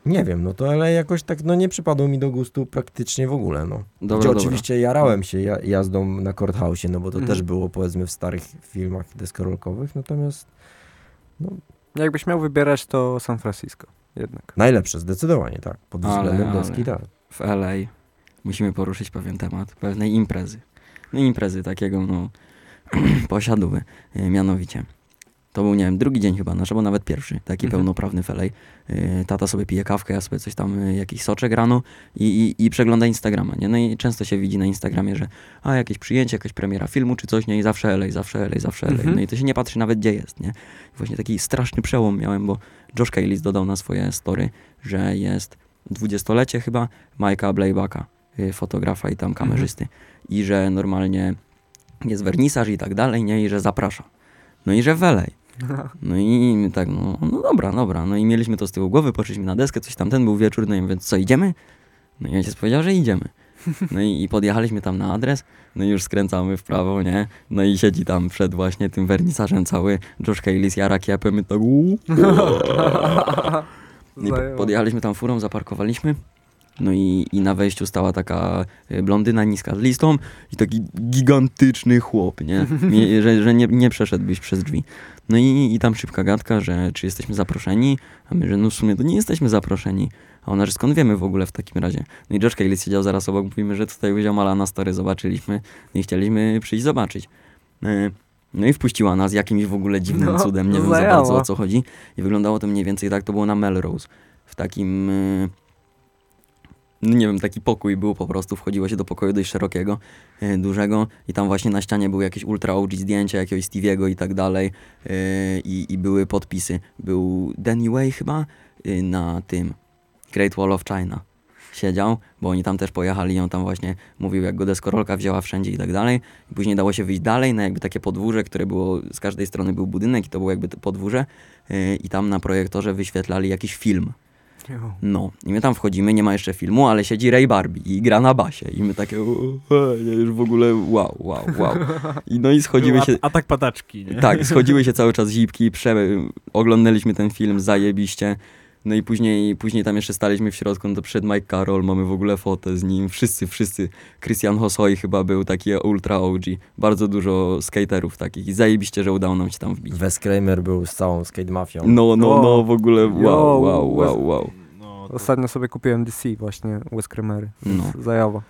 nie wiem, no to ale jakoś tak no nie przypadło mi do gustu praktycznie w ogóle, no. Dobra, Gdzie dobra. oczywiście jarałem się ja, jazdą na Courthouse, no bo to Mhm. też było powiedzmy w starych filmach deskorolkowych, natomiast Jakbyś miał wybierać, to San Francisco jednak. najlepsze zdecydowanie, tak, pod Ale- względem ale- deski, tak. w LA musimy poruszyć pewien temat, pewnej imprezy. No imprezy takiego, no, (clears throat) posiadówy, y, mianowicie. To był, nie wiem, drugi dzień chyba nasz, albo nawet pierwszy, taki Mhm. pełnoprawny LA. Y, Tata sobie pije kawkę, ja sobie coś tam, y, jakiś soczek rano i, i, i przegląda Instagrama, nie? No i często się widzi na Instagramie, że a, jakieś przyjęcie, jakaś premiera filmu czy coś, nie? I zawsze LA, zawsze LA, zawsze LA. Mhm. No i to się nie patrzy nawet, gdzie jest, nie? I właśnie taki straszny przełom miałem, bo Josh Kailis dodał na swoje story, że jest dwudziestolecie chyba Majka Blaybacka, fotografa i tam kamerzysty. I że normalnie jest wernisaż i tak dalej, nie? I że zaprasza. No i że welej. No i tak, no, no dobra, dobra. No i mieliśmy to z tyłu głowy, poszliśmy na deskę, coś tam, ten był wieczór, no i więc co, idziemy? No i ojciec powiedział, że idziemy. No i, i podjechaliśmy tam na adres, no i już skręcamy w prawo, nie? No i siedzi tam przed właśnie tym wernisażem cały Josh Kailis, jara kiepem, my tak uuu. (laughs) No i podjechaliśmy tam furą, zaparkowaliśmy. No i, i na wejściu stała taka y, blondyna niska z listą i taki gigantyczny chłop, nie? (laughs) Nie, że że nie, nie przeszedłbyś przez drzwi. No i, i tam szybka gadka, że czy jesteśmy zaproszeni, a my, że no w sumie to nie jesteśmy zaproszeni. A ona, że skąd wiemy w ogóle w takim razie? No i Josh Cayley siedział zaraz obok, mówimy, że tutaj u ziomala na story zobaczyliśmy i chcieliśmy przyjść zobaczyć. Y, No i wpuściła nas jakimś w ogóle dziwnym No, cudem, nie no wiem za bardzo o co chodzi. I wyglądało to mniej więcej tak, to było na Melrose. W takim, no nie wiem, taki pokój był po prostu, wchodziło się do pokoju dość szerokiego, y, dużego i tam właśnie na ścianie były jakieś ultra OG zdjęcia jakiegoś Stevie'ego i tak dalej y, i, i były podpisy. Był Danny Way chyba y, na tym Great Wall of China siedział, bo oni tam też pojechali i on tam właśnie mówił, jak go deskorolka wzięła wszędzie i tak dalej. I później dało się wyjść dalej na jakby takie podwórze, które było, z każdej strony był budynek i to było jakby podwórze i tam na projektorze wyświetlali jakiś film. No, i my tam wchodzimy, nie ma jeszcze filmu, ale siedzi Ray Barbie i gra na basie. I my takie, o, nie, już w ogóle wow, wow, wow. I no i schodziły się... at- atak padaczki, nie? Tak, schodziły się cały czas zipki, prze... oglądaliśmy ten film zajebiście. No i później, później tam jeszcze staliśmy w środku, no to przed Mike Carroll, mamy w ogóle fotę z nim, wszyscy, wszyscy. Christian Hosoi chyba był taki ultra OG, bardzo dużo skaterów takich i zajebiście, że udało nam się tam wbić. Wes Kramer był z całą skate mafią. No, no, no, w ogóle wow, wow, wow, wow. No, Ostatnio sobie kupiłem DC właśnie, Wes Kramery. No. Zajawa.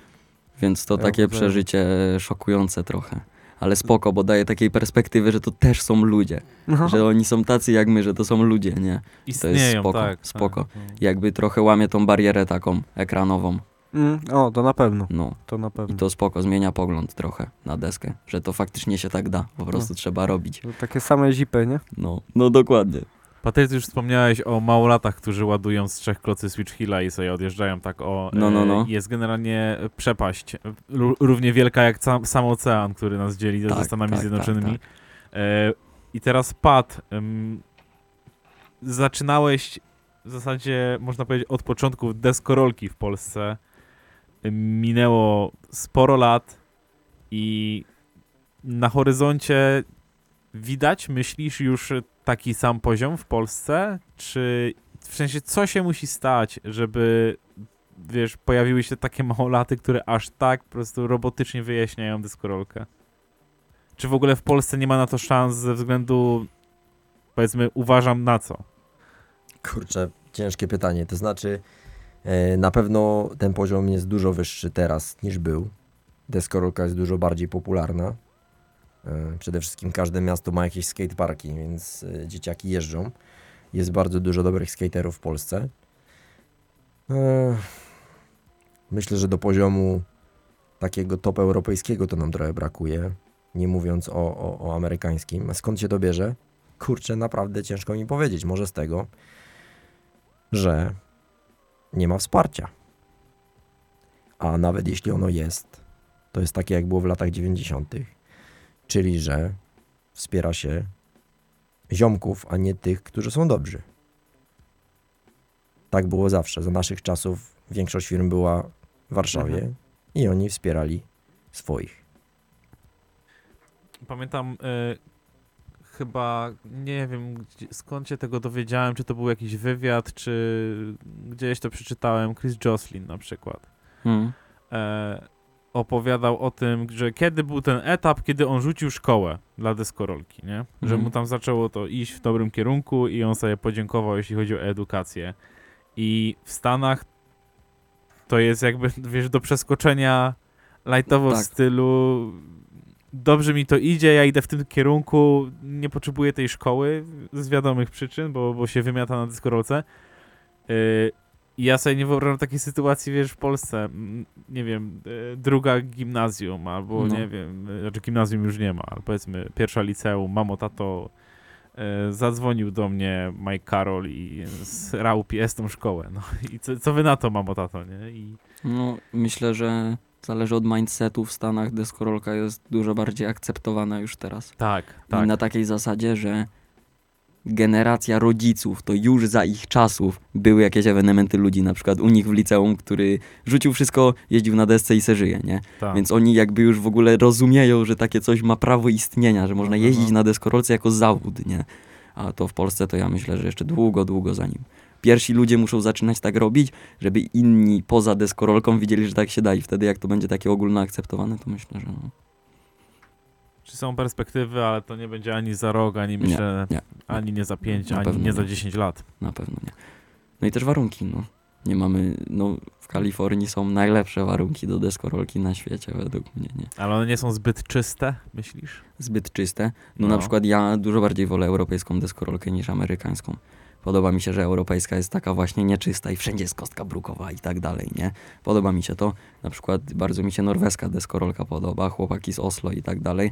Więc to takie przeżycie szokujące trochę. Ale spoko, bo daje takiej perspektywy, że to też są ludzie. No. Że oni są tacy jak my, że to są ludzie, nie? to Istnieją, jest spoko, tak. spoko. Tak, no. Jakby trochę łamie tą barierę taką ekranową. Mm, o, to na pewno. No. To na I pewno. to spoko, zmienia pogląd trochę na deskę, że to faktycznie się tak da, po prostu trzeba robić. To Takie same zipy, nie? No, no dokładnie. Patrycy, już wspomniałeś o małolatach, którzy ładują z trzech klocy Switch Hilla i sobie odjeżdżają tak o... No, no, e, no. Jest generalnie przepaść, ró- równie wielka jak sam, sam ocean, który nas dzieli ze Tak, Stanami tak, Zjednoczonymi. tak, E, I teraz Pat, zaczynałeś w zasadzie, można powiedzieć, od początku deskorolki w Polsce. Minęło sporo lat i na horyzoncie widać, myślisz już taki sam poziom w Polsce? Czy w sensie, co się musi stać, żeby wiesz, pojawiły się takie (laughs) małolaty, które aż tak po prostu robotycznie wyjaśniają deskorolkę? Czy w ogóle w Polsce nie ma na to szans ze względu, powiedzmy, uważam na co? Kurczę, ciężkie pytanie. To znaczy, e, na pewno ten poziom jest dużo wyższy teraz niż był. Deskorolka jest dużo bardziej popularna. E, przede wszystkim każde miasto ma jakieś skateparki, więc e, dzieciaki jeżdżą. Jest bardzo dużo dobrych skaterów w Polsce. E, myślę, że do poziomu takiego top europejskiego to nam trochę brakuje. Nie mówiąc o, o, o amerykańskim. A skąd się to bierze? Kurczę, naprawdę ciężko mi powiedzieć. Może z tego, że nie ma wsparcia. A nawet jeśli ono jest, to jest takie, jak było w latach 90., czyli że wspiera się ziomków, a nie tych, którzy są dobrzy. Tak było zawsze. Za naszych czasów większość firm była w Warszawie Mhm. i oni wspierali swoich. Pamiętam e, chyba, nie wiem gdzie, skąd się tego dowiedziałem, czy to był jakiś wywiad, czy gdzieś to przeczytałem, Chris Jocelyn na przykład. Hmm. e, opowiadał o tym, że kiedy był ten etap, kiedy on rzucił szkołę dla deskorolki, nie? Że Mhm. mu tam zaczęło to iść w dobrym kierunku i on sobie podziękował, jeśli chodzi o edukację. I w Stanach to jest jakby, (laughs) wiesz, do przeskoczenia lightowo w Tak. stylu dobrze mi to idzie, ja idę w tym kierunku, nie potrzebuję tej szkoły z wiadomych przyczyn, bo, bo się wymiata na deskorolce. Yy, i ja sobie nie wyobrażam takiej sytuacji, wiesz, w Polsce, nie wiem, e, druga gimnazjum, albo No. nie wiem, e, znaczy gimnazjum już nie ma, ale powiedzmy pierwsza liceum, mamo, tato, e, zadzwonił do mnie Mike Carroll i srał pies tą szkołę, no i co, co wy na to, mamo, tato, nie? I No, myślę, że zależy od mindsetu w Stanach. Deskorolka jest dużo bardziej akceptowana już teraz. tak, I tak, na takiej zasadzie, że generacja rodziców, to już za ich czasów były jakieś ewenementy ludzi, na przykład u nich w liceum, który rzucił wszystko, jeździł na desce i se żyje, nie? tak. Więc oni jakby już w ogóle rozumieją, że takie coś ma prawo istnienia, że można No, no, jeździć no. na deskorolce jako zawód, nie? A to w Polsce to ja myślę, że jeszcze długo, długo za nim. Pierwsi ludzie muszą zaczynać tak robić, żeby inni poza deskorolką widzieli, że tak się da i wtedy jak to będzie takie ogólno akceptowane, to myślę, że no. Czy są perspektywy, ale to nie będzie ani za rok, ani myślę, nie. ani nie za pięć, Na ani pewno nie za nie. dziesięć lat. Na pewno nie. No i też warunki, no. Nie mamy, no w Kalifornii są najlepsze warunki do deskorolki na świecie według mnie, nie? Ale one nie są zbyt czyste, myślisz? Zbyt czyste. No, No. na przykład ja dużo bardziej wolę europejską deskorolkę niż amerykańską. Podoba mi się, że europejska jest taka właśnie nieczysta i wszędzie jest kostka brukowa i tak dalej, nie? Podoba mi się to. Na przykład bardzo mi się norweska deskorolka podoba, chłopaki z Oslo i tak dalej.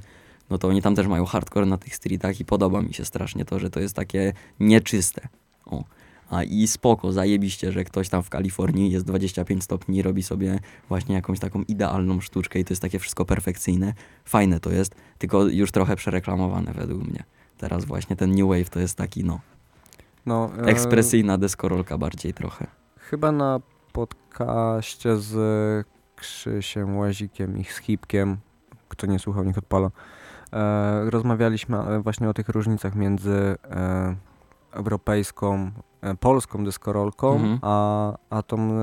No to oni tam też mają hardcore na tych streetach i podoba mi się strasznie to, że to jest takie nieczyste. O. A i spoko, zajebiście, że ktoś tam w Kalifornii jest 25 stopni i robi sobie właśnie jakąś taką idealną sztuczkę i to jest takie wszystko perfekcyjne. Fajne to jest, tylko już trochę przereklamowane według mnie. Teraz właśnie ten New Wave to jest taki, no, No, e, ekspresyjna deskorolka bardziej trochę. Chyba na podcaście z Krzysiem Łazikiem i z Hipkiem, kto nie słuchał, niech odpala, rozmawialiśmy e, właśnie o tych różnicach między e, europejską, e, polską deskorolką, Mhm. a, a tą e,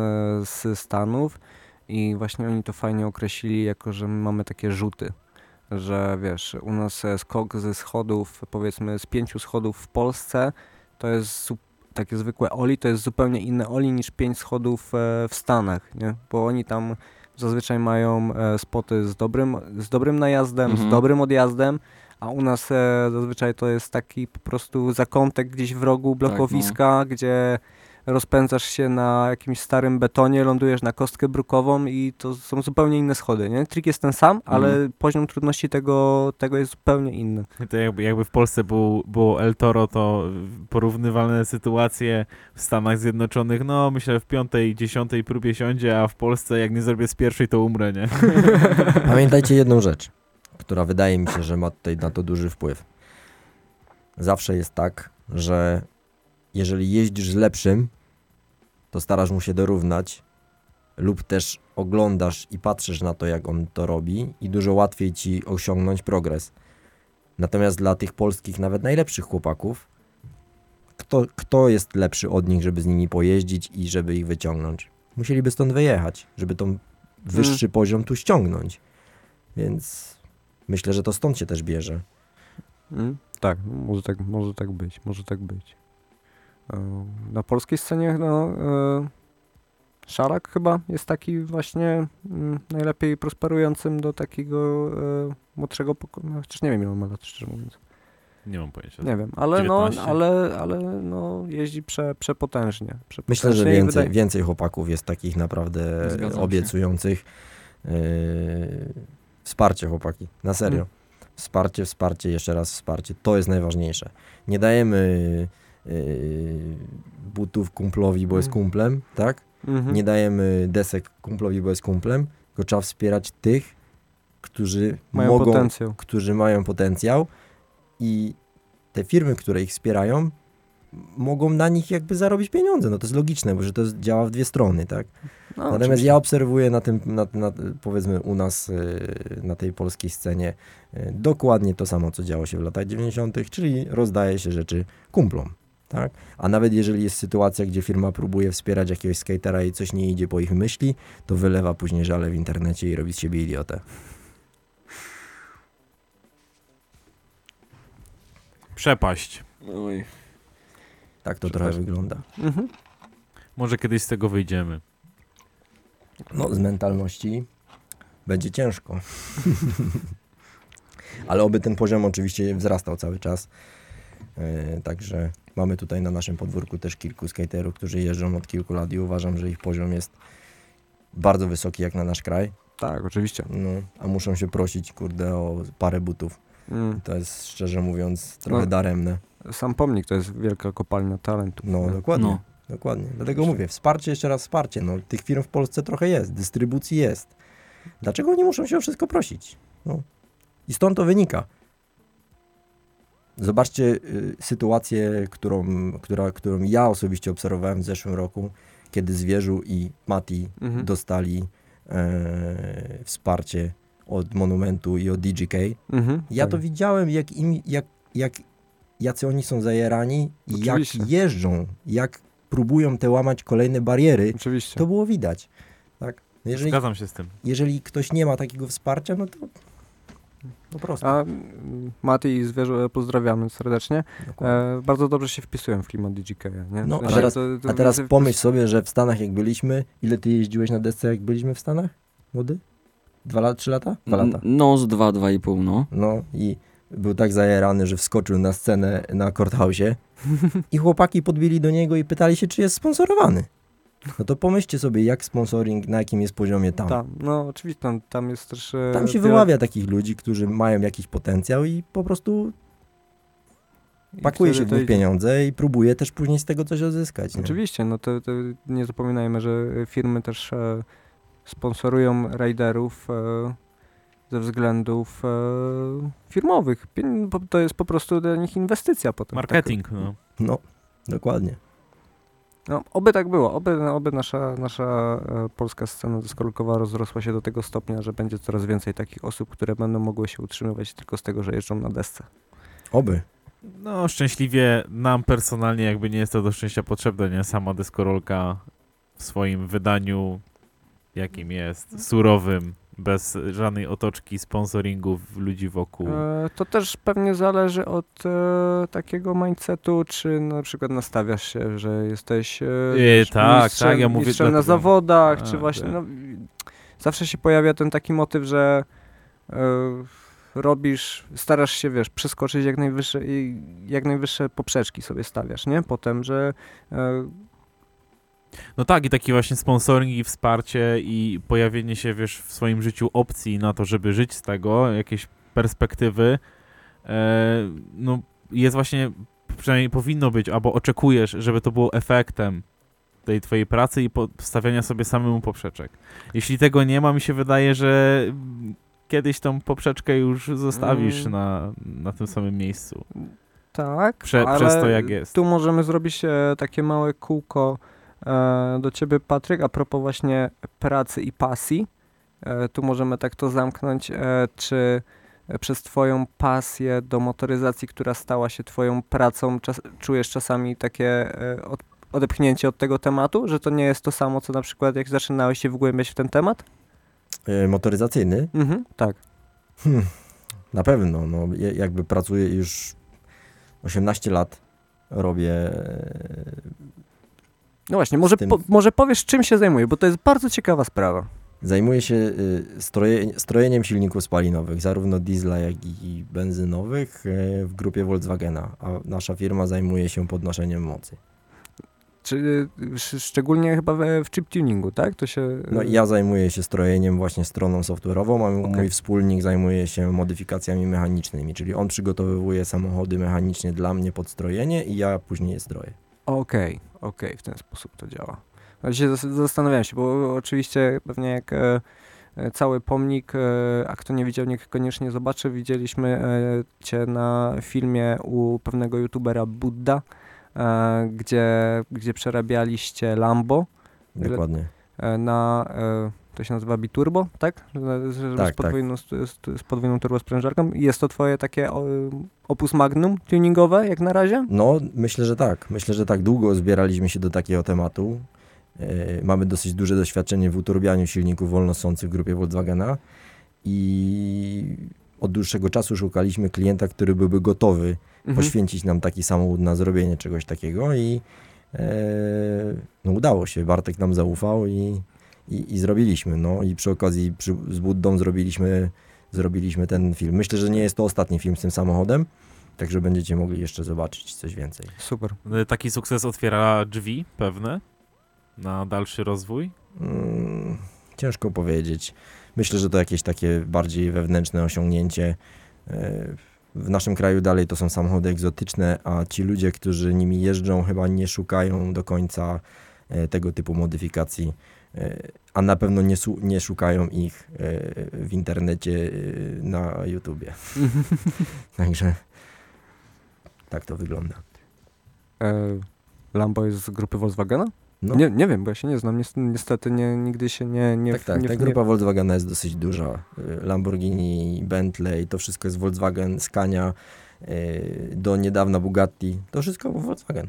z Stanów i właśnie oni to fajnie określili, jako że my mamy takie rzuty, że wiesz, u nas e, skok ze schodów, powiedzmy z pięciu schodów w Polsce, to jest takie zwykłe oli, to jest zupełnie inne oli niż pięć schodów e, w Stanach, nie? Bo oni tam zazwyczaj mają e, spoty z dobrym, z dobrym najazdem, Mhm. z dobrym odjazdem, a u nas e, zazwyczaj to jest taki po prostu zakątek gdzieś w rogu blokowiska, gdzie rozpędzasz się na jakimś starym betonie, lądujesz na kostkę brukową i to są zupełnie inne schody, nie? Trik jest ten sam, ale poziom trudności tego, tego jest zupełnie inny. To jakby, jakby w Polsce był, było El Toro, to porównywalne sytuacje w Stanach Zjednoczonych, no myślę w piątej, dziesiątej próbie siądzie, a w Polsce jak nie zrobię z pierwszej, to umrę, nie? (laughs) Pamiętajcie jedną rzecz, która wydaje mi się, że ma tutaj na to duży wpływ. Zawsze jest tak, że jeżeli jeździsz z lepszym, to starasz mu się dorównać, lub też oglądasz i patrzysz na to, jak on to robi, i dużo łatwiej ci osiągnąć progres. Natomiast dla tych polskich, nawet najlepszych chłopaków, kto, kto jest lepszy od nich, żeby z nimi pojeździć i żeby ich wyciągnąć? Musieliby stąd wyjechać, żeby tą wyższy poziom tu ściągnąć. Więc myślę, że to stąd się też bierze. Mm, tak, może tak, może tak być, może tak być. E, Na polskiej scenie no, e, Szarak chyba jest taki właśnie mm, najlepiej prosperującym do takiego e, młodszego pokolenia. Chociaż nie wiem ile on ma lat, szczerze mówiąc. Nie mam pojęcia. Nie wiem, ale no, 19? ale, ale no jeździ prze, przepotężnie. Myślę, że przepotężnie więcej, wydaje- więcej chłopaków jest takich naprawdę Zgadzam obiecujących. Yy, wsparcie chłopaki, na serio. Mm. Wsparcie, wsparcie, jeszcze raz wsparcie. To jest najważniejsze. Nie dajemy butów kumplowi, bo jest Mm. kumplem, tak? Mhm. Nie dajemy desek kumplowi, bo jest kumplem, tylko trzeba wspierać tych, którzy Mają mogą, potencjał. którzy mają potencjał i te firmy, które ich wspierają, mogą na nich jakby zarobić pieniądze. No to jest logiczne, bo że to działa w dwie strony, tak? No, Natomiast oczywiście. ja obserwuję na tym, na, na, powiedzmy u nas, y, na tej polskiej scenie, y, dokładnie to samo, co działo się w latach 90., czyli rozdaje się rzeczy kumplom. Tak? A nawet jeżeli jest sytuacja, gdzie firma próbuje wspierać jakiegoś skatera i coś nie idzie po ich myśli, to wylewa później żale w internecie i robi z siebie idiotę. Przepaść. Oj. Tak to trochę wygląda. Mhm. Może kiedyś z tego wyjdziemy. No, z mentalności będzie ciężko. (laughs) Ale oby ten poziom oczywiście wzrastał cały czas. E, także mamy tutaj na naszym podwórku też kilku skaterów, którzy jeżdżą od kilku lat i uważam, że ich poziom jest bardzo wysoki jak na nasz kraj. Tak, oczywiście. No, a muszą się prosić, kurde, o parę butów. Mm. To jest szczerze mówiąc trochę No. daremne. Sam pomnik to jest wielka kopalnia talentu. No, dokładnie. No. Dokładnie. Dlatego mówię, wsparcie, jeszcze raz wsparcie. No, tych firm w Polsce trochę jest, dystrybucji jest. Dlaczego oni muszą się o wszystko prosić? No. I stąd to wynika. Zobaczcie y, sytuację, którą, która, którą ja osobiście obserwowałem w zeszłym roku, kiedy Zwierzu i Mati Mhm. dostali e, wsparcie od Monumentu i od DGK. Mhm, Ja tak. to widziałem, jak, im, jak, jak jacy oni są zajerani i jak jeżdżą, jak próbują te łamać kolejne bariery, Oczywiście. to było widać. Tak? No Jeżeli, Zgadzam się z tym. jeżeli ktoś nie ma takiego wsparcia, no to Po prostu. A mm, Mati i Zwierzę pozdrawiamy serdecznie. E, bardzo dobrze się wpisują w klimat DJK, nie? No, a teraz, to- to a teraz pomyśl sobie, że w Stanach jak byliśmy, ile ty jeździłeś na desce jak byliśmy w Stanach? Młody? Dwa lata, trzy lata? Dwa lata. No, z dwa, dwa i pół, no. No i był tak zajerany, że wskoczył na scenę na Courthouse'ie i chłopaki podbili do niego i pytali się, czy jest sponsorowany. No to pomyślcie sobie, jak sponsoring, na jakim jest poziomie tam. Tam, no oczywiście tam, tam jest też... e, Tam się wiele- wyławia takich ludzi, którzy mają jakiś potencjał i po prostu i pakuje się w nich idzie. pieniądze i próbuje też później z tego coś odzyskać. Nie? Oczywiście, no to, to nie zapominajmy, że firmy też e, sponsorują rajderów e, ze względów e, firmowych. To jest po prostu dla nich inwestycja potem. Marketing, no. No, dokładnie. No, oby tak było, oby, oby nasza, nasza e, polska scena deskorolkowa rozrosła się do tego stopnia, że będzie coraz więcej takich osób, które będą mogły się utrzymywać tylko z tego, że jeżdżą na desce. Oby. No, szczęśliwie nam personalnie jakby nie jest to do szczęścia potrzebne, nie? Sama deskorolka w swoim wydaniu, jakim jest, surowym, bez żadnej otoczki, sponsoringów, ludzi wokół. E, to też pewnie zależy od e, takiego mindsetu, czy na przykład nastawiasz się, że jesteś e, tak, mistrzem, tak, ja mówię mistrzem na zawodach, Tak, czy właśnie, tak. no, zawsze się pojawia ten taki motyw, że robisz, starasz się, wiesz, przeskoczyć jak najwyższe, jak najwyższe poprzeczki sobie stawiasz, nie? Potem, że No tak, i taki właśnie sponsoring i wsparcie i pojawienie się, wiesz, w swoim życiu opcji na to, żeby żyć z tego, jakieś perspektywy, e, no jest właśnie, przynajmniej powinno być, albo oczekujesz, żeby to było efektem tej twojej pracy i stawiania sobie samemu poprzeczek. Jeśli tego nie ma, mi się wydaje, że kiedyś tą poprzeczkę już zostawisz Mm. na, na tym samym miejscu. Tak, Prze- ale przez to, jak jest. Tu możemy zrobić e, takie małe kółko do ciebie, Patryk, a propos właśnie pracy i pasji. E, tu możemy tak to zamknąć. E, czy e, przez twoją pasję do motoryzacji, która stała się twoją pracą, czas, czujesz czasami takie e, od, odepchnięcie od tego tematu, że to nie jest to samo, co na przykład jak zaczynałeś się wgłębiać w ten temat? E, motoryzacyjny? Mhm, tak. Hmm, na pewno. No, jakby pracuję już 18 lat. Robię e, No właśnie, może, po, może powiesz, czym się zajmuje, bo to jest bardzo ciekawa sprawa. Zajmuję się y, stroje, strojeniem silników spalinowych, zarówno diesla, jak i benzynowych y, w grupie Volkswagena, a nasza firma zajmuje się podnoszeniem mocy. Czy sz- szczególnie chyba w chip tuningu, tak? To się. No i ja zajmuję się strojeniem właśnie stroną software'ową, a Okej. mój wspólnik zajmuje się modyfikacjami mechanicznymi, czyli on przygotowuje samochody mechanicznie dla mnie pod strojenie i ja później je stroję. Okej, okej, w ten sposób to działa. Ale się zas- zastanawiałem się, bo oczywiście pewnie jak e, e, cały pomnik, e, a kto nie widział, niech koniecznie zobaczy. Widzieliśmy e, cię na filmie u pewnego youtubera Buddha, e, gdzie, gdzie przerabialiście Lambo Dokładnie. e, na. To się nazywa Biturbo, tak? Z, Tak, z, podwójną, z, z, z podwójną turbosprężarką. Jest to twoje takie opus magnum tuningowe, jak na razie? No, myślę, że tak. Myślę, że tak długo zbieraliśmy się do takiego tematu. E, mamy dosyć duże doświadczenie w uturbianiu silników wolnosących w grupie Volkswagena i od dłuższego czasu szukaliśmy klienta, który byłby gotowy Mhm. poświęcić nam taki samochód na zrobienie czegoś takiego i e, no udało się. Bartek nam zaufał i, i, i zrobiliśmy. No i przy okazji przy, z Buddą zrobiliśmy, zrobiliśmy ten film. Myślę, że nie jest to ostatni film z tym samochodem, także będziecie mogli jeszcze zobaczyć coś więcej. Super. E, Taki sukces otwiera drzwi pewne na dalszy rozwój. Mm, ciężko powiedzieć. Myślę, że to jakieś takie bardziej wewnętrzne osiągnięcie. E, W naszym kraju dalej to są samochody egzotyczne, a ci ludzie, którzy nimi jeżdżą, chyba nie szukają do końca e, tego typu modyfikacji, a na pewno nie, nie szukają ich e, w internecie e, na YouTubie. (laughs) Także tak to wygląda. E, Lambo jest z grupy Volkswagena? No. Nie, nie wiem, bo ja się nie znam. Niest- Niestety nie, nigdy się nie... nie Tak, tak. nie, Ta grupa Volkswagena jest dosyć duża. Lamborghini, Bentley, to wszystko jest Volkswagen, Scania, do niedawna Bugatti. To wszystko Volkswagen.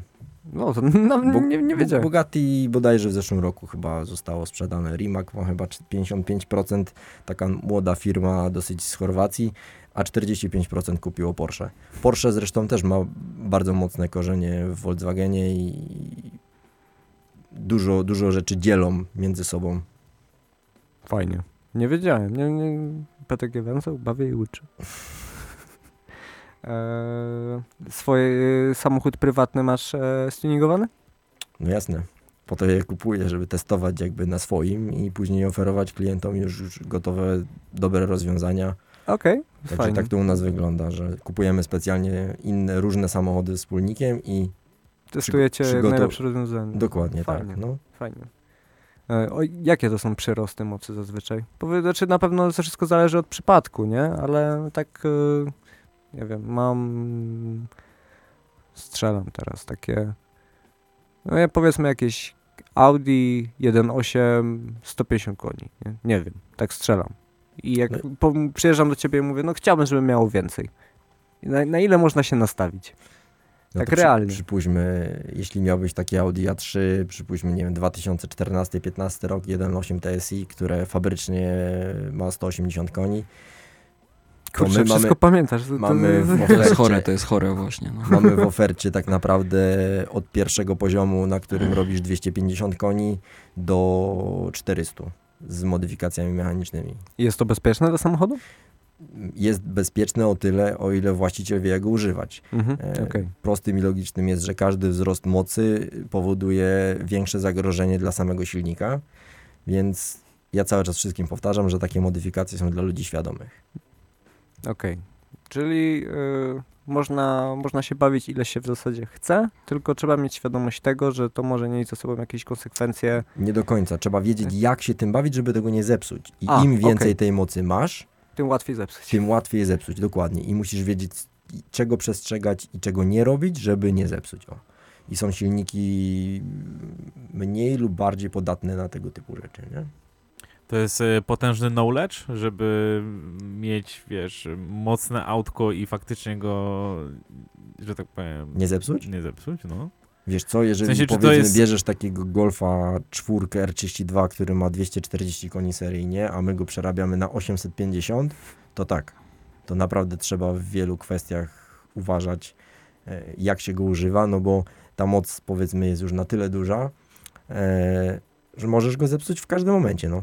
No, to (laughs) no, Bu- nie, nie wiedziałem. Bugatti bodajże w zeszłym roku chyba zostało sprzedane. Rimac ma chyba 55%, taka młoda firma dosyć z Chorwacji, a 45% kupiło Porsche. Porsche zresztą też ma bardzo mocne korzenie w Volkswagenie i dużo, dużo rzeczy dzielą między sobą. Fajnie. Nie wiedziałem. Nie, nie, PTG węzeł, bawię i uczy. Eee, swoje e, samochód prywatny masz e, stuningowany? No jasne. Po to je kupuję, żeby testować jakby na swoim i później oferować klientom już, już gotowe, dobre rozwiązania. Okej, Także fajnie. tak to u nas wygląda, że kupujemy specjalnie inne, różne samochody z wspólnikiem i Testujecie przygotow- najlepsze rozwiązanie. dokładnie Fajnie. tak. No. Fajnie. E, o, jakie to są przyrosty mocy zazwyczaj? Znaczy na pewno to wszystko zależy od przypadku, nie? Ale tak, e, nie wiem, mam, strzelam teraz takie, no ja powiedzmy jakieś Audi 1.8 150 koni, nie? nie wiem, tak strzelam. I jak No. po, przyjeżdżam do ciebie i mówię, no chciałbym, żeby miało więcej. Na, na ile można się nastawić? No Tak realnie. Przypuśćmy, jeśli miałbyś takie Audi A3, przypuśćmy, nie wiem, 2014-15 rok, 1.8 TSI, które fabrycznie ma 180 koni. Kurczę, my wszystko mamy, pamiętasz. To, mamy To jest chore, to jest chore właśnie. No. mamy w ofercie tak naprawdę od pierwszego poziomu, na którym robisz 250 koni, do 400 z modyfikacjami mechanicznymi. Jest to bezpieczne dla samochodu? Jest bezpieczne o tyle, o ile właściciel wie, jak go używać. Mhm, E, okej. Prostym i logicznym jest, że każdy wzrost mocy powoduje większe zagrożenie dla samego silnika, więc ja cały czas wszystkim powtarzam, że takie modyfikacje są dla ludzi świadomych. Okej. Czyli y, można, można się bawić ile się w zasadzie chce, tylko trzeba mieć świadomość tego, że to może nieść ze sobą jakieś konsekwencje. Nie do końca. Trzeba wiedzieć, jak się tym bawić, żeby tego nie zepsuć. I A, im więcej okej. tej mocy masz, Tym łatwiej zepsuć. tym łatwiej je zepsuć. Dokładnie. I musisz wiedzieć, czego przestrzegać i czego nie robić, żeby nie zepsuć. O. I są silniki mniej lub bardziej podatne na tego typu rzeczy. Nie? To jest e, potężny knowledge, żeby mieć, wiesz, mocne autko i faktycznie go, że tak powiem, nie zepsuć? Nie zepsuć, no. Wiesz co, jeżeli W sensie, powiedzmy jest- bierzesz takiego Golfa 4 R32, który ma 240 koni seryjnie, a my go przerabiamy na 850, to tak, to naprawdę trzeba w wielu kwestiach uważać, e, jak się go używa, no bo ta moc powiedzmy jest już na tyle duża, e, że możesz go zepsuć w każdym momencie, no.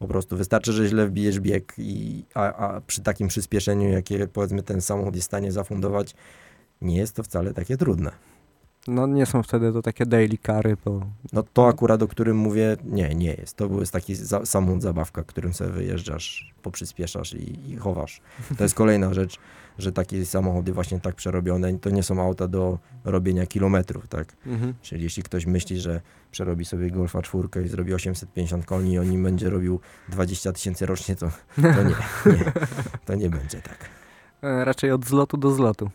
Po prostu wystarczy, że źle wbijesz bieg, i, a, a przy takim przyspieszeniu, jakie powiedzmy ten samochód jest w stanie zafundować, nie jest to wcale takie trudne. No nie są wtedy to takie daily kary, bo No to akurat, o którym mówię, nie, nie jest. To był jest taki za, samochód zabawka, którym sobie wyjeżdżasz, poprzyspieszasz i, i chowasz. To jest kolejna rzecz, że takie samochody właśnie tak przerobione, to nie są auta do robienia kilometrów, tak? Mhm. Czyli jeśli ktoś myśli, że przerobi sobie Golfa 4 i zrobi 850 koni i on nim będzie robił 20 tysięcy rocznie, to, to nie, nie, to nie będzie tak. e, raczej od zlotu do zlotu.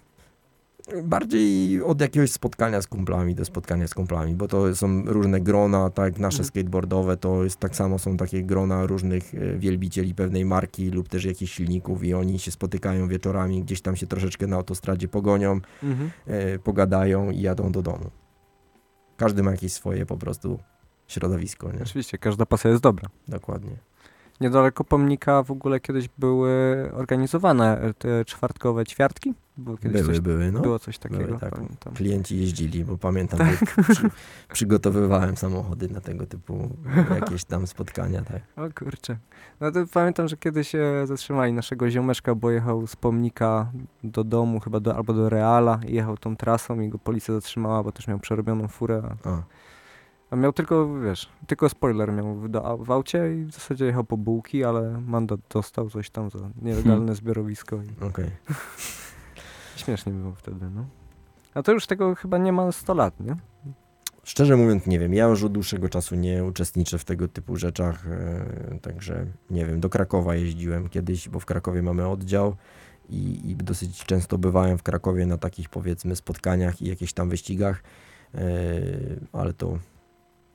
Bardziej od jakiegoś spotkania z kumplami do spotkania z kumplami, bo to są różne grona, tak, nasze Mhm. skateboardowe to jest tak samo są takie grona różnych e, wielbicieli pewnej marki lub też jakichś silników i oni się spotykają wieczorami, gdzieś tam się troszeczkę na autostradzie pogonią, Mhm. e, pogadają i jadą do domu. Każdy ma jakieś swoje po prostu środowisko, nie? Oczywiście, każda pasja jest dobra. Dokładnie. Niedaleko pomnika w ogóle kiedyś były organizowane te czwartkowe ćwiartki? Było kiedyś Były, coś, były, no. Było coś takiego, Były, tak. pamiętam. Klienci jeździli, bo pamiętam, że przy, przygotowywałem samochody na tego typu jakieś tam spotkania, tak. (laughs) O kurczę. No to pamiętam, że kiedyś e, zatrzymali naszego ziomeczka, bo jechał z pomnika do domu, chyba do, albo do Reala i jechał tą trasą i go policja zatrzymała, bo też miał przerobioną furę. A, A. miał tylko, wiesz, tylko spoiler miał w, w aucie i w zasadzie jechał po bułki, ale mandat dostał coś tam za nielegalne zbiorowisko. I Okej. (laughs) śmiesznie było wtedy, no. A to już tego chyba nie ma 100 lat, nie? Szczerze mówiąc, nie wiem. Ja już od dłuższego czasu nie uczestniczę w tego typu rzeczach, e, także nie wiem. Do Krakowa jeździłem kiedyś, bo w Krakowie mamy oddział i, i dosyć często bywałem w Krakowie na takich powiedzmy spotkaniach i jakichś tam wyścigach, e, ale to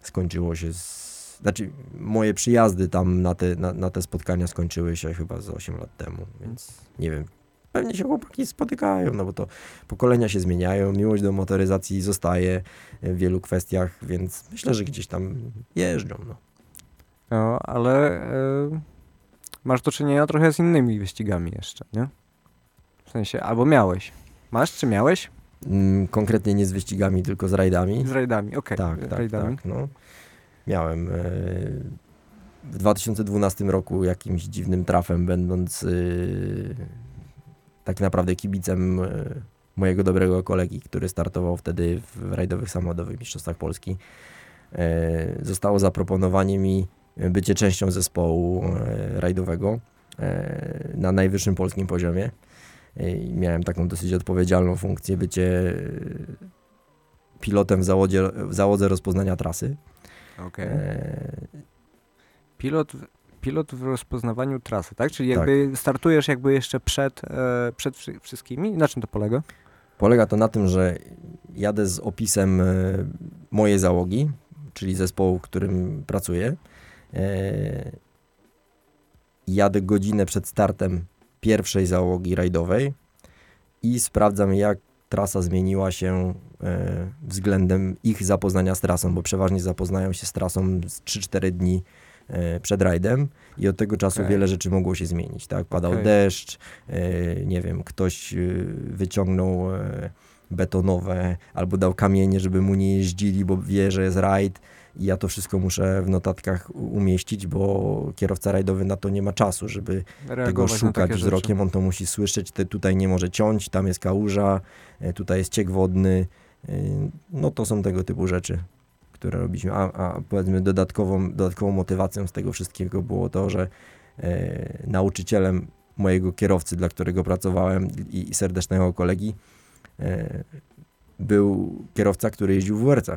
skończyło się z. Znaczy, moje przyjazdy tam na te, na, na te spotkania skończyły się chyba z 8 lat temu, więc nie wiem. Pewnie się chłopaki spotykają, no bo to pokolenia się zmieniają, miłość do motoryzacji zostaje w wielu kwestiach, więc myślę, że gdzieś tam jeżdżą. No. No, ale e, masz do czynienia trochę z innymi wyścigami jeszcze, nie? W sensie, albo miałeś. Masz czy miałeś? Mm, Konkretnie nie z wyścigami, tylko z rajdami. Z rajdami, okej. Tak, tak, rajdami. tak. No. Miałem e, w 2012 roku jakimś dziwnym trafem, będąc e, tak naprawdę kibicem e, mojego dobrego kolegi, który startował wtedy w rajdowych samochodowych mistrzostwach Polski. Zostało zaproponowanie mi bycie częścią zespołu rajdowego na najwyższym polskim poziomie. E, I miałem taką dosyć odpowiedzialną funkcję, bycie e, pilotem w, załodzie, w załodze rozpoznania trasy. Okej. E, Pilot, pilot w rozpoznawaniu trasy, tak? Czyli Tak. jakby startujesz jakby jeszcze przed, e, przed wszy- wszystkimi? Na czym to polega? Polega to na tym, że jadę z opisem e, mojej załogi, czyli zespołu, w którym pracuję. E, Jadę godzinę przed startem pierwszej załogi rajdowej i sprawdzam, jak trasa zmieniła się e, względem ich zapoznania z trasą, bo przeważnie zapoznają się z trasą z 3-4 dni e, przed rajdem i od tego czasu Okej. wiele rzeczy mogło się zmienić, tak? Padał Okej. deszcz, e, nie wiem, ktoś wyciągnął betonowe albo dał kamienie, żeby mu nie jeździli, bo wie, że jest rajd i ja to wszystko muszę w notatkach umieścić, bo kierowca rajdowy na to nie ma czasu, żeby tego Reagować na szukać wzrokiem, rzeczy. on to musi słyszeć, te, tutaj nie może ciąć, tam jest kałuża, e, tutaj jest ciek wodny, e, no to są tego typu rzeczy, które robiliśmy, a, a powiedzmy dodatkową, dodatkową motywacją z tego wszystkiego było to, że e, nauczycielem mojego kierowcy, dla którego pracowałem i, i serdecznego kolegi, e, był kierowca, który jeździł w WRC.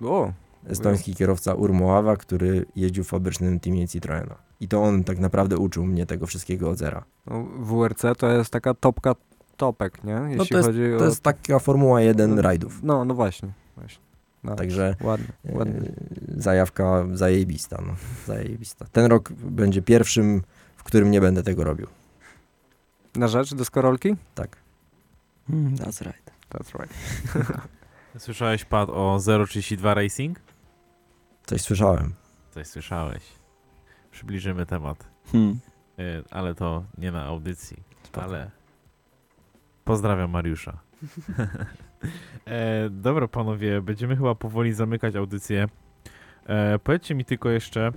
O, Estoński kierowca Urmoawa, który jeździł w fabrycznym teamie Citroena. I to on tak naprawdę uczył mnie tego wszystkiego od zera. no, WRC to jest taka topka topek, nie? Jeśli No to jest, chodzi to o... jest taka Formuła 1 No, rajdów. No, no właśnie. właśnie. No, Także ładnie, e, ładnie. zajawka zajebista, no. Zajebista. Ten rok będzie pierwszym, w którym nie będę tego robił. Na rzecz deskorolki? Tak. Mm, that's right. That's right. (laughs) Słyszałeś, Pat, o 032 Racing? Coś słyszałem. Coś słyszałeś. Przybliżymy temat. Hmm. Y, ale to nie na audycji. Spoko. Ale pozdrawiam Mariusza. (laughs) e, dobra, panowie, będziemy chyba powoli zamykać audycję. E, powiedzcie mi tylko jeszcze,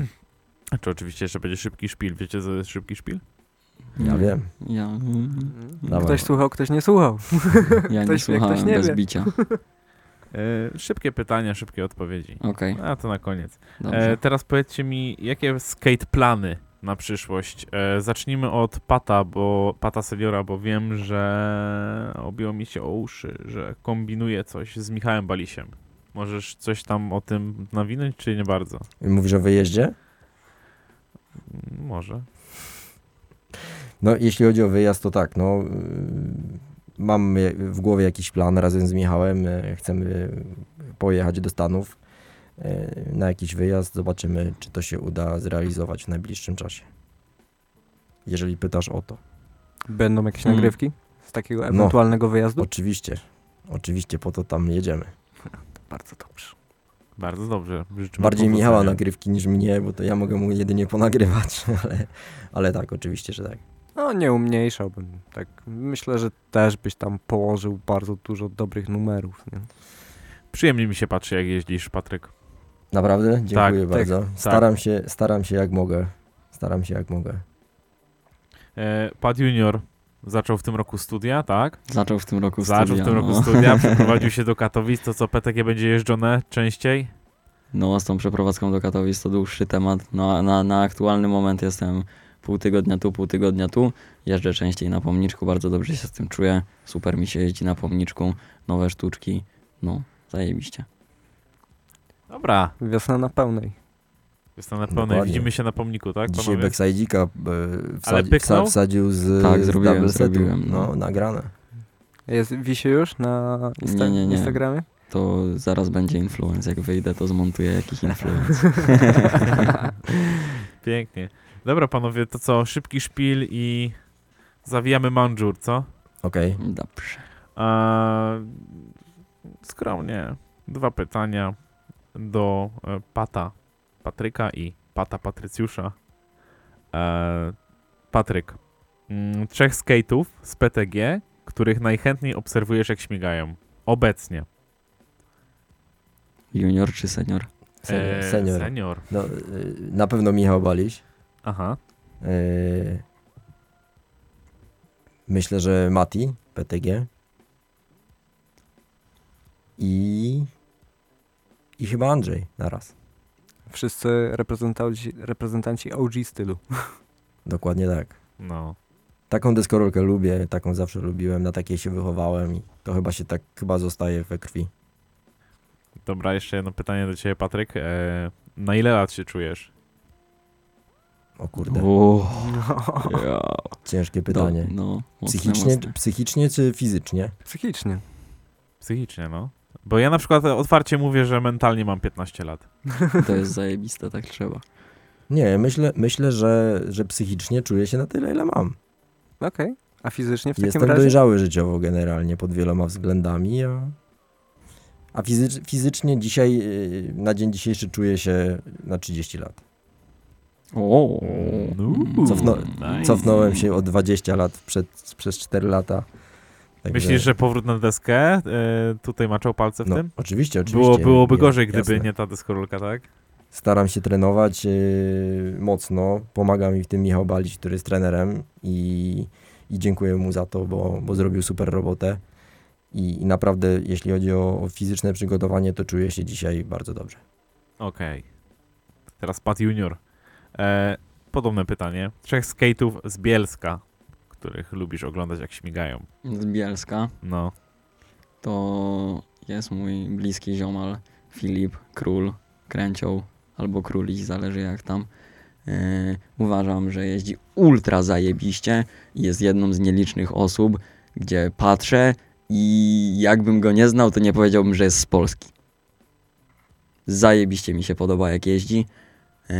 (clears throat) czy oczywiście jeszcze będzie szybki szpil. Wiecie, co jest szybki szpil? Ja Nie. wiem. Ja, mm, Dawaj. Ktoś słuchał, ktoś nie słuchał. ja nie Ktoś wie, ktoś słuchałem nie bez wie. bicia. (laughs) E, szybkie pytania, szybkie odpowiedzi. Okej, A to na koniec. E, teraz powiedzcie mi, jakie skate plany na przyszłość? E, zacznijmy od Pata, bo Pata Seniora, bo wiem, że obiło mi się o uszy, że kombinuje coś z Michałem Balisiem. Możesz coś tam o tym nawinąć, czy nie bardzo? Mówisz o wyjeździe? Może. No, jeśli chodzi o wyjazd, to tak, no. y, Mam w głowie jakiś plan razem z Michałem. y, Chcemy pojechać do Stanów y, na jakiś wyjazd. Zobaczymy, czy to się uda zrealizować w najbliższym czasie. Jeżeli pytasz o to. Będą jakieś Hmm. nagrywki z takiego No. ewentualnego wyjazdu? Oczywiście. Oczywiście po to tam jedziemy. (laughs) Bardzo dobrze. Bardzo dobrze. Życzymy Bardziej Michała nagrywki niż mnie, bo to ja mogę mu jedynie ponagrywać, (laughs) ale, ale tak, oczywiście, że tak. No, nie umniejszałbym. Tak, myślę, że też byś tam położył bardzo dużo dobrych numerów. Nie? Przyjemnie mi się patrzy, jak jeździsz, Patryk. Naprawdę? Dziękuję tak, bardzo. Staram, się, staram się jak mogę. Staram się jak mogę. E, Pat Junior zaczął w tym roku studia, tak? Zaczął w tym roku Zaczął studia. w tym roku no. studia, (laughs) przeprowadził się do Katowic. To co, PTG będzie jeżdżone częściej? No, z tą przeprowadzką do Katowic to dłuższy temat. No, na, na aktualny moment jestem pół tygodnia tu, pół tygodnia tu. Jeżdżę częściej na pomniczku, bardzo dobrze się z tym czuję. Super mi się jeździ na pomniczku, nowe sztuczki. No, zajebiście. Dobra, Wiosna na pełnej. jestem na pełnej. Dokładnie. Widzimy się na pomniku, tak? Dzisiaj? Backside'ika Ale wsadzi, wsa- wsadził z, Tak, z zrobiłem, double setu. zrobiłem, No, no. nagrane. Jest, wisi już na Insta- Nie, nie, nie. Instagramie? To zaraz będzie influence. Jak wyjdę, to zmontuję jakiś (laughs) influence. Pięknie. Dobra, panowie, to co? Szybki szpil i zawijamy manżur, co? Okej. Dobrze. A, skromnie. Dwa pytania do e, Pata Patryka i Pata Patrycjusza. E, Patryk, Mm, trzech skate'ów z PTG, których najchętniej obserwujesz jak śmigają. Obecnie. Junior czy senior? Senior. Eee, senior. senior. No, y, na pewno Michał Baliś. Aha. Y, myślę, że Mati, PTG. I, I chyba Andrzej naraz. Wszyscy reprezentanci, reprezentanci OG stylu. (laughs) Dokładnie tak. No. Taką deskorolkę lubię, taką zawsze lubiłem, na takiej się wychowałem i to chyba się tak chyba zostaje we krwi. Dobra, jeszcze jedno pytanie do ciebie, Patryk. E, na ile lat się czujesz? O kurde, O, (laughs) ja. ciężkie pytanie. Do, no, mocne, Psychicznie, mocne. psychicznie czy fizycznie? Psychicznie. Psychicznie, no. Bo ja na przykład otwarcie mówię, że mentalnie mam 15 lat. (laughs) To jest zajebiste, tak trzeba. Nie, myślę, myślę że, że psychicznie czuję się na tyle, ile mam. Okej. A fizycznie w takim Jestem razie? dojrzały życiowo generalnie pod wieloma względami, a, a fizycz, fizycznie dzisiaj, yy, na dzień dzisiejszy czuję się na 30 lat. O, Uuu, Cofno, nice. Cofnąłem się o 20 lat przed, przez 4 lata. Także- Myślisz, że powrót na deskę e, tutaj maczał palce w No, tym? oczywiście, oczywiście. Było, byłoby gorzej, gdyby jasne. nie ta deskorolka, tak? Staram się trenować yy, mocno. Pomaga mi w tym Michał Balić, który jest trenerem i, i dziękuję mu za to, bo, bo zrobił super robotę. I, I naprawdę, jeśli chodzi o, o fizyczne przygotowanie, to czuję się dzisiaj bardzo dobrze. Okej. Teraz Pat Junior. E, podobne pytanie. Trzech skate'ów z Bielska, których lubisz oglądać jak śmigają. z Bielska No. to jest mój bliski ziomal Filip Król, Kręcioł albo Króliś, zależy jak tam. Yy, uważam, że jeździ ultra zajebiście i jest jedną z nielicznych osób, gdzie patrzę i jakbym go nie znał, to nie powiedziałbym, że jest z Polski. Zajebiście mi się podoba, jak jeździ. Yy,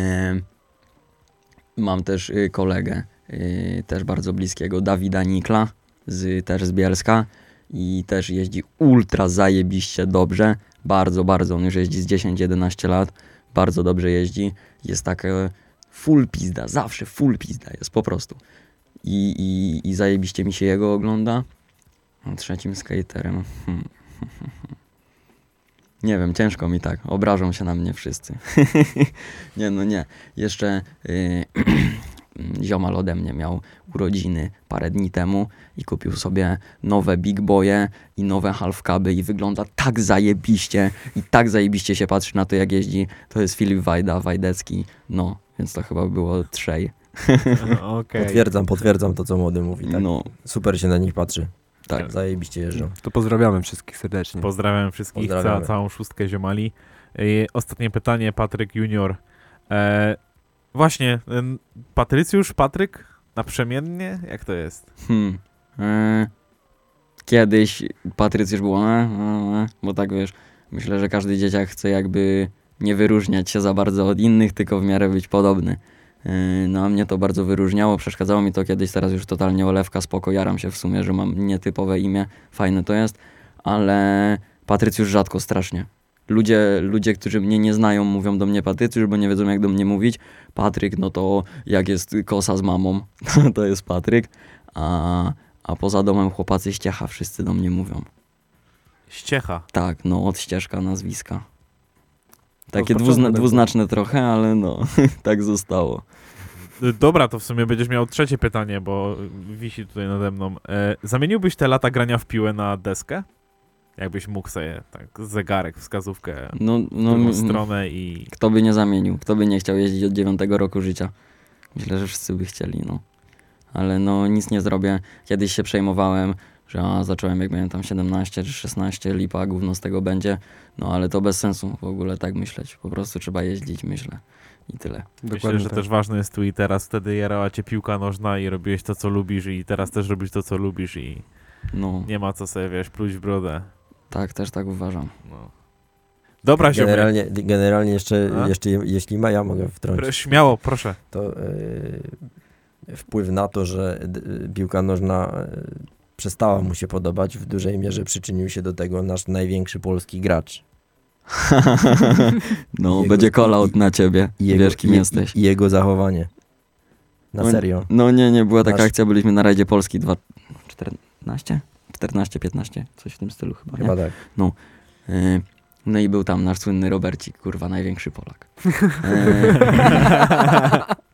mam też y, kolegę, y, też bardzo bliskiego, Dawida Nikla, z, też z Bielska i też jeździ ultra zajebiście dobrze. Bardzo, bardzo. On już jeździ z 10-11 lat. Bardzo dobrze jeździ. Jest takie full pizda, zawsze full pizda jest po prostu. I, i, i zajebiście mi się jego ogląda. A trzecim skaterem. (laughs) Nie wiem, ciężko mi tak. Obrażą się na mnie wszyscy. (laughs) nie, no nie. Jeszcze y, (clears throat) ziomal ode mnie miał urodziny parę dni temu i kupił sobie nowe Big Boye i nowe Half Cuby i wygląda tak zajebiście i tak zajebiście się patrzy na to jak jeździ. To jest Filip Wajda, Wajdecki, no, więc to chyba było trzej. (laughs) Okej. Potwierdzam, potwierdzam to, co młody mówi. Tak? No, Super się na nich patrzy. Tak. Zajebiście jeżdżą. To pozdrawiamy wszystkich serdecznie. Pozdrawiam wszystkich, Pozdrawiamy. Ca całą szóstkę ziomali. E, ostatnie pytanie, Patryk Junior. E, właśnie, Patrycjusz, Patryk, naprzemiennie? Jak to jest? Hmm. E, kiedyś Patrycjusz było, e, e, e, bo tak wiesz, myślę, że każdy dzieciak chce jakby nie wyróżniać się za bardzo od innych, tylko w miarę być podobny. E, No a mnie to bardzo wyróżniało, przeszkadzało mi to kiedyś, teraz już totalnie olewka, spoko, jaram się w sumie, że mam nietypowe imię, fajne to jest, ale Patrycjusz rzadko strasznie. Ludzie, ludzie, którzy mnie nie znają, mówią do mnie Patrycjusz, bo nie wiedzą jak do mnie mówić. Patryk, no to jak jest kosa z mamą, (laughs) to jest Patryk, a, a poza domem chłopacy ściecha wszyscy do mnie mówią. Ściecha. Tak, no od ścieżka nazwiska. Takie dwuzna, dwuznaczne trochę, ale no, (laughs) tak zostało. E, Dobra, to w sumie będziesz miał trzecie pytanie, bo wisi tutaj nade mną. E, zamieniłbyś te lata grania w piłę na deskę? Jakbyś mógł sobie tak zegarek, wskazówkę No, w no drugą m- stronę i... kto by nie zamienił, kto by nie chciał jeździć od dziewiątego roku życia. Myślę, że wszyscy by chcieli, no. Ale no nic nie zrobię. Kiedyś się przejmowałem, że a, zacząłem jak miałem tam 17 czy 16, lipa, gówno z tego będzie. No ale to bez sensu w ogóle tak myśleć. Po prostu trzeba jeździć, myślę. I tyle. Myślę, że tak. też ważne jest tu i teraz. Wtedy jarała cię piłka nożna i robiłeś to, co lubisz i teraz też robisz to, co lubisz i No, nie ma co sobie, wiesz, pluć w brodę. tak, też tak uważam. No. Dobra. Generalnie, generalnie jeszcze, A? jeszcze, jeśli ma, ja mogę wtrącić. Śmiało, proszę. to yy, wpływ na to, że d- piłka nożna yy, przestała mu się podobać, w dużej mierze przyczynił się do tego nasz największy polski gracz. (laughs) no, Jego- będzie call na ciebie. Jego, Wiesz, kim i, jesteś. I, jego zachowanie. Na No- serio. No nie, nie, była taka Masz- akcja, byliśmy na rajdzie Polski 2... 14? 14, 15, coś w tym stylu chyba, nie? Chyba tak. Y, No i był tam nasz słynny Robercik, kurwa, największy Polak. Y, (laughs)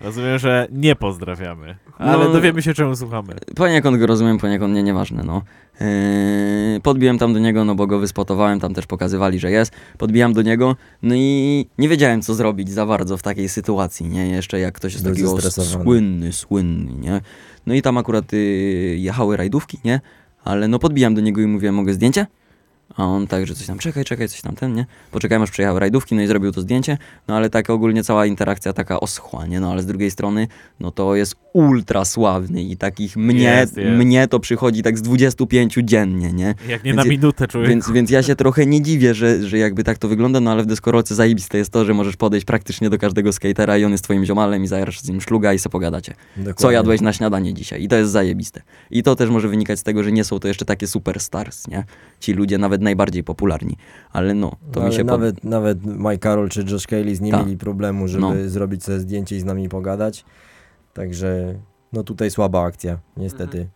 Rozumiem, że nie pozdrawiamy, ale No. dowiemy się, czemu słuchamy. Poniekąd go rozumiem, poniekąd nie, nieważne, no. Yy, podbiłem tam do niego, no bo go wyspotowałem, tam też pokazywali, że jest. Podbijam do niego, no i nie wiedziałem, co zrobić za bardzo w takiej sytuacji, nie? Jeszcze jak ktoś jest Byłeś takiego słynny, słynny, nie? No i tam akurat y, jechały rajdówki, nie? Ale no podbijam do niego i mówię, mogę zdjęcie? A on tak, że coś tam, czekaj, czekaj, coś tam ten, nie? Poczekałem aż przyjechały rajdówki, no i zrobił to zdjęcie, no ale tak ogólnie cała interakcja taka oschła, nie? No ale z drugiej strony, no to jest ultra sławny i takich mnie, Jest, jest. mnie to przychodzi tak z 25 dziennie, nie? Jak nie Więc na minutę, człowiek. Więc, więc ja się trochę nie dziwię, że, że jakby tak to wygląda, no ale w deskorolce zajebiste jest to, że możesz podejść praktycznie do każdego skatera i on jest twoim ziomalem i zajarasz z nim szluga i se pogadacie. Co Dokładnie. jadłeś na śniadanie dzisiaj? I to jest zajebiste. I to też może wynikać z tego, że nie są to jeszcze takie superstars, nie? Ci ludzie nawet najbardziej popularni. Ale no, to No, mi ale się nawet, nawet Mike Carroll czy Josh Cayley nie Tak. mieli problemu, żeby No. zrobić sobie zdjęcie i z nami pogadać. Także no tutaj słaba akcja, niestety.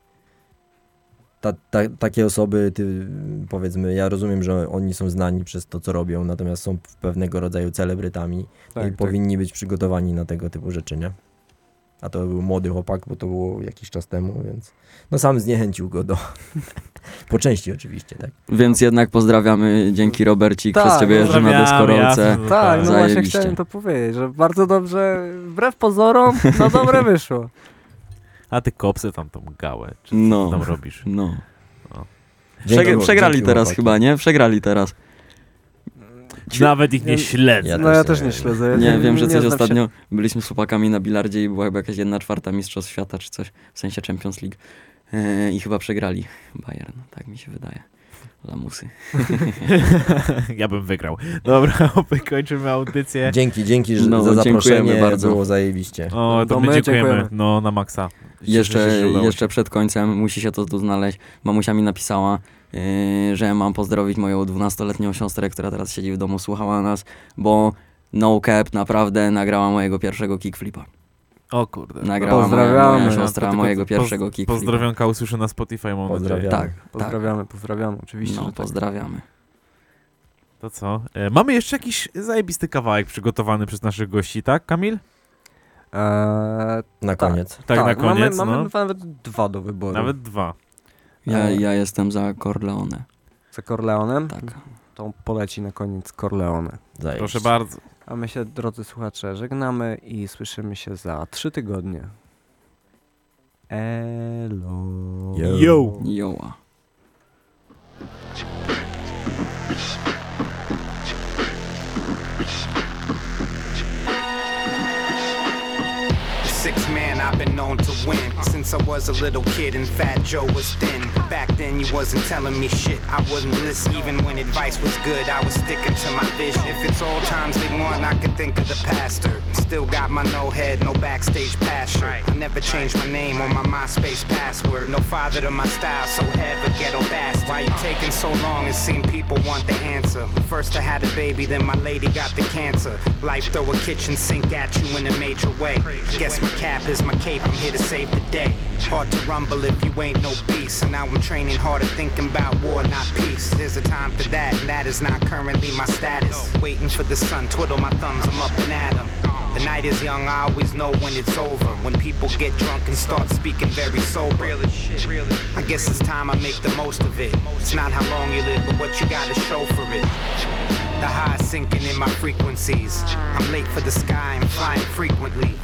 Ta, ta, takie osoby, ty, powiedzmy, ja rozumiem, że oni są znani przez to, co robią, natomiast są pewnego rodzaju celebrytami Tak, i tak. powinni być przygotowani na tego typu rzeczy, nie? A to był młody chłopak, bo to było jakiś czas temu, więc no sam zniechęcił go do... (laughs) po części oczywiście, tak? Więc jednak pozdrawiamy, dzięki Robercik, Tak, przez ciebie jeżdżę na deskorolce. jasne. Tak, no właśnie chciałem to powiedzieć, że bardzo dobrze, wbrew pozorom, no dobre wyszło. A ty kopsy tam tą gałę, czy co No. tam robisz? No. Przegra- przegrali dzięki, teraz chłopaki. chyba, nie? Przegrali teraz. Nawet ich nie śledzę. Ja No ja też nie śledzę. ja Nie, wiem, że coś znam się. ostatnio byliśmy z chłopakami na bilardzie i była chyba jakaś jedna czwarta mistrzostw świata czy coś, w sensie Champions League. Yy, I chyba przegrali Bayern, tak mi się wydaje. Lamusy. (laughs) ja bym wygrał. Dobra, (laughs) kończymy audycję. Dzięki, dzięki że No, za zaproszenie, bardzo. było zajebiście. O, to No my my dziękujemy. dziękujemy. No, na maksa. Jeszcze, jeszcze przed końcem musi się to tu znaleźć. Mamusia mi napisała, że mam pozdrowić moją 12-letnią siostrę, która teraz siedzi w domu, słuchała nas, bo No Cap naprawdę nagrała mojego pierwszego kickflipa. O kurde. Nagrała moja, Pozdrawiamy. moja No, siostra mojego poz- pierwszego kickflipa. Pozdrowionka usłyszę na Spotify, mam nadzieję. Pozdrawiam. Tak, tak. Pozdrawiamy, pozdrawiamy, oczywiście. No, że tak. pozdrawiamy. To co? E, mamy jeszcze jakiś zajebisty kawałek przygotowany przez naszych gości, tak, Kamil? Eee, Na koniec. Tak, na koniec, Mamy, no. mamy nawet dwa do wyboru. Nawet dwa. Ja, ja jestem za Corleone. Za Corleonem? Tak. To poleci na koniec Corleone. Zajebiście. Proszę bardzo. A my się, drodzy słuchacze, żegnamy i słyszymy się za trzy tygodnie. Elo. Yo. Yo. I've been known to win since I was a little kid and Fat Joe was thin. Back then, you wasn't telling me shit. I wouldn't listen even when advice was good. I was sticking to my vision. If it's all times they want, I can think of the pastor. Still got my no head, no backstage passion. I never changed my name or my MySpace password. No father to my style, so ever ghetto bastard. Why you taking so long? It seemed people want the answer. First I had a baby, then my lady got the cancer. Life throw a kitchen sink at you in a major way. Guess my cap is my cape, I'm here to save the day. Hard to rumble if you ain't no beast. And now I'm training harder, thinking about war, not peace. There's a time for that, and that is not currently my status. Waiting for the sun, twiddle my thumbs, I'm up and at 'em. The night is young, I always know when it's over. When people get drunk and start speaking very sober. I guess it's time I make the most of it. It's not how long you live, but what you gotta show for it. The high sinking in my frequencies. I'm late for the sky, I'm flying frequently.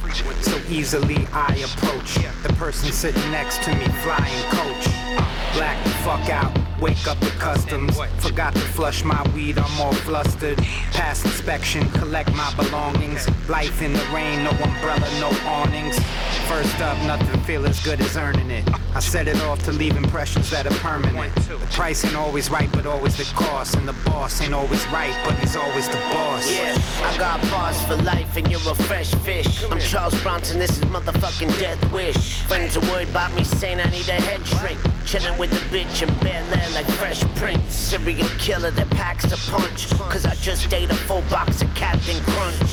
So easily I approach the person sitting next to me, flying coach. Black the fuck out, wake up the customs. Forgot to flush my weed, I'm all flustered. Pass inspection, collect my belongings. Life in the rain, no umbrella, no awnings. First up, nothing feel as good as earning it. I set it off to leave impressions that are permanent. The price ain't always right, but always the cost. And the boss ain't always right, but he's always the boss. Yeah, I got bars for life and you're a fresh fish. I'm Charles Bronson, this is motherfucking Death Wish. Friends are worried about me saying I need a head shrink. Chilling with the bitch in Bel Air like Fresh Prince. Serial killer that packs a punch. Cause I just ate a full box of Captain Crunch.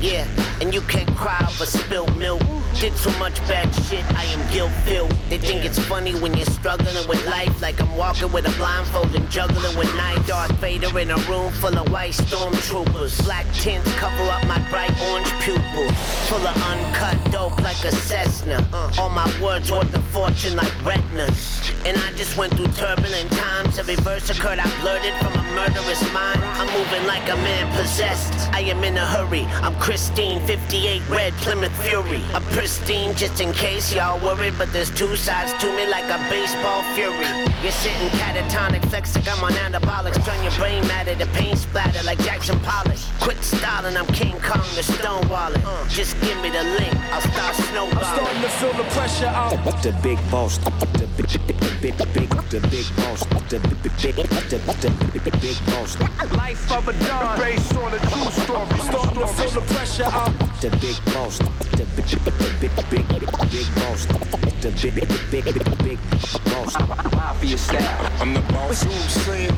Yeah, and you can't cry over spilled milk. did so much bad shit, I am guilt filled. They think it's funny when you're struggling with life, like I'm walking with a blindfold and juggling with night. Darth Vader in a room full of white stormtroopers. Black tints cover up my bright orange pupils. Full of uncut dope like a Cessna. All my words worth a fortune like retinas. And I just went through turbulent times. Every verse occurred, I blurted from a murderous mind. I'm moving like a man possessed. I am in a hurry. I'm Christine, 58 red Plymouth Fury. I'm pristine just in case y'all worried, but there's two sides to me like a baseball fury. You're sitting catatonic, flex I'm on anabolics. Turn your brain matter to paint splatter like Jackson Pollock. Quit styling, I'm King Kong, the stonewalling. Just give me the link, I'll start snowballing. I'm starting to feel the pressure out. The big boss, the big, the big, the big, the big boss, the big, big, the big, big boss. Life of a Don. Based on a true story. Starting to feel the pressure out. The big boss, the big, the big, big, big boss, the big, big, big, big boss. I'm the boss who's saying